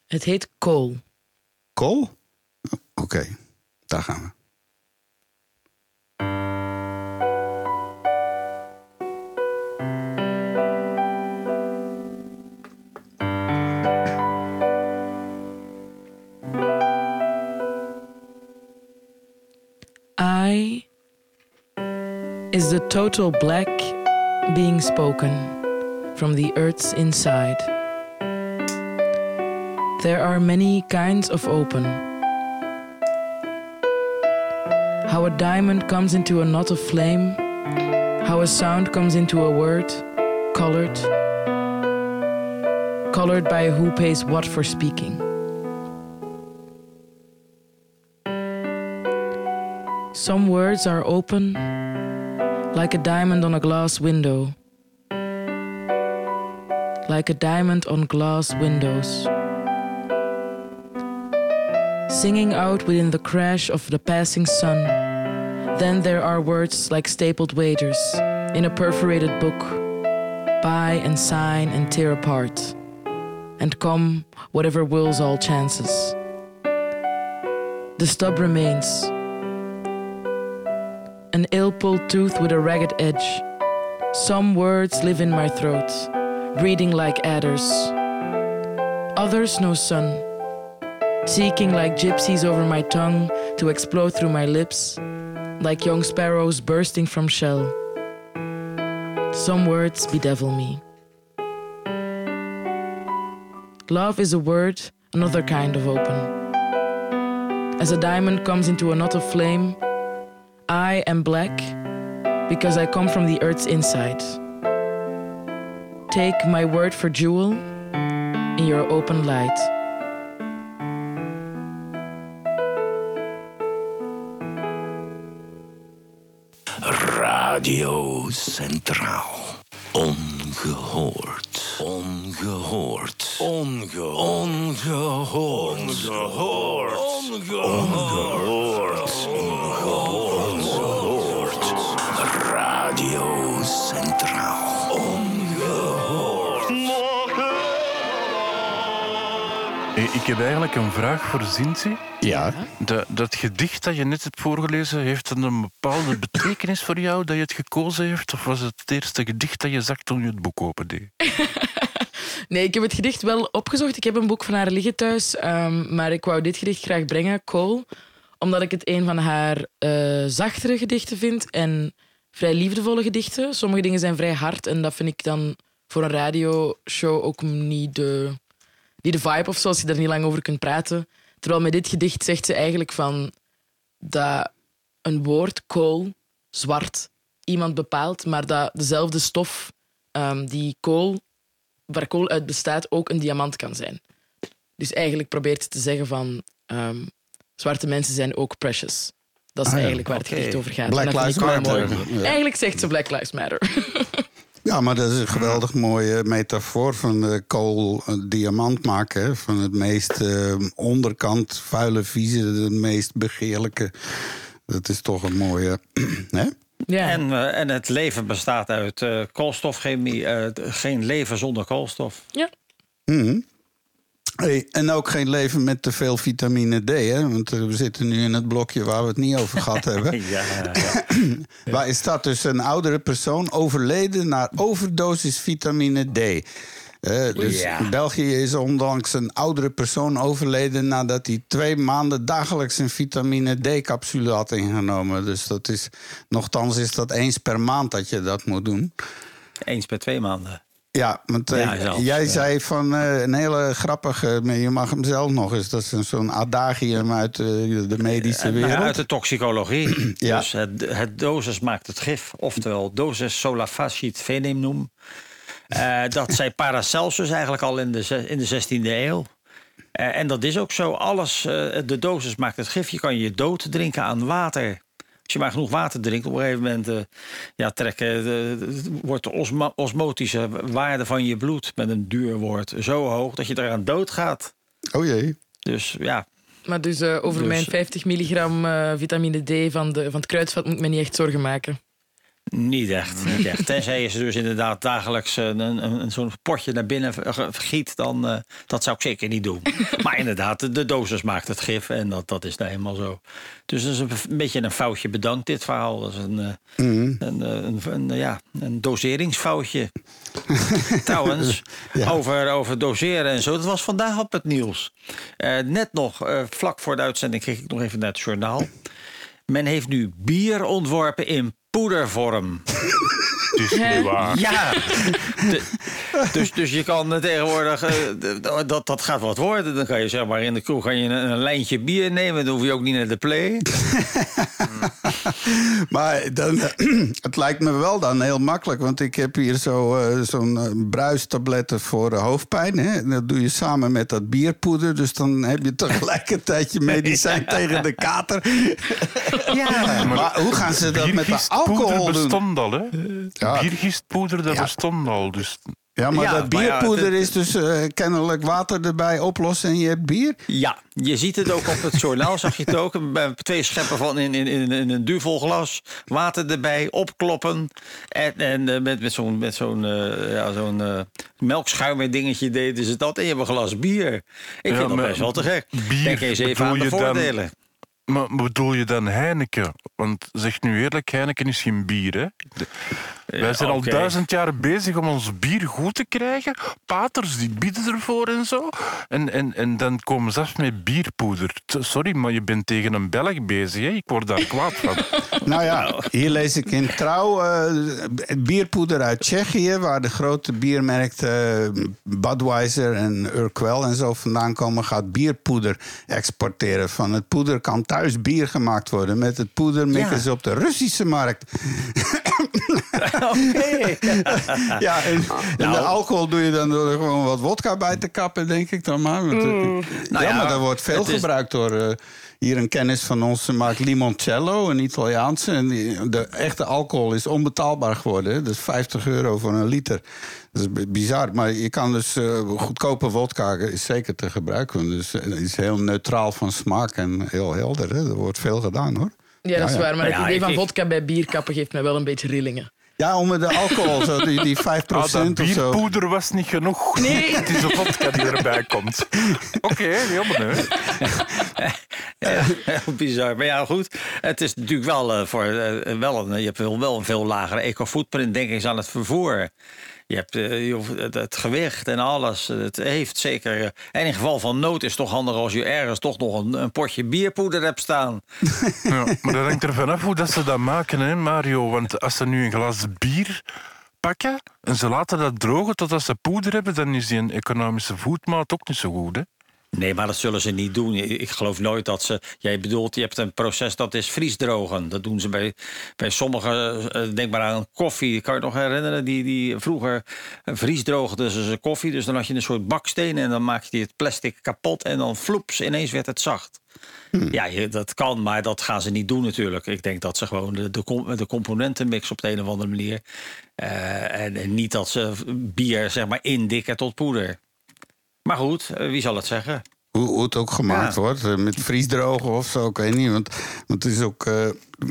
Het heet Kool. Kool? Oké, daar gaan we. I is the total black being spoken from the earth's inside. There are many kinds of open. How a diamond comes into a knot of flame, how a sound comes into a word, colored, colored by who pays what for speaking. Some words are open, like a diamond on a glass window, like a diamond on glass windows. Singing out within the crash of the passing sun. Then there are words like stapled wagers in a perforated book. Buy and sign and tear apart. And come whatever wills all chances. The stub remains. An ill pulled tooth with a ragged edge. Some words live in my throat, breathing like adders. Others no sun, seeking like gypsies over my tongue to explode through my lips, like young sparrows bursting from shell. Some words bedevil me. Love is a word, another kind of open. As a diamond comes into a knot of flame, I am black because I come from the earth's inside. Take my word for jewel in your open light. Radio Centraal. Ongehoord. Ongehoord. Onge ongehoord. Ongehoord. Ongehoord. Ongehoord. Radio Centraal. Ongehoord. Hey, ik heb eigenlijk een vraag voor Zinzi. Ja. Dat, dat gedicht dat je net hebt voorgelezen, heeft het een bepaalde betekenis voor jou dat je het gekozen heeft? Of was het het eerste gedicht dat je zag toen je het boek opende? Nee, ik heb het gedicht wel opgezocht. Ik heb een boek van haar liggen thuis. ehm, maar ik wou dit gedicht graag brengen, Cole. Omdat ik het een van haar eh, zachtere gedichten vind. En vrij liefdevolle gedichten. Sommige dingen zijn vrij hard. En dat vind ik dan voor een radioshow ook niet de, de vibe of zo. Als je daar niet lang over kunt praten. Terwijl met dit gedicht zegt ze eigenlijk van... Dat een woord, kool, zwart, iemand bepaalt. Maar dat dezelfde stof ehm, die kool waar kool uit bestaat ook een diamant kan zijn. Dus eigenlijk probeert ze te zeggen van ehm, zwarte mensen zijn ook precious. Dat is Ah ja, eigenlijk waar het oké. gedicht over gaat. Black Lives Matter. Ja. Eigenlijk zegt ze Black Lives Matter. Ja, maar dat is een geweldig mooie metafoor van de kool een diamant maken. hè. Van het meest eh, onderkant, vuile, vieze, de meest begeerlijke. Dat is toch een mooie. hè? En, eh, en het leven bestaat uit eh, koolstofchemie. eh, geen leven zonder koolstof. Ja. Mhm. Hey, en ook geen leven met te veel vitamine D, hè? Want we zitten nu in het blokje waar we het niet over gehad hebben. ja, Waar is dat dus een oudere persoon overleden naar overdosis vitamine D? Eh, dus Ja. België is ondanks een oudere persoon overleden nadat hij twee maanden dagelijks een vitamine D-capsule had ingenomen. Dus dat is, nochtans is dat eens per maand dat je dat moet doen. Eens per twee maanden. Ja, want eh, Ja, zelfs, jij ja. zei van eh, een hele grappige, maar je mag hem zelf nog eens. Dat is een- zo'n adagium uit eh, de medische wereld. nou, uit de toxicologie. Ja. Dus het, het dosis maakt het gif. Oftewel dosis sola facit venenum. Eh, dat zei Paracelsus eigenlijk al in de, in de 16e eeuw. Eh, en dat is ook zo. Alles, eh, de dosis maakt het gif. Je kan je dood drinken aan water. Als je maar genoeg water drinkt, op een gegeven moment eh, ja, trekken, wordt de osmotische waarde van je bloed met een duur woord zo hoog dat je eraan doodgaat. Oh jee. Dus ja, Maar dus eh, over Dus- mijn 50 milligram eh, vitamine D van, de, van het kruidvat moet ik me niet echt zorgen maken. Niet echt, niet echt. Tenzij je ze dus inderdaad dagelijks een, een, een, zo'n potje naar binnen vergiet, dan uh, dat zou ik zeker niet doen. maar inderdaad, de, de dosis maakt het gif en dat, dat is nou helemaal zo. Dus dat is een, een beetje een foutje bedankt, dit verhaal. Dat is een, uh, Mhm. een, een, een, ja, een doseringsfoutje. Trouwens, ja. over, over doseren en zo, dat was vandaag op het nieuws. Uh, net nog, uh, vlak voor de uitzending, kreeg ik nog even naar het journaal. Men heeft nu bier ontworpen in poedervorm. Het is niet waar. Ja. De, dus, dus je kan tegenwoordig... Uh, dat, dat gaat wat worden. Dan kan je zeg maar in de kroeg kan je een, een lijntje bier nemen. Dan hoef je ook niet naar de play. maar dan, het lijkt me wel dan heel makkelijk. Want ik heb hier zo, uh, zo'n uh, bruistabletten voor hoofdpijn. Hè? Dat doe je samen met dat bierpoeder. Dus dan heb je tegelijkertijd je medicijn tegen de kater. ja, maar, maar, hoe gaan ze dat met de alcohol doen? bestond al, hè? Ja. Biergistpoeder, dat ja. bestond al. Dus Ja, maar Ja, dat maar ja, bierpoeder is dus eh, kennelijk water erbij oplossen en je hebt bier? Ja, je ziet het ook op het journaal, zag je het ook. Twee scheppen van in, in, in, in een duvel glas, water erbij, opkloppen. En, en eh, met, met zo'n met zo'n eh, ja, zo'n eh, melkschuim dingetje deden ze dat. En je hebt een glas bier. Ik Ja, vind dat best wel te gek. bier Denk eens even aan de dan- voordelen. Maar bedoel je dan Heineken? Want zeg nu eerlijk, Heineken is geen bier, hè? De- Wij zijn al duizend jaar bezig om ons bier goed te krijgen. Paters die bieden ervoor en zo. En, en, en dan komen ze af met bierpoeder. T- Sorry, maar je bent tegen een Belg bezig, hè? Ik word daar kwaad van. Nou ja, hier lees ik in Trouw eh, bierpoeder uit Tsjechië, waar de grote biermerken eh, Budweiser en Urquell en zo vandaan komen, gaat bierpoeder exporteren. Van het poeder kan thuis bier gemaakt worden. Met het poeder mikken Ja. ze op de Russische markt. Oké. Ja, en, en Nou. de alcohol doe je dan door er gewoon wat wodka bij te kappen, denk ik dan maar. Want, eh, Nou ja, maar dat wordt veel is- gebruikt door... eh, hier een kennis van ons maakt limoncello, een Italiaanse. En die- de echte alcohol is onbetaalbaar geworden. Dat is 50 euro voor een liter. Dat is bizar. Maar je kan dus eh, goedkope wodka is zeker te gebruiken. Dus eh, het is heel neutraal van smaak en heel helder. Hè. Er wordt veel gedaan, hoor. Ja, dat is Ja, ja. waar. Maar het Ja, idee van vodka bij bierkappen geeft mij wel een beetje rillingen. Ja, om de alcohol, zo, die, die 5% Ah, dat of zo. bierpoeder was niet genoeg. Nee. Het is de vodka die erbij komt. Oké, helemaal nee. Ja, heel bizar. Maar ja, goed. Het is natuurlijk wel voor eh, wel een, je hebt wel wel een veel lagere eco-footprint, denk ik, eens aan het vervoer. Je hebt eh, het, gewicht en alles. Het heeft zeker. eh, En in geval van nood is het toch handig als je ergens toch nog een, een potje bierpoeder hebt staan. Ja, maar dat hangt er vanaf hoe dat ze dat maken, hè, Mario. Want als ze nu een glas bier pakken en ze laten dat drogen totdat ze poeder hebben, dan is die een economische voetmaat ook niet zo goed. Hè? Nee, maar dat zullen ze niet doen. Ik geloof nooit dat ze. Jij bedoelt, je hebt een proces dat is vriesdrogen. Dat doen ze bij, bij sommige. eh, Denk maar aan koffie. Kan je nog herinneren? Die, die vroeger vriesdroogden ze ze koffie. Dus dan had je een soort baksteen en dan maak je het plastic kapot. En dan floeps, ineens werd het zacht. Ja, je- dat kan, maar dat gaan ze niet doen natuurlijk. Ik denk dat ze gewoon de, de, de componenten mixen op de een of andere manier. Eh, en, en niet dat ze bier zeg maar indikken tot poeder. Maar goed, eh, wie zal het zeggen? Hoe, hoe het ook gemaakt Ja. wordt, eh, met vriesdrogen of zo, ik weet niet. Want, want het is ook, eh,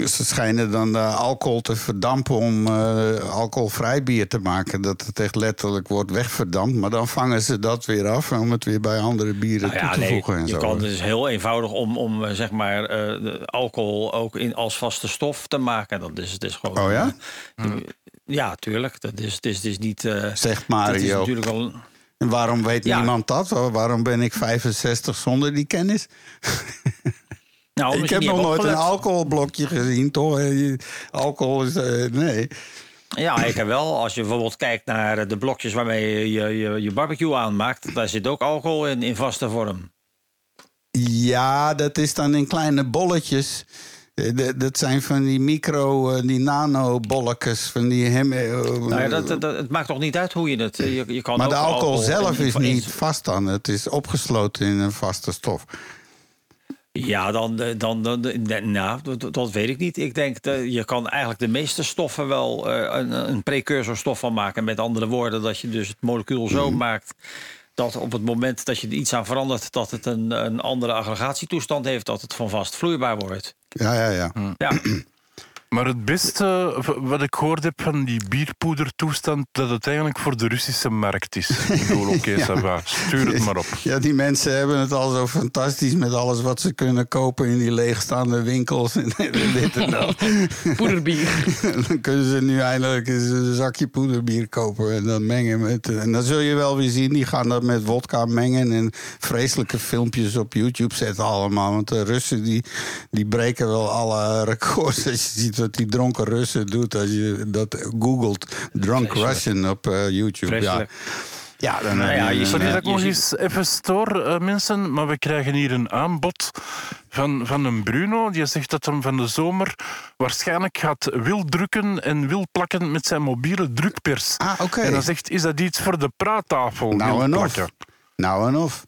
ze schijnen dan alcohol te verdampen om eh, alcoholvrij bier te maken. Dat het echt letterlijk wordt wegverdampt. Maar dan vangen ze dat weer af om het weer bij andere bieren Nou toe te nee, voegen. En je zo. kan dus heel eenvoudig om, om zeg maar, eh, de alcohol ook in, als vaste stof te maken. Dat is, het is gewoon, Oh ja? ja, tuurlijk. Dat is, het is, het is niet. eh, Zegt dat is Mario. natuurlijk al. En waarom weet Ja. niemand dat? Wa- Waarom ben ik 65 zonder die kennis? Nou, ik heb nog nooit een alcoholblokje gezien, toch? Eh, Alcohol is... eh, nee. Ja, ik heb wel. Als je bijvoorbeeld kijkt naar de blokjes waarmee je je, je, je barbecue aanmaakt, daar zit ook alcohol in, in vaste vorm. Ja, dat is dan in kleine bolletjes. Eh, Dat zijn van die micro, eh, die nano-bolletjes, van die hem. eh, Nou ja, dat, dat, dat- het maakt toch niet uit hoe je het. Je, je kan maar ook de alcohol zelf is niet vast dan. Het is opgesloten in een vaste stof. Ja, dan, dan, dan, nou, dat, dat weet ik niet. Ik denk dat je kan eigenlijk de meeste stoffen wel een, een precursorstof van maken. Met andere woorden, dat je dus het molecuul zo Mhm. maakt dat op het moment dat je er iets aan verandert, dat het een, een andere aggregatietoestand heeft, dat het van vast vloeibaar wordt. Ja, ja, ja. Ja, Maar het beste wat ik gehoord heb van die bierpoedertoestand, dat het eigenlijk voor de Russische markt is. Ik bedoel, oké, Ja. stuur het maar op. Ja, die mensen hebben het al zo fantastisch met alles wat ze kunnen kopen in die leegstaande winkels. En dit en dat. Poederbier. dan kunnen ze nu eindelijk eens een zakje poederbier kopen en dan mengen met. En dan zul je wel weer zien, die gaan dat met wodka mengen en vreselijke filmpjes op YouTube zetten allemaal. Want de Russen die, die breken wel alle records. Als je ziet wat die dronken Russen doet, als je dat googelt, drunk Russian op eh, YouTube. Ja. Vreselijk. Ja, dan Nou ja, je Sorry dat ik nog eens even stoor, eh, mensen, maar we krijgen hier een aanbod van, van een Bruno. Die zegt dat hij van de zomer waarschijnlijk gaat wil drukken en wil plakken met zijn mobiele drukpers. Ah, oké. En dan zegt, is dat iets voor de praattafel? Nou en of. Nou en of.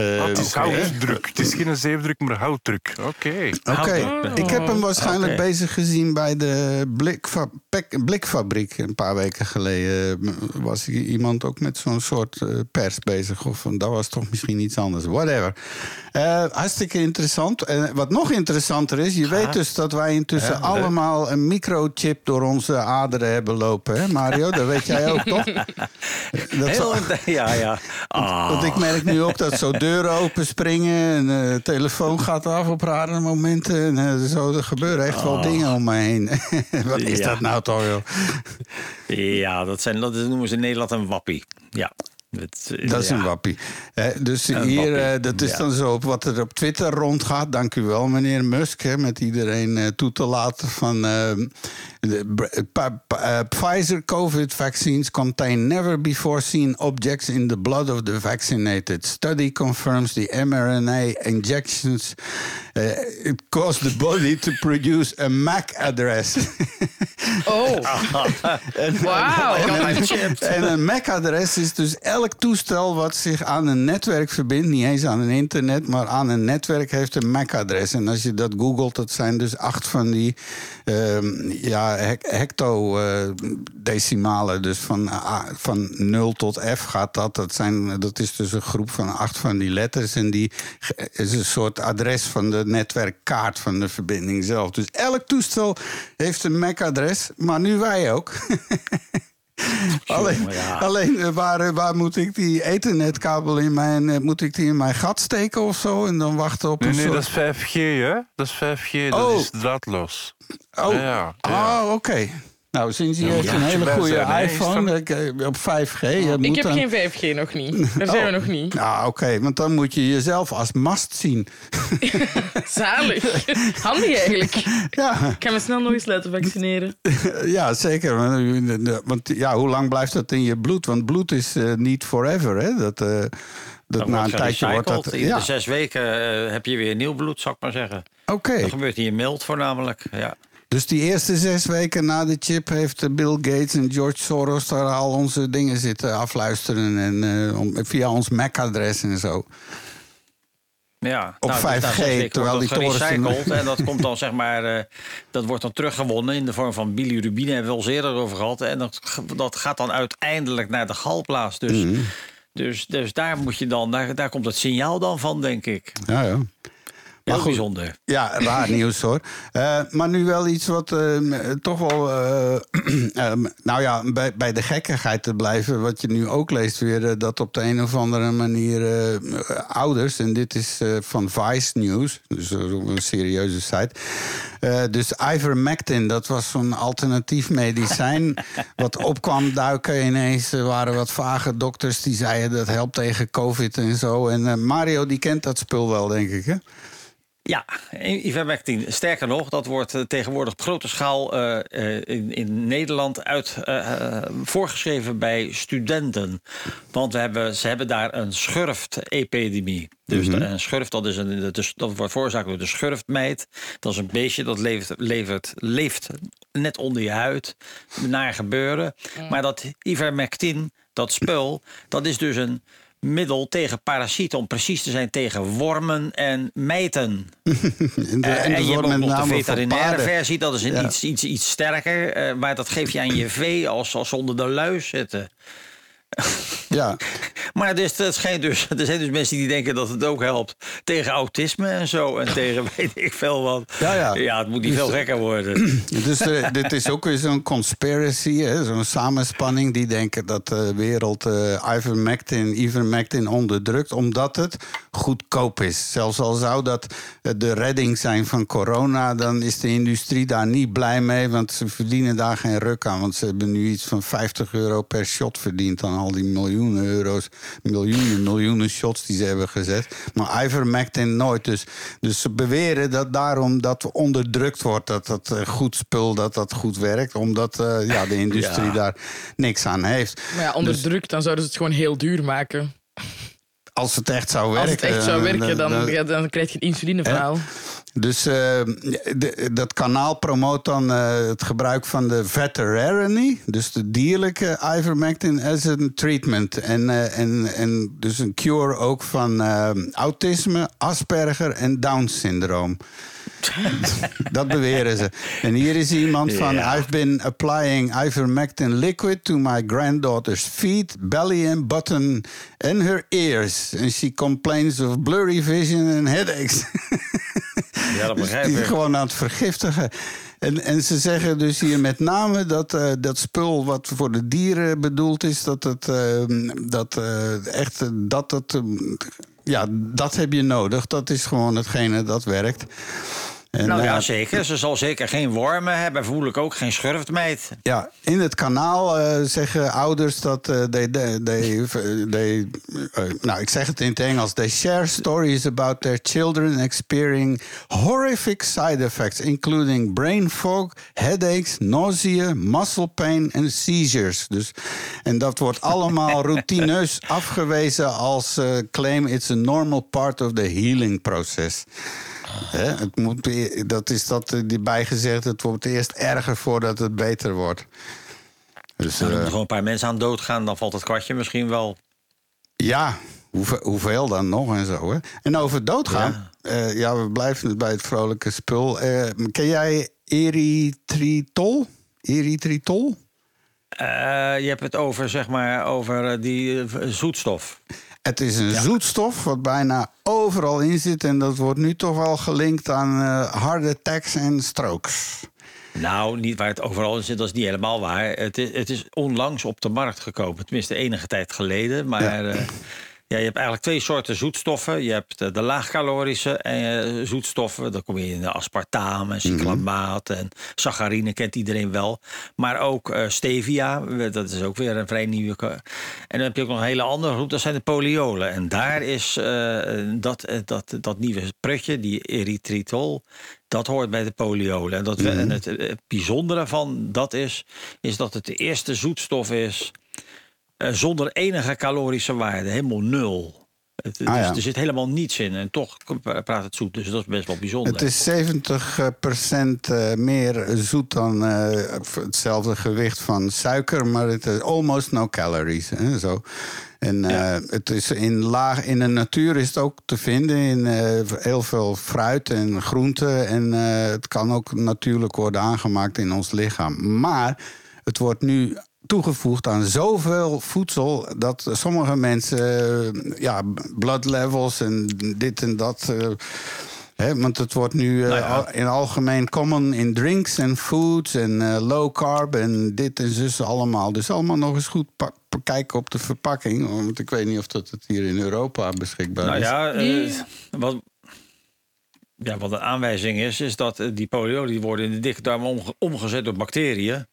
Eh, Ah, het is houtdruk. Het is geen zeefdruk, maar houtdruk. Oké. Oké, ik heb hem waarschijnlijk bezig gezien bij de blikfa pek- blikfabriek. Een paar weken geleden eh, was iemand ook met zo'n soort eh, pers bezig. Of dat was toch misschien iets anders. Whatever. Eh, hartstikke interessant. En wat nog interessanter is, je weet dus dat wij intussen Ja, allemaal een microchip door onze aderen hebben lopen. Hè Mario, dat weet jij ook toch? Dat Heel, ja, ja. Ah. Want ik merk nu ook dat zo deuren open springen en eh, de telefoon gaat af op rare momenten. En eh, zo, er gebeuren echt wel Oh. dingen om me heen. Wat is Ja. dat nou toch, joh? Ja, dat, zijn, dat noemen ze in Nederland een wappie. Ja. Het, eh, Dat is ja. een wappie. Dus Een hier, wappie, eh, dat is ja. dan zo op wat er op Twitter rondgaat. Dank u wel, meneer Musk, hè, met iedereen eh, toe te laten van... Pfizer COVID vaccines contain never before seen objects in the blood of the vaccinated. Study confirms the mRNA injections it caused the body to produce a MAC address. Oh, wauw. En een MAC-adres is dus elk toestel wat zich aan een netwerk verbindt. Niet eens aan een internet, maar aan een netwerk heeft een MAC-adres. En als je dat googelt, dat zijn dus acht van die ehm, ja, hec- hectodecimalen. Dus van, A- van 0 tot F gaat dat. Dat, zijn, dat is dus een groep van acht van die letters. En die is een soort adres van de netwerkkaart van de verbinding zelf. Dus elk toestel heeft een MAC-adres, maar nu wij ook. Alleen, alleen eh, waar, eh, waar moet ik die ethernetkabel in mijn... eh, moet ik die in mijn gat steken of zo? En dan wachten op Nee, een nee, soort... dat is 5G, hè? Dat is 5G, dat Oh. is draadloos. Oh, Ja, ja. oh oké. Nou, sinds je Ja, heeft ja, een hele goede iPhone ik, eh, op 5G. Je Ik moet heb dan- geen 5G nog niet. Daar zijn we Oh. nog niet. Nou, oké, want dan moet je jezelf als mast zien. Zalig. Handig eigenlijk. Ja. Ik ga me snel nog eens laten vaccineren. ja, zeker. Want, Want ja, hoe lang blijft dat in je bloed? Want bloed is eh, niet forever, hè? Dat, eh, dat Dan na een tijdje wordt dat... gerecycled. Iedere Ja, zes weken eh, heb je weer nieuw bloed, zou ik maar zeggen. oké. Dat gebeurt in je mild voornamelijk. Ja. Dus die eerste zes weken na de chip heeft Bill Gates en George Soros daar al onze dingen zitten afluisteren. En, eh, om, via ons MAC-adres en zo. Ja, Op nou, dus na 5G, zes weken terwijl die torens- en dat komt dan zeg maar, eh, dat wordt dan teruggewonnen in de vorm van bilirubine. Hebben we al eerder over gehad. En dat, dat gaat dan uiteindelijk naar de galplaats. Dus, Mhm. dus, dus daar moet je dan, daar, daar komt het signaal dan van, denk ik. Ja, ja. Heel goed. bijzonder. Ja, raar nieuws hoor. Eh, maar nu wel iets wat eh, toch wel. eh, eh, nou ja, bij, bij de gekkigheid te blijven. Wat je nu ook leest weer. eh, dat op de een of andere manier eh, ouders. En dit is eh, van Vice News. Dus eh, een serieuze site. Eh, dus ivermectin, dat was zo'n alternatief medicijn. wat op kwam duiken ineens. Er waren wat vage dokters die zeiden dat helpt tegen COVID en zo. En eh, Mario die kent dat spul wel, denk ik. Hè? Ja, ivermectin. Sterker nog, dat wordt eh, tegenwoordig op grote schaal eh, eh, in, in Nederland uit, voorgeschreven bij studenten. Want we hebben, ze hebben daar een schurft-epidemie. Dus Mhm. een schurft, dat, is een, dat, is, dat wordt veroorzaakt door de schurftmeid. Dat is een beestje dat leeft, levert, leeft net onder je huid. Naar gebeuren. Maar dat ivermectin, dat spul, dat is dus een middel tegen parasieten. Om precies te zijn tegen wormen en mijten. En, de, Eh, en, en de je hebt ook nog de veterinaire versie, dat is een Ja. iets, iets, iets sterker. eh, maar dat geef je aan je vee als, als ze onder de luis zitten. Ja. Maar dus, dat schijnt dus, er zijn dus mensen die denken dat het ook helpt tegen autisme en zo. En tegen weet ik veel wat. Ja, ja. het moet niet Dus, veel eh, gekker worden. Dus eh, dit is ook weer zo'n conspiracy, zo'n samenspanning. Die denken dat de wereld eh ivermectin, ivermectin onderdrukt... omdat het goedkoop is. Zelfs al zou dat eh, de redding zijn van corona... dan is de industrie daar niet blij mee... want ze verdienen daar geen ruk aan. Want ze hebben nu iets van 50 euro per shot verdiend... aan al die miljoenen euro's, miljoenen, miljoenen shots die ze hebben gezet. Maar ivermectin nooit. Dus, dus ze beweren dat daarom dat onderdrukt wordt... dat dat eh, goed spul, dat dat goed werkt... omdat eh, ja, de industrie Ja. daar niks aan heeft. Maar ja, Dus druk, dan zouden ze het gewoon heel duur maken. als het echt zou werken... Als het echt zou eh, werken, dan, dan- krijg je het insulineverhaal. Dus eh, dat kanaal promoot dan eh, het gebruik van de veterinary, dus de dierlijke ivermectin, as een treatment. En, eh, en, en dus een cure ook van autisme, Asperger en Down-syndroom. dat beweren ze. En hier is iemand van... I've been applying ivermectin liquid to my granddaughter's feet, belly and button and her ears. And she complains of blurry vision and headaches. Ja, dat Dus begrijp die ik. is gewoon aan het vergiftigen. En, en ze zeggen dus hier met name dat eh, dat spul wat voor de dieren bedoeld is, dat het eh, dat eh, echt eh, dat het eh, ja, dat heb je nodig. Dat is gewoon hetgene dat werkt. En, nou ja, eh, zeker. Ze zal zeker geen wormen hebben. Vermoedelijk ook geen schurftmeid. Ja, in het kanaal eh, zeggen ouders dat eh they, they, nou, ik zeg het in het Engels. They share stories about their children experiencing horrific side effects, including brain fog, headaches, nausea, muscle pain en seizures. Dus, en dat wordt allemaal routineus afgewezen als claim it's a normal part of the healing process. Het moet, dat is dat eh, die bijgezegd, het wordt eerst erger voordat het beter wordt. Dus, Nou, er eh, moeten gewoon een paar mensen aan doodgaan. Dan valt het kwartje misschien wel. ja, hoeveel, hoeveel dan nog en zo. Hè? En over doodgaan, ja. ja, we blijven bij het vrolijke spul. Eh, ken jij erythritol? Erythritol? Eh, je hebt het over, zeg maar, over eh, die eh, zoetstof. Het is een zoetstof wat bijna overal in zit. En dat wordt nu toch wel gelinkt aan eh heart attacks en strokes. Nou, niet waar het overal in zit, dat is niet helemaal waar. Het is, het is onlangs op de markt gekomen. Tenminste, enige tijd geleden. Maar ja. Ja, je hebt eigenlijk twee soorten zoetstoffen. Je hebt eh, de laagcalorische eh, zoetstoffen. Dan kom je in de aspartaam en cyclamaat en saccharine, kent iedereen wel. Maar ook eh, stevia, dat is ook weer een vrij nieuwe. En dan heb je ook nog een hele andere groep, dat zijn de poliolen. En daar is eh, dat, dat, dat nieuwe prutje, die erythritol, dat hoort bij de poliolen. En, dat en het bijzondere van dat is, is dat het de eerste zoetstof is zonder enige calorische waarde, helemaal nul. Het, Ah, dus ja. Er zit helemaal niets in en toch praat het zoet. Dus dat is best wel bijzonder. Het is 70% eh, meer zoet dan eh, hetzelfde gewicht van suiker, maar het is almost no calories. Hè, zo. En eh, het is in, laag, in de natuur is het ook te vinden in eh, heel veel fruit en groenten. En eh, het kan ook natuurlijk worden aangemaakt in ons lichaam. Maar het wordt nu toegevoegd aan zoveel voedsel dat sommige mensen eh, ja, blood levels en dit en dat. eh, hè, want het wordt nu eh, Nou ja. al- in algemeen common in drinks en foods en eh, low carb en dit en zus allemaal. Dus allemaal nog eens goed kijken op de verpakking. Want ik weet niet of dat het hier in Europa beschikbaar Nou is. ja, eh, wat, ja, wat een aanwijzing is, is dat eh, die poliolen die worden in de dikke darm omge- omgezet door bacteriën.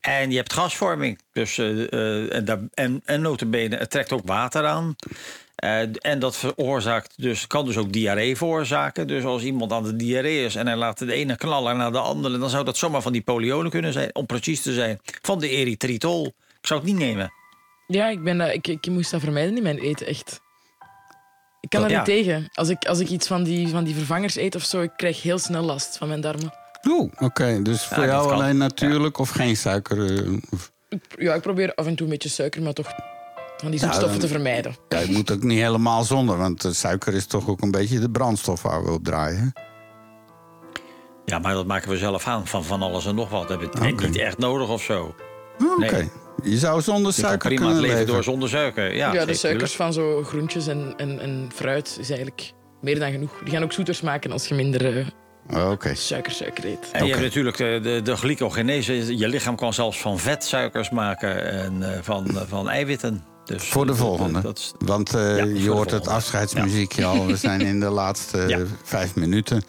En je hebt gasvorming. Dus, eh, eh, en, daar, en, en notabene, het trekt ook water aan. Eh, en dat veroorzaakt dus, kan dus ook diarree veroorzaken. Dus als iemand aan de diarree is en hij laat de ene knaller naar de andere... dan zou dat zomaar van die poliolen kunnen zijn, om precies te zijn. Van de erythritol. Ik zou het niet nemen. Ja, ik, ben, ik, ik moest dat vermijden in mijn eten, echt. Ik kan Dat- ja. niet tegen. Als ik, als ik iets van die, van die vervangers eet of zo, ik krijg heel snel last van mijn darmen. Oeh, oké. Dus voor jou alleen natuurlijk of geen suiker? eh, of- Ja, ik probeer af en toe een beetje suiker, maar toch van die Ja, zoetstoffen dan- te vermijden. Ja, je moet ook niet helemaal zonder, want eh, suiker is toch ook een beetje de brandstof waar we op draaien. Ja, maar dat maken we zelf aan van van alles en nog wat. Dat hebben we niet echt nodig of zo. Oké. Je zou zonder Je kan suiker prima kunnen het leven leven. door zonder suiker. Ja, Ja, de suikers van zo groentjes en, en, en fruit is eigenlijk meer dan genoeg. Die gaan ook zoeter smaken als je minder eh, Oké. suiker, suiker eet. En je hebt natuurlijk de, de, de glycogenese. Je lichaam kan zelfs van vetsuikers maken en eh, van, eh, van eiwitten. Dus Voor de dat- volgende. dat is- Want eh, Ja, je de hoort het afscheidsmuziekje al. We zijn in de laatste eh, Ja. vijf minuten.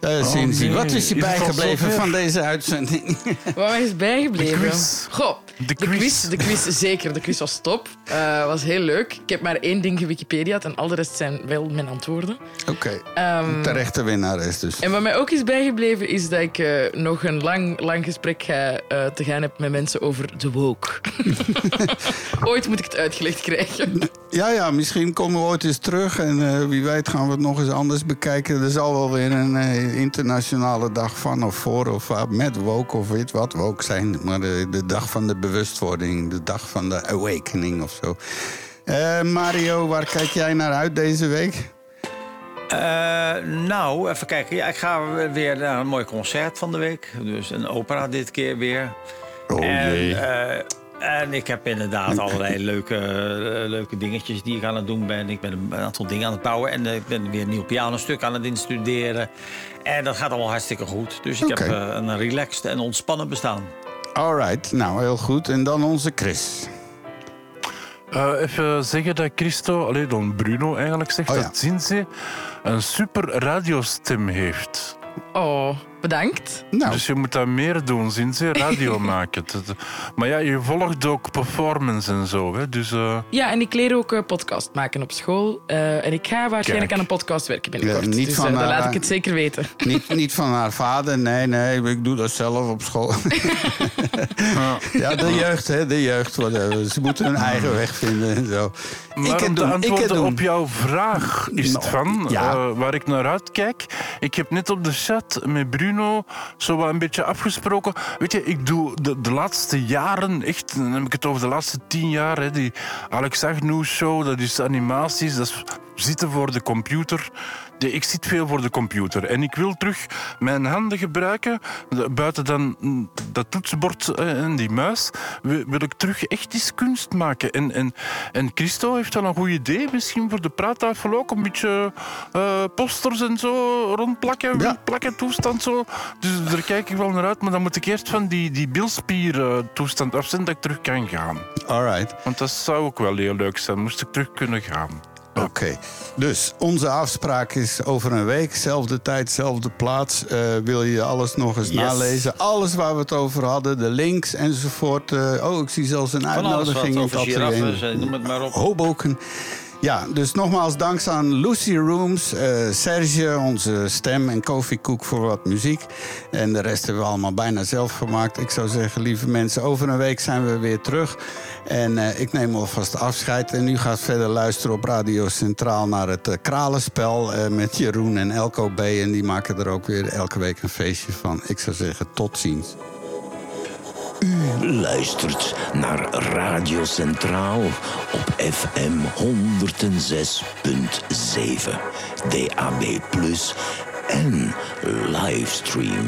Eh Oh, Cindy, nee. wat is je Is bijgebleven van deze uitzending? Wat mij is bijgebleven? quiz. Goh, De De quiz, de quiz zeker. De quiz was top. Eh, was heel leuk. Ik heb maar één ding gewikipedia's en al de rest zijn wel mijn antwoorden. Oké, Ehm, terechte winnares dus. En wat mij ook is bijgebleven is dat ik eh, nog een lang, lang gesprek ga, eh, te gaan heb met mensen over de woke. Ooit moet ik het uitgelegd krijgen. Ja, ja, misschien komen we ooit eens terug en eh, wie weet gaan we het nog eens anders bekijken. Er zal wel weer een eh, internationale dag van of voor of uh, met woke of weet wat woke zijn. Maar de, de dag van de bewustwording, de dag van de awakening of zo. Eh, Mario, waar kijk jij naar uit deze week? Eh, nou, even kijken. Ja, ik ga weer naar een mooi concert van de week. Dus een opera dit keer weer. Oh en, jee. eh, en ik heb inderdaad allerlei leuke, eh, leuke dingetjes die ik aan het doen ben. Ik ben een aantal dingen aan het bouwen. En eh, ik ben weer een nieuw pianostuk aan het instuderen. En dat gaat allemaal hartstikke goed. Dus ik heb eh, een relaxed en ontspannen bestaan. Alright, nou heel goed. En dan onze Chris. Eh, even zeggen dat Christo, alleen dan Bruno eigenlijk zegt Oh ja. dat Zinze een super radiostem heeft. Oh, bedankt. Nou, Dus je moet dat meer doen, Zinze, radio maken. Dat- Maar ja, je volgt ook performance en zo. Hè? Dus eh, Ja, en ik leer ook eh, podcast maken op school. Eh, en ik ga waarschijnlijk Kijk. aan een podcast werken binnenkort. Ja, niet dus van, dan laat ik het zeker weten. niet, niet van haar vader, nee, nee, ik doe dat zelf op school. ja, de jeugd, hè, de jeugd. whatever. Ze moeten hun eigen weg vinden en zo. Maar ik om antwoorden doen. op jouw vraag is het Nou, van, ja. eh, waar ik naar uitkijk. Ik heb net op de chat met Bruno zo wat een beetje afgesproken. Weet je, ik doe de, de laatste jaren, echt, dan heb ik het over de laatste tien jaar, hè, die Alex Agnew show, dat is animaties, dat is zitten voor de computer. Ik zit veel voor de computer en ik wil terug mijn handen gebruiken. Buiten dan mm, dat toetsenbord eh, en die muis wil, ik terug echt eens kunst maken. En, en, en Christo heeft wel een goed idee, misschien voor de praattafel ook. Een beetje eh, posters en zo rondplakken, Ja. plakken toestand zo. Dus daar kijk ik wel naar uit. Maar dan moet ik eerst van die, die bilspier eh, toestand af zijn dat ik terug kan gaan. Alright. Want dat zou ook wel heel leuk zijn, moest ik terug kunnen gaan. Oké, dus onze afspraak is over een week, zelfde tijd, zelfde plaats. Eh, wil je alles nog eens Yes. nalezen? Alles waar we het over hadden, de links enzovoort. Eh, oh, ik zie zelfs een Van alles uitnodiging wat in het over giraffes, eh, noem het maar op. Hoboken. Ja, dus nogmaals dank aan Lucy Rooms, eh, Serge, onze stem en Kofi Koek voor wat muziek. En de rest hebben we allemaal bijna zelf gemaakt. Ik zou zeggen, lieve mensen, over een week zijn we weer terug. En eh, ik neem alvast afscheid. En u gaat verder luisteren op Radio Centraal naar het eh, Kralenspel met Jeroen en Elko B. En die maken er ook weer elke week een feestje van. Ik zou zeggen, tot ziens. U luistert naar Radio Centraal op FM 106.7, DAB+ en livestream